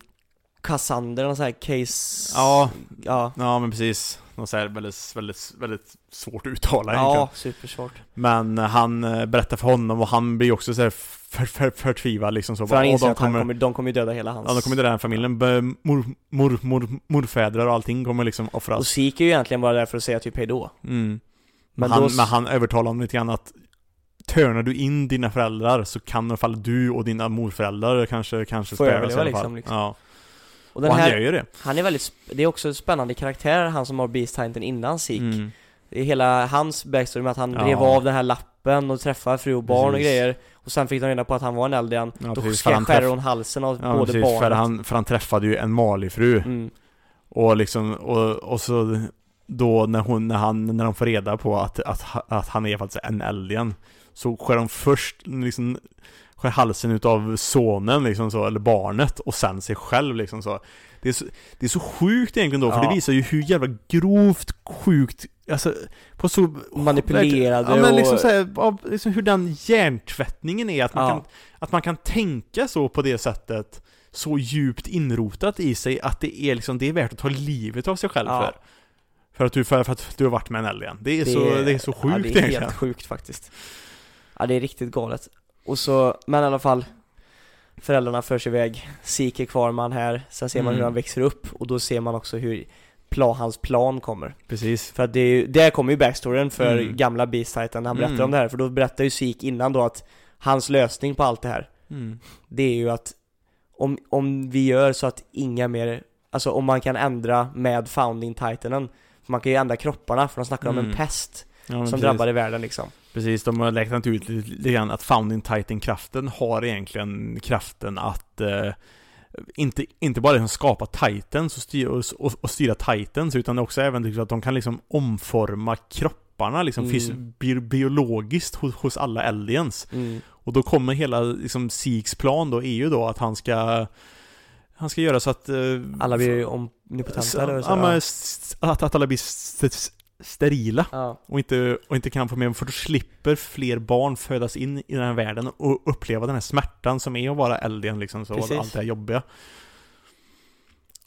S1: Cassander, någon sån här case...
S2: Ja.
S1: Ja,
S2: Ja men precis. Något så här väldigt, väldigt, väldigt svårt att uttala
S1: ja
S2: egentligen.
S1: supersvårt
S2: Men eh, han eh, berättar för honom och han blir också så här för, för, förtvivlad liksom så.
S1: För han
S2: "Åh,
S1: inser
S2: de
S1: att han kommer, de kommer ju döda hela hans
S2: Ja, de kommer döda den familjen. Mor, mor, mor, morfäder och allting kommer liksom
S1: Och
S2: offras.
S1: Sik är ju egentligen bara där för att säga typ hejdå
S2: Mm.
S1: Men
S2: han,
S1: då-
S2: men han övertalar honom lite grann att Törnar du in dina föräldrar så kan i alla fall du och dina morföräldrar kanske, kanske
S1: Får överleva liksom, liksom.
S2: Ja.
S1: Och
S2: Och
S1: den
S2: han
S1: här,
S2: gör ju det.
S1: han är väldigt, det är också en spännande karaktär, han som har Beast Titan innan Sik
S2: Mm.
S1: Det är hela hans backstory med att han
S2: Ja.
S1: rev av den här lappen och träffade fru och barn och
S2: Precis.
S1: grejer Och sen fick de reda på att han var en Eldian
S2: Ja,
S1: Då
S2: precis,
S1: skär
S2: träff-
S1: hon halsen av
S2: Ja,
S1: både
S2: precis,
S1: barnet
S2: för han, för han träffade ju en Mali-fru
S1: mm.
S2: och liksom, och, och så då när hon, när han, när de får reda på att, att, att han är faktiskt en alien Så skär de först liksom Skär halsen utav sonen liksom så, eller barnet och sen sig själv liksom så Det är så, det är så sjukt egentligen då, för
S1: Ja.
S2: det visar ju hur jävla grovt sjukt Alltså, på så
S1: Manipulerade
S2: Ja men liksom
S1: och-
S2: såhär, av- liksom hur den hjärntvättningen är att man,
S1: Ja.
S2: kan, att man kan tänka så på det sättet Så djupt inrotat i sig att det är liksom, det är värt att ta livet av sig själv
S1: Ja.
S2: för för att, du, för, för att du har varit med en alien. Det är, så, det är så sjukt
S1: ja, det är
S2: egentligen.
S1: helt sjukt faktiskt Ja det är riktigt galet Och så, men i alla fall Föräldrarna förs iväg Sik är kvar med han här Sen ser man
S2: Mm.
S1: hur han växer upp och då ser man också hur plan, hans plan kommer
S2: Precis.
S1: För att det är ju, där kommer ju backstoryn för
S2: Mm.
S1: gamla Beast Titan han berättar
S2: Mm.
S1: om det här För då berättar ju Sik innan då att Hans lösning på allt det här
S2: Mm.
S1: Det är ju att Om, om vi gör så att inga mer Alltså om man kan ändra med Founding Titanen för Man kan ju ändra kropparna för de snackar om en
S2: Mm.
S1: pest
S2: Ja,
S1: som
S2: precis.
S1: drabbade världen liksom
S2: Precis, de har räknat ut lite, lite grann att Founding Titan-kraften har egentligen kraften att eh, inte, inte bara liksom skapa Titans och styra, och, och styra Titans utan också även liksom att de kan liksom omforma kroppar kropparna liksom
S1: Mm.
S2: bi- biologiskt hos, hos alla aliens.
S1: Mm.
S2: Och då kommer hela liksom Seeks plan då, är ju då att han ska Han ska göra så att eh,
S1: Alla blir omnipotenta
S2: ja, att, att alla blir sterila
S1: ja.
S2: och inte, och inte kan få med, för då slipper fler barn födas in i den här världen och uppleva den här smärtan som är att vara alien liksom, så, allt det här jobbiga.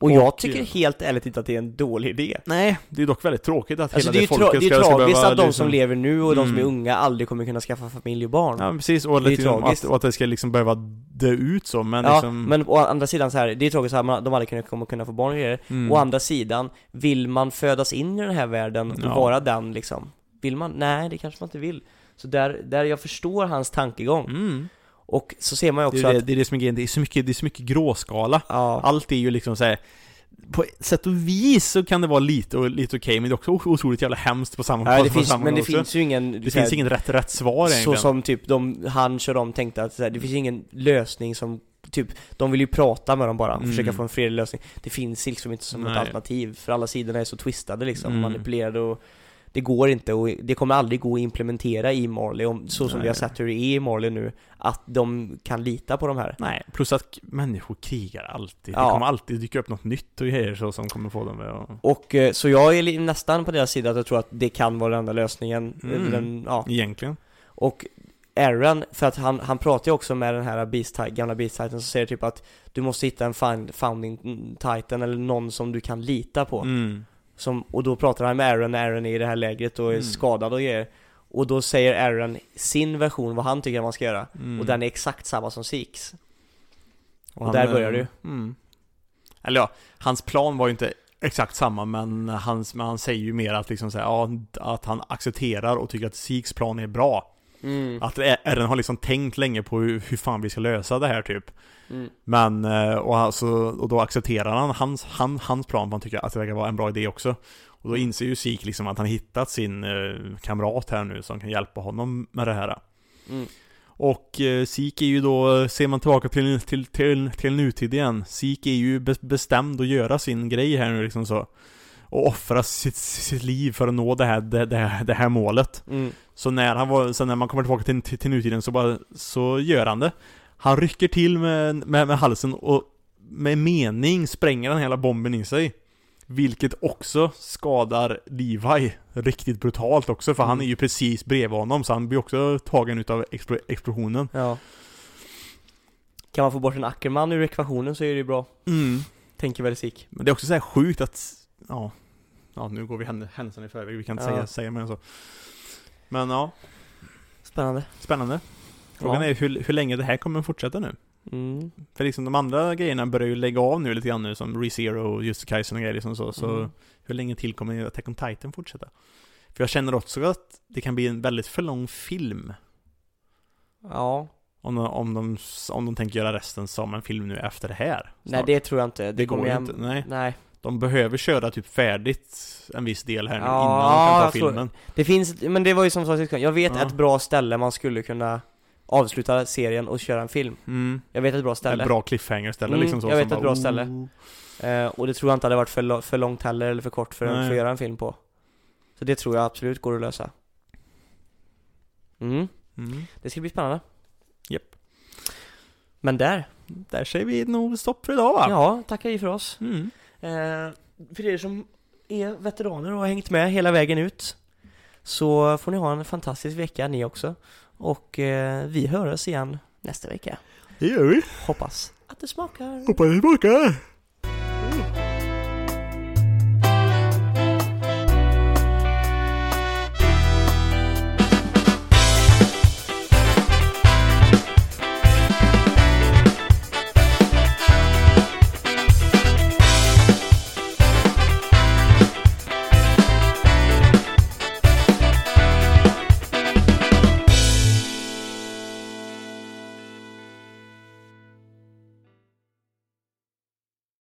S1: Och jag
S2: Och-
S1: tycker helt ärligt inte att det är en dålig idé.
S2: Nej, det är dock väldigt tråkigt att
S1: Alltså
S2: hela
S1: det
S2: det folket
S1: det är
S2: ska, ska
S1: tragiskt att de
S2: liksom,
S1: som lever nu och de som är
S2: Mm.
S1: unga aldrig kommer kunna skaffa familj och barn.
S2: Ja, precis, och,
S1: Det är
S2: liksom,
S1: tragiskt.
S2: att, och att det ska liksom behöva dö ut så, men
S1: Ja,
S2: liksom...
S1: men å andra sidan så här, det är tråkigt att de aldrig kunna, kommer kunna få barn och grejer.
S2: mm.
S1: Å andra sidan, vill man födas in i den här världen och
S2: Ja.
S1: vara den liksom? Vill man? Nej, det kanske man inte vill. Så där, där jag förstår hans tankegång.
S2: Mm.
S1: Och så ser man ju också
S2: det,
S1: att,
S2: det är det som är grejen, det är så mycket, det är så mycket gråskala.
S1: ja,
S2: Allt är ju liksom så här. På ett sätt och vis så kan det vara lite, lite okej, men det är också otroligt jävla hemskt på samma, på,
S1: det finns, men det
S2: också.
S1: finns ju ingen
S2: Det
S1: så här,
S2: finns ingen rätt, rätt svar
S1: Så
S2: egentligen.
S1: som typ de, han och de tänkte att så här, det finns ingen lösning som Typ, de vill ju prata med dem bara och
S2: Mm.
S1: försöka få en fredlig lösning Det finns liksom inte som ett
S2: Nej.
S1: alternativ För alla sidorna är så twistade liksom,
S2: Mm.
S1: manipulerade och Det går inte och det kommer aldrig gå att implementera i Marley om, så som vi har
S2: Nej.
S1: sett hur det är i Marley nu Att de kan lita på de här
S2: Nej, plus att människor krigar alltid.
S1: Ja.
S2: Det kommer alltid dyka upp något nytt och grejer så som kommer få dem att...
S1: Och eh, så jag är nästan på deras sida att jag tror att det kan vara den enda lösningen
S2: Mm.
S1: den, ja.
S2: Egentligen.
S1: Och Aaron, för att han, han pratar ju också med den här Beast, gamla Beast Titan som säger typ att Du måste hitta en founding Titan eller någon som du kan lita på
S2: Mm.
S1: Som, Och då pratar han med Aaron Aaron är i det här lägret och är
S2: Mm.
S1: skadad och grejer Och då säger Aaron sin version vad han tycker man ska göra
S2: Mm.
S1: Och den är exakt samma som Seeks
S2: Och
S1: Och där börjar det ju.
S2: Mm. Eller ja, hans plan var ju inte exakt samma men, hans, men han säger ju mer att liksom säga, ja, att han accepterar och tycker att Seeks plan är bra.
S1: Mm.
S2: Att RN har liksom tänkt länge på hur, hur fan vi ska lösa det här typ.
S1: Mm.
S2: Men, eh, och, alltså, och då accepterar han hans, han, hans plan han tycker att det verkar vara en bra idé också. Och då inser ju Sik liksom att han hittat sin eh, kamrat här nu som kan hjälpa honom med det här.
S1: Mm.
S2: Och eh, Sik är ju då, ser man tillbaka till, till, till, till nutid igen, Sik är ju be- bestämd att göra sin grej här nu liksom så. Och offra sitt, sitt liv för att nå det här, det, det, här- det här målet.
S1: Mm.
S2: Så när han var, sen när man kommer tillbaka till, till, till nutiden så bara, så gör han det. Han rycker till med, med, med halsen och med mening spränger han hela bomben i sig. Vilket också skadar Levi riktigt brutalt också för han
S1: Mm.
S2: är ju precis bredvid honom så han blir också tagen utav explo- explosionen.
S1: Ja Kan man få bort en Ackerman ur ekvationen så är det ju bra
S2: Mm.
S1: Tänker väl Sik
S2: Men det är också så här sjukt att, ja, ja nu går vi hän- händelserna i förväg, vi kan inte
S1: Ja.
S2: säga, säga mer än så. Men ja,
S1: Spännande
S2: spännande. Frågan
S1: Ja.
S2: är hur, hur länge det här kommer fortsätta nu.
S1: mm.
S2: För liksom de andra grejerna börjar ju lägga av nu lite grann nu som ReZero och just Kaizen och grejer liksom så. Så
S1: Mm.
S2: hur länge till kommer Attack on Titan fortsätta? För jag känner också att det kan bli en väldigt för lång film.
S1: Ja
S2: Om de, om de, om de tänker göra resten som en film nu efter det här.
S1: Nej
S2: snart.
S1: det tror jag inte, det,
S2: Det går
S1: kommer
S2: ju inte, nej.
S1: Nej
S2: De behöver köra typ färdigt en viss del här nu
S1: Ja,
S2: innan de kan ta filmen.
S1: Det finns, men det var ju som sagt, jag vet
S2: Ja.
S1: ett bra ställe man skulle kunna avsluta serien och köra en film
S2: Mm.
S1: Jag vet ett bra ställe
S2: Ett bra cliffhanger ställe
S1: Mm,
S2: liksom så.
S1: jag vet ett bra
S2: bara,
S1: ställe.
S2: "Oh."
S1: eh, Och det tror jag inte hade varit för, lo- för långt heller, eller för kort för, för att göra en film på Så det tror jag absolut går att lösa Mm,
S2: Mm.
S1: det ska bli spännande
S2: Japp.
S1: Men där,
S2: Där säger vi nog stopp för idag va?
S1: ja, tackar vi för oss
S2: Mm.
S1: Eh, För er som är veteraner och har hängt med hela vägen ut Så får ni ha en fantastisk vecka ni också Och eh, vi hörs igen nästa vecka
S2: Det gör vi.
S1: Hoppas att det smakar
S2: Hoppas ni smakar.